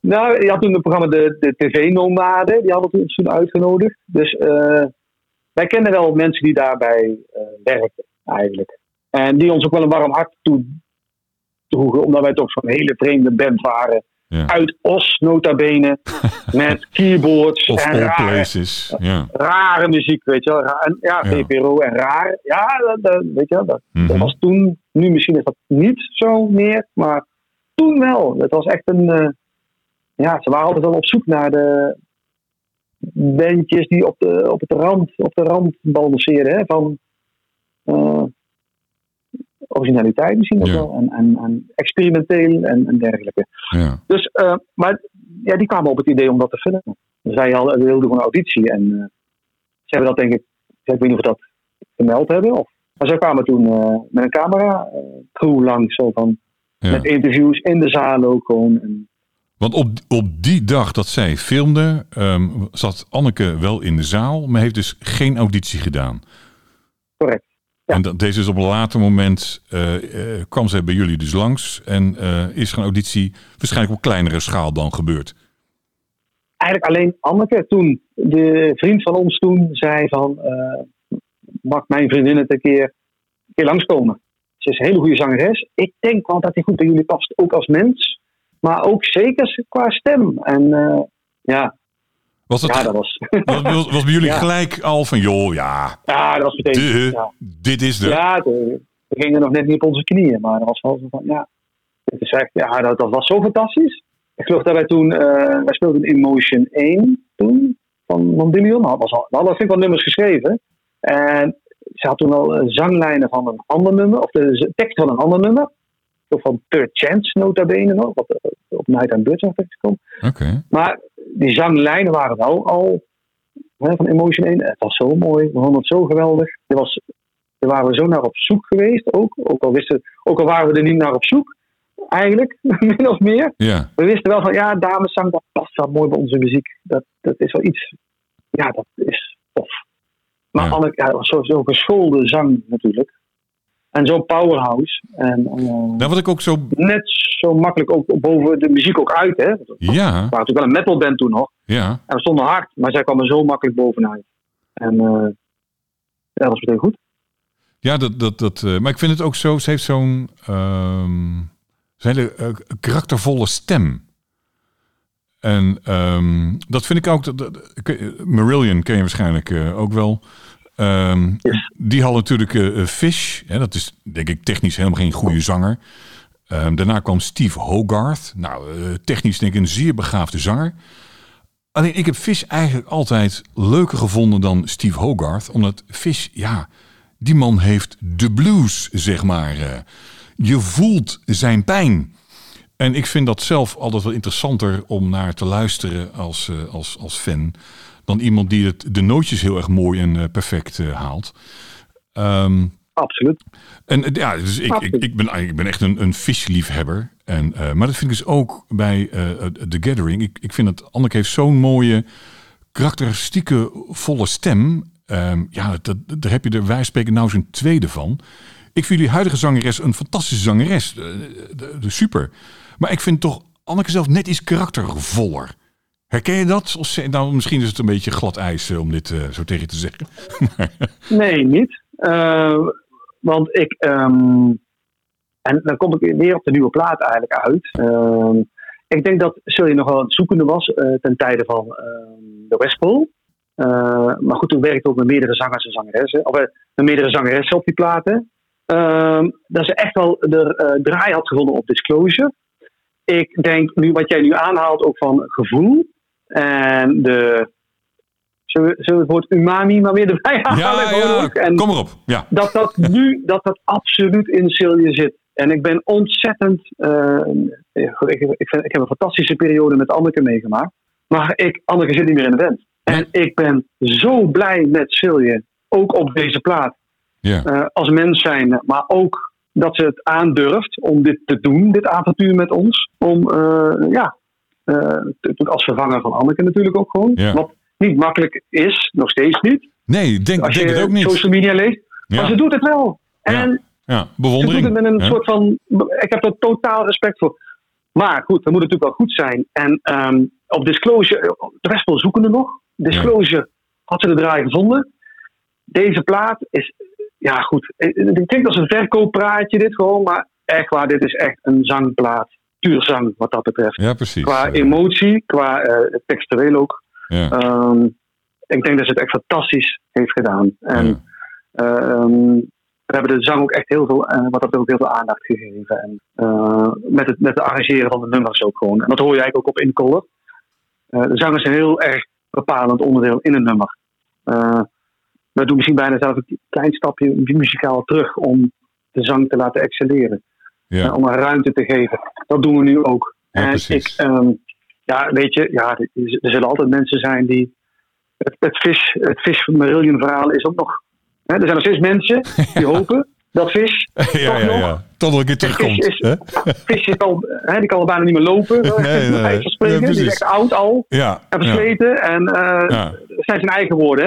Nou, je had toen het programma De, de TV-nomaden, die hadden ons toen uitgenodigd. Dus eh, wij kennen wel mensen die daarbij eh werken, eigenlijk. En die ons ook wel een warm hart toe- droegen, omdat wij toch zo'n hele vreemde band waren. Ja. Uit Os, nota bene, met keyboards Of en rare. Ja. rare muziek, weet je wel. En, ja. VPRO en raar. Ja, dat, dat- weet je wel, dat, dat Mhm. was toen, nu misschien is dat niet zo meer, maar toen wel. Het was echt een, eh, ja, ze waren altijd wel op zoek naar de bandjes die op de, op het rand, op de rand balanceerden hè, van eh, originaliteit misschien ook Ja. wel en, en, en experimenteel en, en dergelijke. Ja. Dus, eh, maar ja, die kwamen op het idee om dat te filmen. Zij we wilden gewoon een auditie en eh, ze hebben dat denk ik, ik weet niet of we dat gemeld hebben. Of, maar zij kwamen toen eh, met een camera crew langs, zo van, Ja. met interviews in de zaal ook gewoon. En, Want op, op die dag dat zij filmde, ehm, zat Anneke wel in de zaal, maar heeft dus geen auditie gedaan. correct. Ja. En dat, deze is op een later moment, eh, eh, kwam zij bij jullie dus langs en eh, is er een auditie waarschijnlijk op kleinere schaal dan gebeurd. Eigenlijk alleen Anneke toen, de vriend van ons toen, zei van, mag mijn vriendin het een keer, een keer langskomen. Ze is een hele goede zangeres. Ik denk wel dat hij goed bij jullie past, ook als mens. Maar ook zeker qua stem. En ja, Was dat, ja, dat was, was, was- was bij jullie Ja. gelijk al van, joh, ja, ja, dat was meteen. de, ja. dit is de. Ja, we we gingen nog net niet op onze knieën, maar dat was wel zo van, ja, dit is echt, ja, dat, dat was zo fantastisch. Ik geloof dat wij toen, eh, wij speelden in Motion 1 toen, van Mondillion. Dat was al, we hadden flink wat nummers geschreven. En ze had toen al eh, zanglijnen van een ander nummer, of de tekst van een ander nummer. Of van Third Chance, nota bene nog, wat eh, op Night and Birds is gekomen. Oké. Maar die zanglijnen waren wel al hè, van Emotion 1. Het was zo mooi. We vonden het zo geweldig. Er was, daar waren we zo naar op zoek geweest. Ook, ook, al wisten, ook al waren we er niet naar op zoek. Eigenlijk, min of meer. Ja, We wisten wel van, ja, dameszang, dat past wel mooi bij onze muziek. Dat, dat is wel iets, ja, dat is tof. Maar Ja. Anneke, ja, dat was geschoolde zang natuurlijk. En zo'n powerhouse. En eh, nou wat ik ook zo, net zo makkelijk ook boven de muziek ook uit, hè. We ja, waren natuurlijk wel een metalband toen nog. ja, En we stonden hard, maar zij kwam er zo makkelijk bovenuit. En eh ja, dat was meteen goed. ja, dat, dat, dat, eh, maar ik vind het ook zo, ze heeft zo'n zo'n hele eh, karaktervolle stem. En ehm, dat vind ik ook, dat, Marillion ken je waarschijnlijk eh, ook wel. Ehm, Yes. Die had natuurlijk eh, eh, Fish, hè, dat is denk ik technisch helemaal geen goede zanger. Ehm, daarna kwam Steve Hogarth. Nou, eh, technisch denk ik een zeer begaafde zanger. Alleen ik heb Fish eigenlijk altijd leuker gevonden dan Steve Hogarth. Omdat Fish, ja, die man heeft de blues, zeg maar. Je voelt zijn pijn. En ik vind dat zelf altijd wel interessanter om naar te luisteren als, als, als fan. Dan iemand die het, de nootjes heel erg mooi en perfect haalt. Um, Absoluut. En ja, dus ik, ik, ik, ben, ik ben echt een, een visliefhebber. En, uh, maar dat vind ik dus ook bij uh, The Gathering. Ik, ik vind dat Anneke heeft zo'n mooie, karakteristieke, volle stem. Um, ja, dat, daar heb je er, wij spreken nou zo'n tweede van. Ik vind jullie huidige zangeres een fantastische zangeres. De, de, de, super. Maar ik vind toch Anneke zelf net iets karaktervoller. Herken je dat? Of, nou, misschien is het een beetje glad ijs om dit uh, zo tegen te zeggen. nee, niet. Uh, want ik, um, en dan kom ik weer op de nieuwe plaat eigenlijk uit. Um, ik denk dat Sully nog wel aan het zoekende was ten tijde van uh, de Westpol. Uh, maar goed, toen werkte ook met meerdere zangers en zangeressen. Of met meerdere zangeressen op die platen. dat ze echt wel de draai had gevonden op Disclosure. Ik denk nu wat jij nu aanhaalt ook van gevoel. En de zullen we, het woord umami maar weer erbij halen? Ja, ja. En kom erop. Ja. Dat dat nu dat dat absoluut in Silje zit. En ik ben ontzettend. Uh, ik, ik, ik, heb een fantastische periode met Anneke meegemaakt. Maar ik, Anneke zit niet meer in de band. En ik ben zo blij met Silje. Ook op deze plaat. Ja. Uh, als mens zijn, maar ook dat ze het aandurft om dit te doen, dit avontuur met ons. Om, uh, ja, als vervanger van Anneke natuurlijk ook gewoon. Ja. Wat niet makkelijk is, nog steeds niet. Nee, denk, als denk het ook niet. social media leest. Ja. Maar ze doet het wel. En ja, bewondering. ze doet het met een soort van... Ik heb er totaal respect voor. Maar goed, dat moet natuurlijk wel goed zijn. En ehm, op Disclosure, de rest wel zoekende nog. Disclosure had ze de draai gevonden. Deze plaat is, ja goed, het klinkt als een verkooppraatje dit gewoon, maar echt waar, dit is echt een zangplaat. Puur zang wat dat betreft. Ja, precies. Qua emotie, qua eh, textueel ook. Ja. Ehm, ik denk dat ze het echt fantastisch heeft gedaan. En Ja. ehm, we hebben de zang ook echt heel veel, eh, wat dat ook heel veel aandacht gegeven. En eh, met, het, met het arrangeren van de nummers ook gewoon. En dat hoor je eigenlijk ook op Incolor. Eh de zang is een heel erg bepalend onderdeel in een nummer. Eh, we doen misschien bijna zelf een klein stapje muzikaal terug om de zang te laten excelleren. Ja. En om ruimte te geven. Dat doen we nu ook. Ja, en ik, ehm, ja, weet je, ja, er zullen altijd mensen zijn die. Het, het vis, het vis Marillion verhaal is ook nog. Hè, er zijn nog steeds mensen die hopen dat vis. ja, toch ja, nog- ja. Toch nog een keer terugkomt. is- hè? Visje kan, hè, die kan al bijna niet meer lopen. Nee, nee. spreken. Die is echt oud al Ja. en versleten. En eh dat zijn zijn eigen woorden.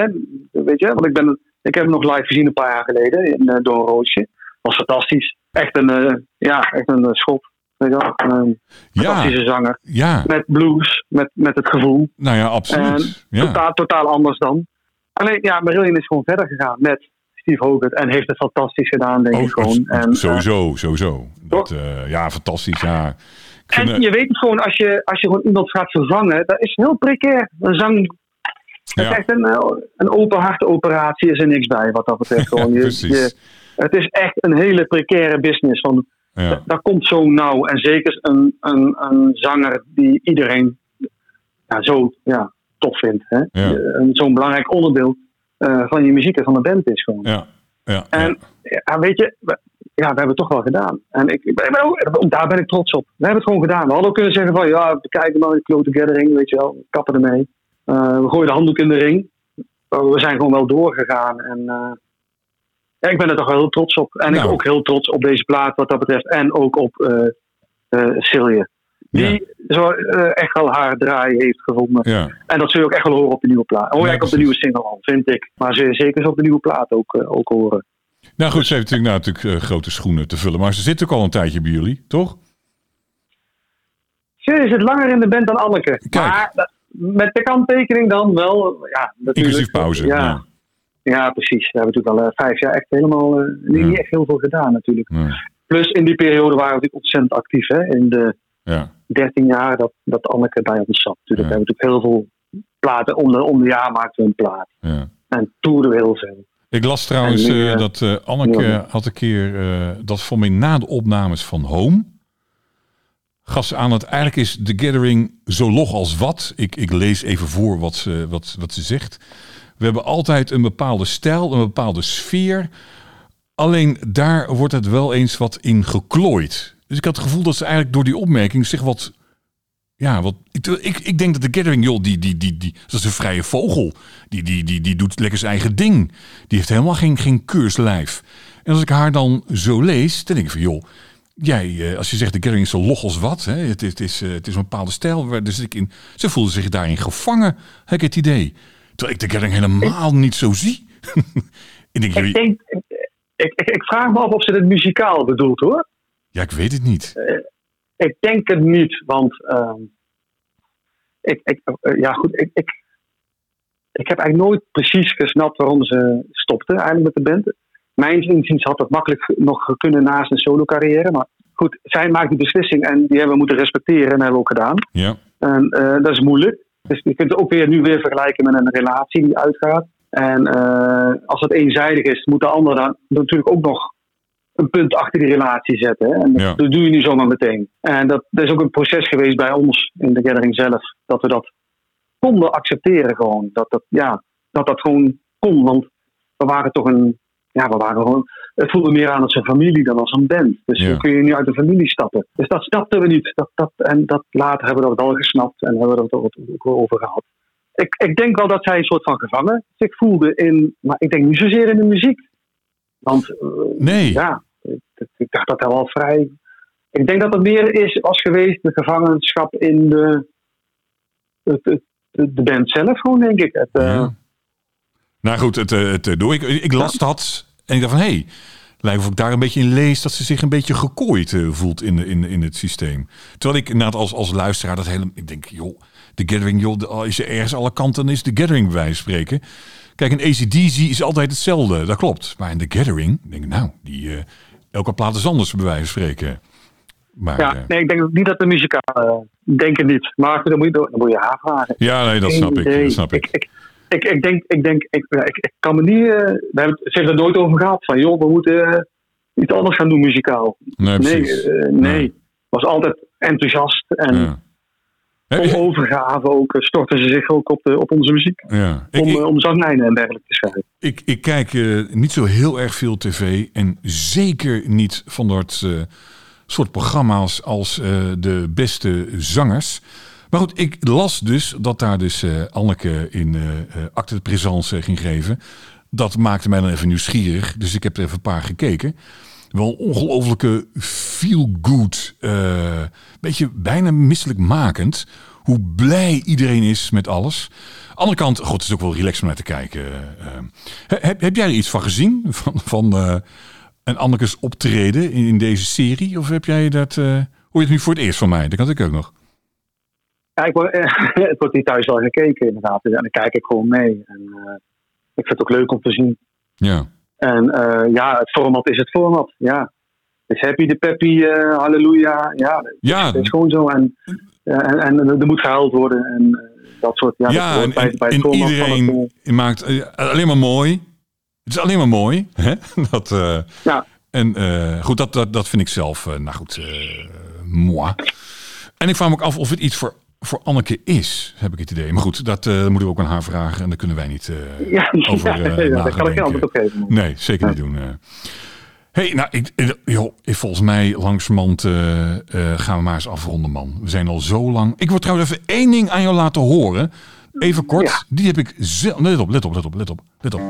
Hè. Weet je, want ik, ben, ik heb hem nog live gezien een paar jaar geleden in uh, Door een Roosje. Was fantastisch. Echt een, eh, ja, echt een eh, schot. Weet je wel. Een fantastische zanger. Ja, Met blues, met, met het gevoel. nou ja, absoluut. En Ja. totaal, totaal anders dan. Alleen, ja, Marillion is gewoon verder gegaan met Steve Hogarth. En heeft het fantastisch gedaan, denk ik Oh, gewoon. En, eh, sowieso, sowieso. Dat, eh, ja, fantastisch. Ja. Vind, En eh, je weet het gewoon, als je, als je gewoon iemand gaat vervangen, dat is heel precair. Een zang, het ja, is echt een, eh, een open hartoperatie, is er niks bij wat dat betreft. ja, Gewoon. Je- precies. je- het is echt een hele precaire business. Van, Ja. Dat komt zo nauw. En zeker een, een, een zanger die iedereen ja, zo ja, tof vindt. Hè? Ja. Een- Zo'n belangrijk onderdeel eh, van je muziek en van de band is gewoon. Ja, ja, En ja. weet je, we, ja, we hebben het toch wel gedaan. En ik, ik ben ook, daar ben ik trots op. We hebben het gewoon gedaan. We hadden ook kunnen zeggen van, ja, we kijken maar een close gathering, weet je wel. We kappen ermee. Eh, we gooien de handdoek in de ring. We zijn gewoon wel doorgegaan. En eh, ja, ik ben er toch wel heel trots op. En ik Nou. ook heel trots op deze plaat wat dat betreft. En ook op eh eh, Silje. Die zo eh, echt wel haar draai heeft gevonden. ja. En dat zul je ook echt wel horen op de nieuwe plaat. Hoor ook op de nieuwe single al, vind ik. Maar je zeker op de nieuwe plaat ook, ook horen. Nou goed, ze heeft natuurlijk, nou, natuurlijk grote schoenen te vullen. Maar ze zit ook al een tijdje bij jullie, toch? Ze zit langer in de band dan Anneke. Kijk. Maar met de kanttekening dan wel. Ja, natuurlijk. Inclusief pauze. Ja, Ja. Ja. precies. We hebben natuurlijk al eh, vijf jaar echt helemaal eh, niet, Ja. echt heel veel gedaan natuurlijk. Ja. Plus in die periode waren we natuurlijk ontzettend actief. Hè? In de ja. 13 jaar dat, dat Anneke bij ons zat. Natuurlijk hebben we natuurlijk heel veel platen. Om de, om de jaar maakten we een plaat. ja. En toerden we heel veel. Ik las trouwens nu, eh, dat Anneke ja. had een keer, dat voor mij na de opnames van Home, gaf aan dat eigenlijk is The Gathering zo log als wat. Ik, ik lees even voor wat ze, wat, wat ze zegt. We hebben altijd een bepaalde stijl, een bepaalde sfeer. Alleen daar wordt het wel eens wat in geklooid. Dus ik had het gevoel dat ze eigenlijk door die opmerking zich wat. Ja, wat. Ik, ik, denk dat de Gathering, joh, die, die, die, die, dat is een vrije vogel. Die, die, die, die doet lekker zijn eigen ding. Die heeft helemaal geen, geen keurslijf. En als ik haar dan zo lees, dan denk ik van, joh, jij, eh, als je zegt de Gathering is zo log als wat, hè, het, het, is, eh, het is een bepaalde stijl. Waar, dus ik in, ze voelde zich daarin gevangen, heb ik het idee. Terwijl ik de Gathering helemaal niet zo zie. ik, denk, ik, denk, ik, ik, ik, vraag me af of ze het muzikaal bedoelt hoor. Ja, ik weet het niet. Uh, ik denk het niet, want uh, ik, ik, uh, ja, goed, ik, ik, ik heb eigenlijk nooit precies gesnapt waarom ze stopte eigenlijk met de band. Mijn inziens had dat makkelijk nog kunnen naast een solo carrière, maar goed, zij maakt die beslissing en die hebben we moeten respecteren en hebben we ook gedaan. Ja. En uh, dat is moeilijk. Dus je kunt het ook weer nu weer vergelijken met een relatie die uitgaat. En uh, als het eenzijdig is, moet de ander dan natuurlijk ook nog een punt achter die relatie zetten. Hè? En Ja. dat doe je nu zomaar meteen. En dat, dat is ook een proces geweest bij ons in de gathering zelf. Dat we dat konden accepteren gewoon. Dat dat, ja, dat, dat gewoon kon. Want we waren toch een... Ja, we waren gewoon... Het voelde meer aan als een familie dan als een band. Dus Ja. hoe kun je nu uit de familie stappen? Dus dat snapten we niet. Dat, dat, en dat, later hebben we dat wel gesnapt. En hebben we er ook over gehad. Ik, ik denk wel dat zij een soort van gevangen zich voelde in... Maar ik denk niet zozeer in de muziek. Want eh, Nee. ja, ik, ik dacht dat hij wel vrij. Ik denk dat het meer is was geweest de gevangenschap in de, het, het, de band zelf, gewoon denk ik. Het, eh. Nou goed, het, eh, het, door. Ik, ik las dat en ik dacht van, hé, hey, lijkt of ik daar een beetje in lees dat ze zich een beetje gekooid eh, voelt in, in, in het systeem. Terwijl ik inderdaad als, als luisteraar dat hele, ik denk, joh, de Gathering, joh, de- als je ergens alle kanten is de Gathering bij wijze van spreken. Kijk, een ACDC is altijd hetzelfde, dat klopt. Maar in de Gathering, denk ik, nou, die, eh, elke plaat is anders bij wijze van spreken. Maar, ja, eh, nee, ik denk niet dat de muzikaal. eh, ik denk het niet. Maar dan moet je, dan moet je haar vragen. ja, nee, dat snap ik. Dat snap ik. ik, ik, ik denk, ik, denk ik, ja, ik, ik kan me niet. eh, we hebben, het- ze heeft er nooit over gehad. Van joh, we moeten eh, iets anders gaan doen muzikaal. Nee, Nee, precies. eh, nee. Was altijd enthousiast en Ja. Je- overgave ook. Stortten ze zich ook op, de, op onze muziek. ja. Om, ik- om zanglijnen en dergelijke te schrijven. Ik, ik kijk niet zo heel erg veel tv en zeker niet van dat soort programma's als de beste zangers. Maar goed, ik las dus dat daar dus eh, Anneke in eh eh, acte de présence ging geven. Dat maakte mij dan even nieuwsgierig, dus ik heb er even een paar gekeken. Wel ongelofelijke feel-good, beetje bijna misselijkmakend. Hoe blij iedereen is met alles. Andere kant, god, het is ook wel relaxed om naar te kijken. He- heb, heb jij er iets van gezien? Van, van een Annekes optreden in, deze serie? Of heb jij dat, eh, hoor het nu voor het eerst van mij? Dat kan ik ook nog. Ja, ik, word- het wordt hier thuis wel gekeken inderdaad. Dus, En dan kijk ik gewoon mee. En, eh, ik vind het ook leuk om te zien. Ja, En eh, ja, het format is het format. Ja. Het is happy de peppy, eh, halleluja. Ja, ja, het is gewoon zo. En, en, en er moet gehuild worden. En dat soort. Ja, ja, en, bij, bij het en format van het, iedereen maakt alleen maar mooi. Het is alleen maar mooi. Hè? Dat, ja. En goed, dat, dat, dat vind ik zelf, nou goed, moi. En ik vraag me ook af of het iets voor, voor Anneke is, heb ik het idee. Maar goed, dat eh, moeten we ook aan haar vragen en daar kunnen wij niet eh, Ja, over ja, eh, ja, daar kan ik geen antwoord op geven. Nee, zeker niet doen. eh. hey, nou, ik, joh, volgens mij langzamerhand gaan we maar eens afronden, man. We zijn al zo lang. Ik wil trouwens even één ding aan jou laten horen. Even kort. Die heb ik zelf... Let op, let op, let op, let op, let op.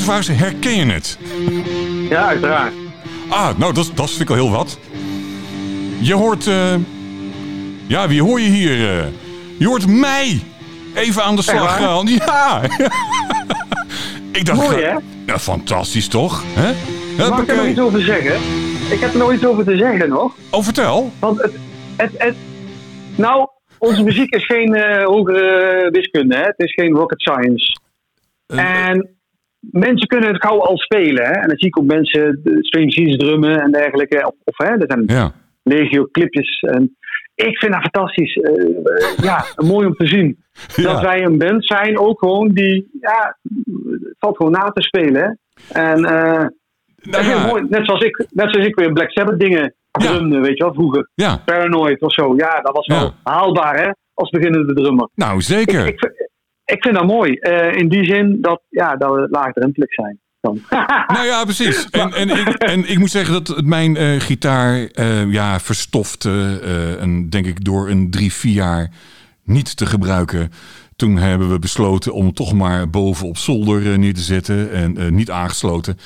eerste vraag is, herken je het? Ja, uiteraard. Ah, nou, dat, dat vind ik al heel wat. Je hoort... eh, ja, wie hoor je hier? eh? je hoort mij even aan de slag gaan. Ja! ik dacht... Mooi, hè? Nou, fantastisch toch? Hè? Mag ik er nog iets over zeggen? Ik heb er nog iets over te zeggen nog. Oh, vertel. Want het, het, het, nou, onze muziek is geen eh, hogere wiskunde. Hè? Het is geen rocket science. En mensen kunnen het gauw al spelen. Hè? En dan zie ik ook mensen Strange Seas drummen en dergelijke. Of, of hè, er zijn Ja. legio clipjes. En ik vind dat fantastisch. Eh, eh, ja, mooi om te zien. Ja. Dat wij een band zijn, ook gewoon die, ja, valt gewoon na te spelen. Hè? En eh Nou ja, mooi. Net zoals, ik, net zoals ik weer Black Sabbath dingen drumde, weet je wel, vroeger. ja, Paranoid of zo. Ja, dat was wel haalbaar, hè, als beginnende drummer. nou zeker. Ik, ik, ik vind dat mooi. Eh, in die zin dat, ja, dat we laagdrempelig zijn. Nou ja, precies. En, en, ik, en ik moet zeggen dat mijn eh, gitaar eh, ja, verstofte. en denk ik door een drie, vier jaar niet te gebruiken. Toen hebben we besloten om toch maar boven op zolder neer te zetten. En niet aangesloten.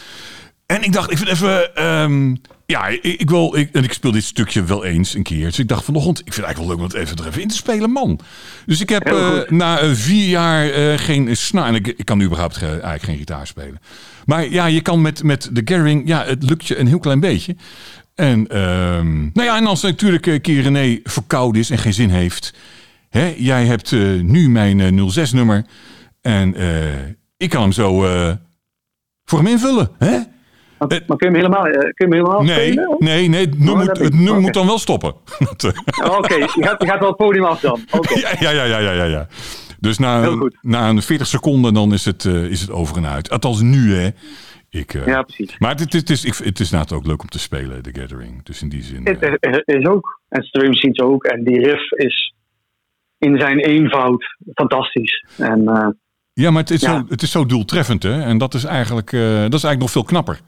En ik dacht, ik vind even... ehm, ja, ik, ik wil... Ik, en ik speel dit stukje wel eens een keer. Dus ik dacht vanochtend, ik vind het eigenlijk wel leuk om het even er even in te spelen, man. Dus ik heb eh, na eh, vier jaar eh, geen snaar... En ik, ik kan nu überhaupt ge- eigenlijk geen gitaar spelen. Maar ja, je kan met, met de Gathering... Ja, het lukt je een heel klein beetje. En, ehm, nou ja, en als natuurlijk een keer René verkouden is en geen zin heeft... Hè, jij hebt nu mijn eh, 06-nummer. En ik kan hem zo voor hem invullen. Hè? Maar, maar kun je hem helemaal, eh, kun je helemaal Nee, spelen? of? nee, nee. Het nummer, Oh, dat het niet. nummer Oké. moet dan wel stoppen. Eh, Oké, je, gaat, je gaat wel het podium af dan. Oké. ja, ja, ja, ja, ja, ja. Dus na, na een 40 seconden dan is het, eh, is het over en uit. Althans nu, hè. Ik, eh, Ja, precies. Maar het, het, het is, ik, het is inderdaad ook leuk om te spelen, The Gathering. Dus in die zin... Het eh, is, ook. En Stream Machines ook. En die riff is in zijn eenvoud fantastisch. En eh, Ja, maar het is, Ja. Zo, het is zo doeltreffend, hè? En dat is eigenlijk, eh, dat is eigenlijk nog veel knapper.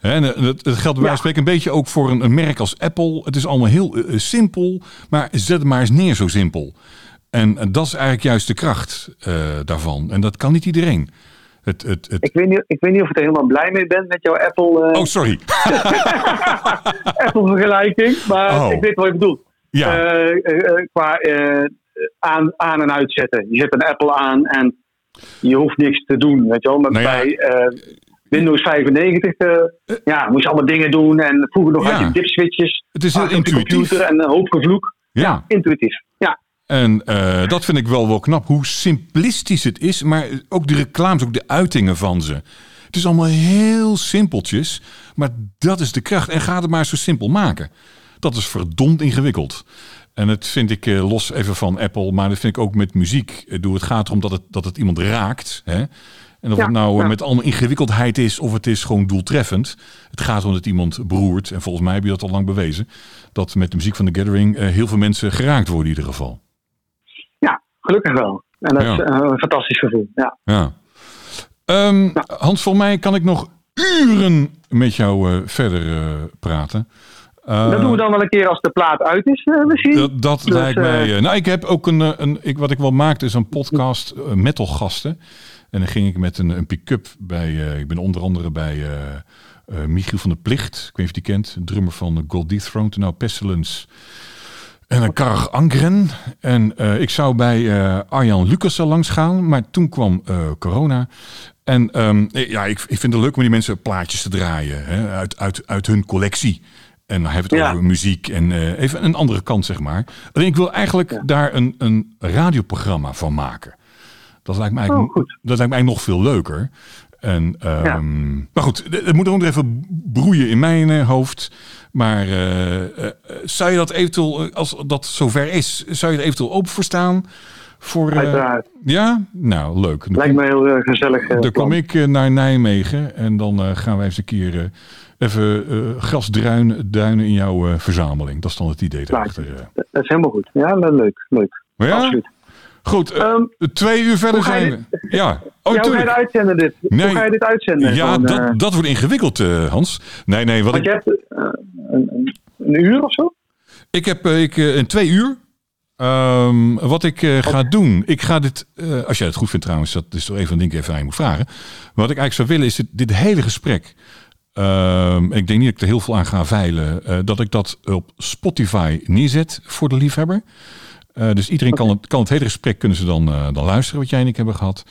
En eh, het, het geldt bij van spreken een beetje ook voor een, een merk als Apple. Het is allemaal heel eh, simpel, maar zet het maar eens neer zo simpel. En eh, dat is eigenlijk juist de kracht eh, daarvan. En dat kan niet iedereen. Het, het, het... ik, weet niet, ik weet niet of je er helemaal blij mee bent met jouw Apple, eh, Oh, sorry. Apple vergelijking. Maar Oh. ik weet wat je bedoelt. Ja, Eh, eh, eh, qua eh, aan, aan- en uitzetten. Je zet een Apple aan en je hoeft niks te doen. Weet je wel? Maar Nou ja. bij eh, Windows 95 eh, ja, moest je allemaal dingen doen. En vroeger nog Ja. had je dipswitches. het is heel je intuïtief. computer en een hoop gevloek. Ja. Intuïtief. Ja, En eh, dat vind ik wel wel knap, hoe simplistisch het is. Maar ook de reclames, ook de uitingen van ze. Het is allemaal heel simpeltjes. Maar dat is de kracht. En ga het maar zo simpel maken. Dat is verdomd ingewikkeld. En dat vind ik eh, los even van Apple. Maar dat vind ik ook met muziek. Ik bedoel, Het gaat erom dat het, dat het iemand raakt. Hè? En of Ja, het nou ja. met allemaal ingewikkeldheid is of het is gewoon doeltreffend. Het gaat erom dat iemand beroert. En volgens mij heb je dat al lang bewezen. Dat met de muziek van The Gathering eh, heel veel mensen geraakt worden in ieder geval. ja, gelukkig wel. En dat Ja. is eh, een fantastisch gevoel. Ja. Ja. Ehm, Hans, voor mij kan ik nog uren met jou eh, verder praten. Dat doen we dan wel een keer als de plaat uit is, misschien. Dat, dat Dus, lijkt mij. nou, ik heb ook een. een ik, wat ik wel maakte is een podcast eh, metal gasten. En dan ging ik met een, een pick-up bij. eh, ik ben onder andere bij eh, Michiel van der Plicht. Ik weet niet of je die kent. Drummer van Gold Dethroned. Nou, Pestilence. En een Karg Angren. En ik zou bij Arjan Lucassen langs gaan. Maar toen kwam corona. En ehm, ja, ik, ik vind het leuk om die mensen plaatjes te draaien. Hè, uit, uit, uit hun collectie. En dan hebben we het Ja. over muziek en even een andere kant, zeg maar. Alleen ik wil eigenlijk daar een, een radioprogramma van maken. Dat lijkt me eigenlijk, Oh, goed. dat lijkt mij nog veel leuker. En, ehm, Ja. Maar goed, het het moet ook nog even broeien in mijn eh, hoofd. Maar eh, eh, zou je dat eventueel, als dat zover is, zou je er eventueel open voor staan? Voor, ja? Nou, leuk. Dan Lijkt me heel gezellig. dan kom ik naar Nijmegen en dan gaan wij eens een keer even grasduinen duinen in jouw verzameling. Dat is dan het idee daarachter. Dat is helemaal goed. Ja, le- leuk. leuk. Ja, Absoluut. Goed. eh, Ehm, twee uur verder je zijn we. Ja, oh, ja, hoe ga je het uitzenden dit? Nee. Hoe ga je dit uitzenden? Ja, dat, eh, dat wordt ingewikkeld, eh, Hans. Nee, nee, wat want ik, je hebt een, een, een uur of zo? ik heb ik, in twee uur. Ehm, wat ik ga doen, ik ga dit, als jij het goed vindt trouwens, dat is toch even een ding even aan je moet vragen. Wat ik eigenlijk zou willen is dit, dit hele gesprek. ehm, ik denk niet dat ik er heel veel aan ga veilen. dat ik dat op Spotify neerzet voor de liefhebber. Eh, dus iedereen kan het, kan het hele gesprek kunnen ze dan, eh, dan luisteren wat jij en ik hebben gehad.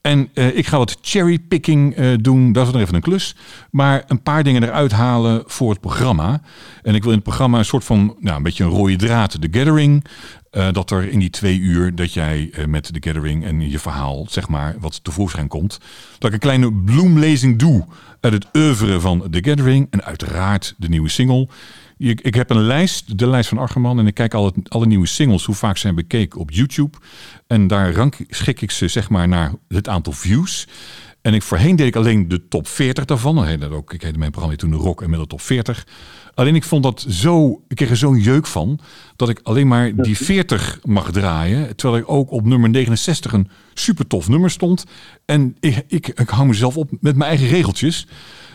En eh, ik ga wat cherrypicking doen. Dat is nog even een klus. Maar een paar dingen eruit halen voor het programma. En ik wil in het programma een soort van, nou, een beetje een rode draad, de gathering. Eh, dat er in die twee uur dat jij eh, met de gathering en je verhaal, zeg maar, wat tevoorschijn komt. Dat ik een kleine bloemlezing doe uit het oeuvre van de gathering. En uiteraard de nieuwe single. Ik, ik heb een lijst, de lijst van Argerman. En ik kijk alle, alle nieuwe singles, hoe vaak zijn bekeken op YouTube. En daar rank, schik ik ze zeg maar naar het aantal views. En ik, voorheen deed ik alleen de top 40 daarvan. Dan heette dat ook, ik heette mijn programma toen de Rock en met de top 40. Alleen ik vond dat zo, ik kreeg er zo'n jeuk van, dat ik alleen maar die 40 mag draaien. Terwijl ik ook op nummer 69 een super tof nummer stond. En ik, ik, ik hou mezelf op met mijn eigen regeltjes.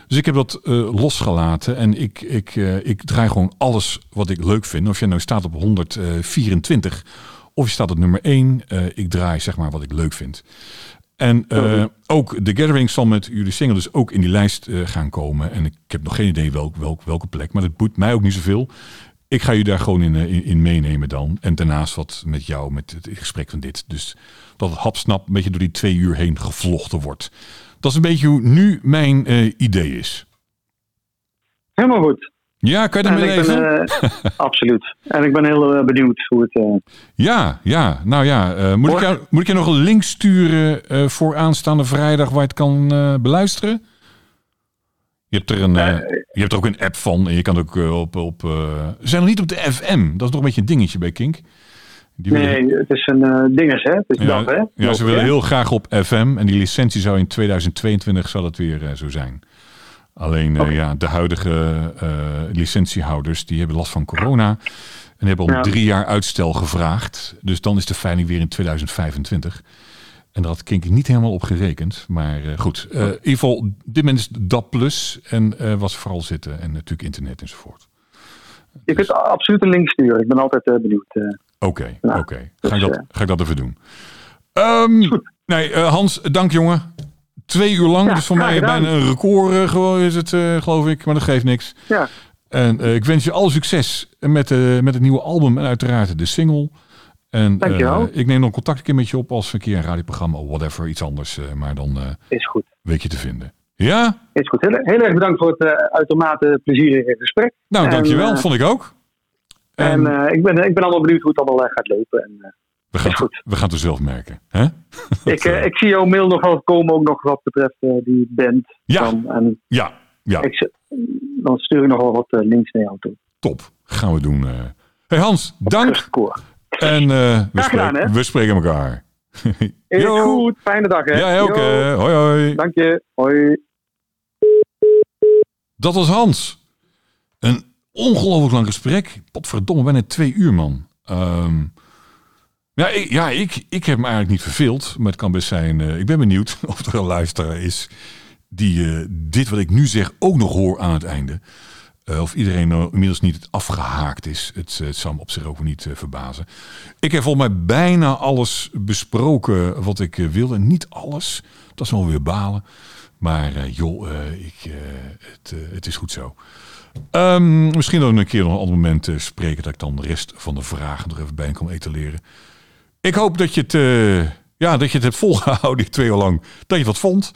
Dus ik heb dat uh, losgelaten en ik, ik, uh, ik draai gewoon alles wat ik leuk vind. Of je nou staat op 124 of je staat op nummer 1. Uh, ik draai zeg maar wat ik leuk vind. En uh, ook The Gathering zal met jullie single dus ook in die lijst uh, gaan komen. En ik heb nog geen idee welk, welk, welke plek, maar dat boeit mij ook niet zoveel. Ik ga je daar gewoon in, in, in, meenemen dan. En daarnaast wat met jou, met het gesprek van dit. Dus dat het hapsnap een beetje door die twee uur heen gevlochten wordt. Dat is een beetje hoe nu mijn uh, idee is. Helemaal goed. Ja, kan je daarmee leven? Ben, uh, absoluut. En ik ben heel uh, benieuwd hoe het... Uh... Ja, ja. Nou ja, moet, ik jou, moet ik je nog een link sturen voor aanstaande vrijdag waar je het kan beluisteren? Je hebt, er een, je hebt er ook een app van en je kan ook op... op we zijn nog niet op de FM. Dat is nog een beetje een dingetje bij Kink. Die nee, willen... het is een dinges, hè? Het is ja, dat, hè? Ja, ze willen heel graag op FM. En die licentie zou in 2022 zal het weer zo zijn. Alleen okay. uh, ja, de huidige uh, licentiehouders die hebben last van corona. En hebben om ja. drie jaar uitstel gevraagd. Dus dan is de veiling weer in 2025. En daar had Kink niet helemaal op gerekend. Maar uh, goed, in ieder geval, dit moment is DAP Plus. En was vooral zitten. En natuurlijk internet enzovoort. Je kunt dus... absoluut een link sturen. Ik ben altijd benieuwd. Oké, okay, oké. Okay. Ga, dus, ga ik dat even doen. Um, nee, Hans, dank jongen. Twee uur lang, ja, dus voor mij bijna een record uh, gewoon is het, uh, geloof ik. Maar dat geeft niks. Ja. En uh, ik wens je alle succes met, met het nieuwe album en uiteraard de single. En ik neem dan contact een keer met je op als een keer een radioprogramma of whatever, iets anders. maar dan is goed. weet je te vinden. Ja? Is goed. Heel, heel erg bedankt voor het uitermate plezierige gesprek. Nou, en, dankjewel. Vond ik ook. En, en ik, ben, ik ben allemaal benieuwd hoe het allemaal gaat lopen. En, we gaan, het, we gaan het er zelf merken. Hè? ik, uh, ik zie jouw mail nog wel komen, ook nog wat betreft uh, die band. Ja, dan, en ja, ja. Ik, dan stuur ik nog wel wat links naar jou toe. Top, gaan we doen. hey Hans, dank. En we, gedaan, spreken, we spreken elkaar. Is goed, fijne dag hè. Ja, ook. hoi hoi. Dank je, hoi. Dat was Hans. Een ongelooflijk lang gesprek. Potverdomme, bijna twee uur man. Um, ja, ik, ja ik, ik heb me eigenlijk niet verveeld. Maar het kan best zijn. Uh, ik ben benieuwd of er een luisteraar is. die uh, dit wat ik nu zeg ook nog hoor aan het einde. Uh, of iedereen uh, inmiddels niet afgehaakt is. Het, het zou me op zich ook niet verbazen. Ik heb volgens mij bijna alles besproken wat ik wilde. Niet alles. Dat is wel weer balen. Maar joh, ik, het, het is goed zo. Um, misschien we een keer nog een ander moment spreken. Dat ik dan de rest van de vragen er even bij kan etaleren. Ik hoop dat je het, uh, ja, dat je het hebt volgehouden twee jaar lang. Dat je wat vond.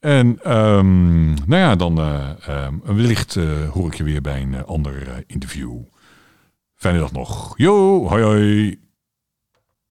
En um, nou ja, dan uh, um, wellicht uh, hoor ik je weer bij een ander interview. Fijne dag nog. Yo, hoi hoi.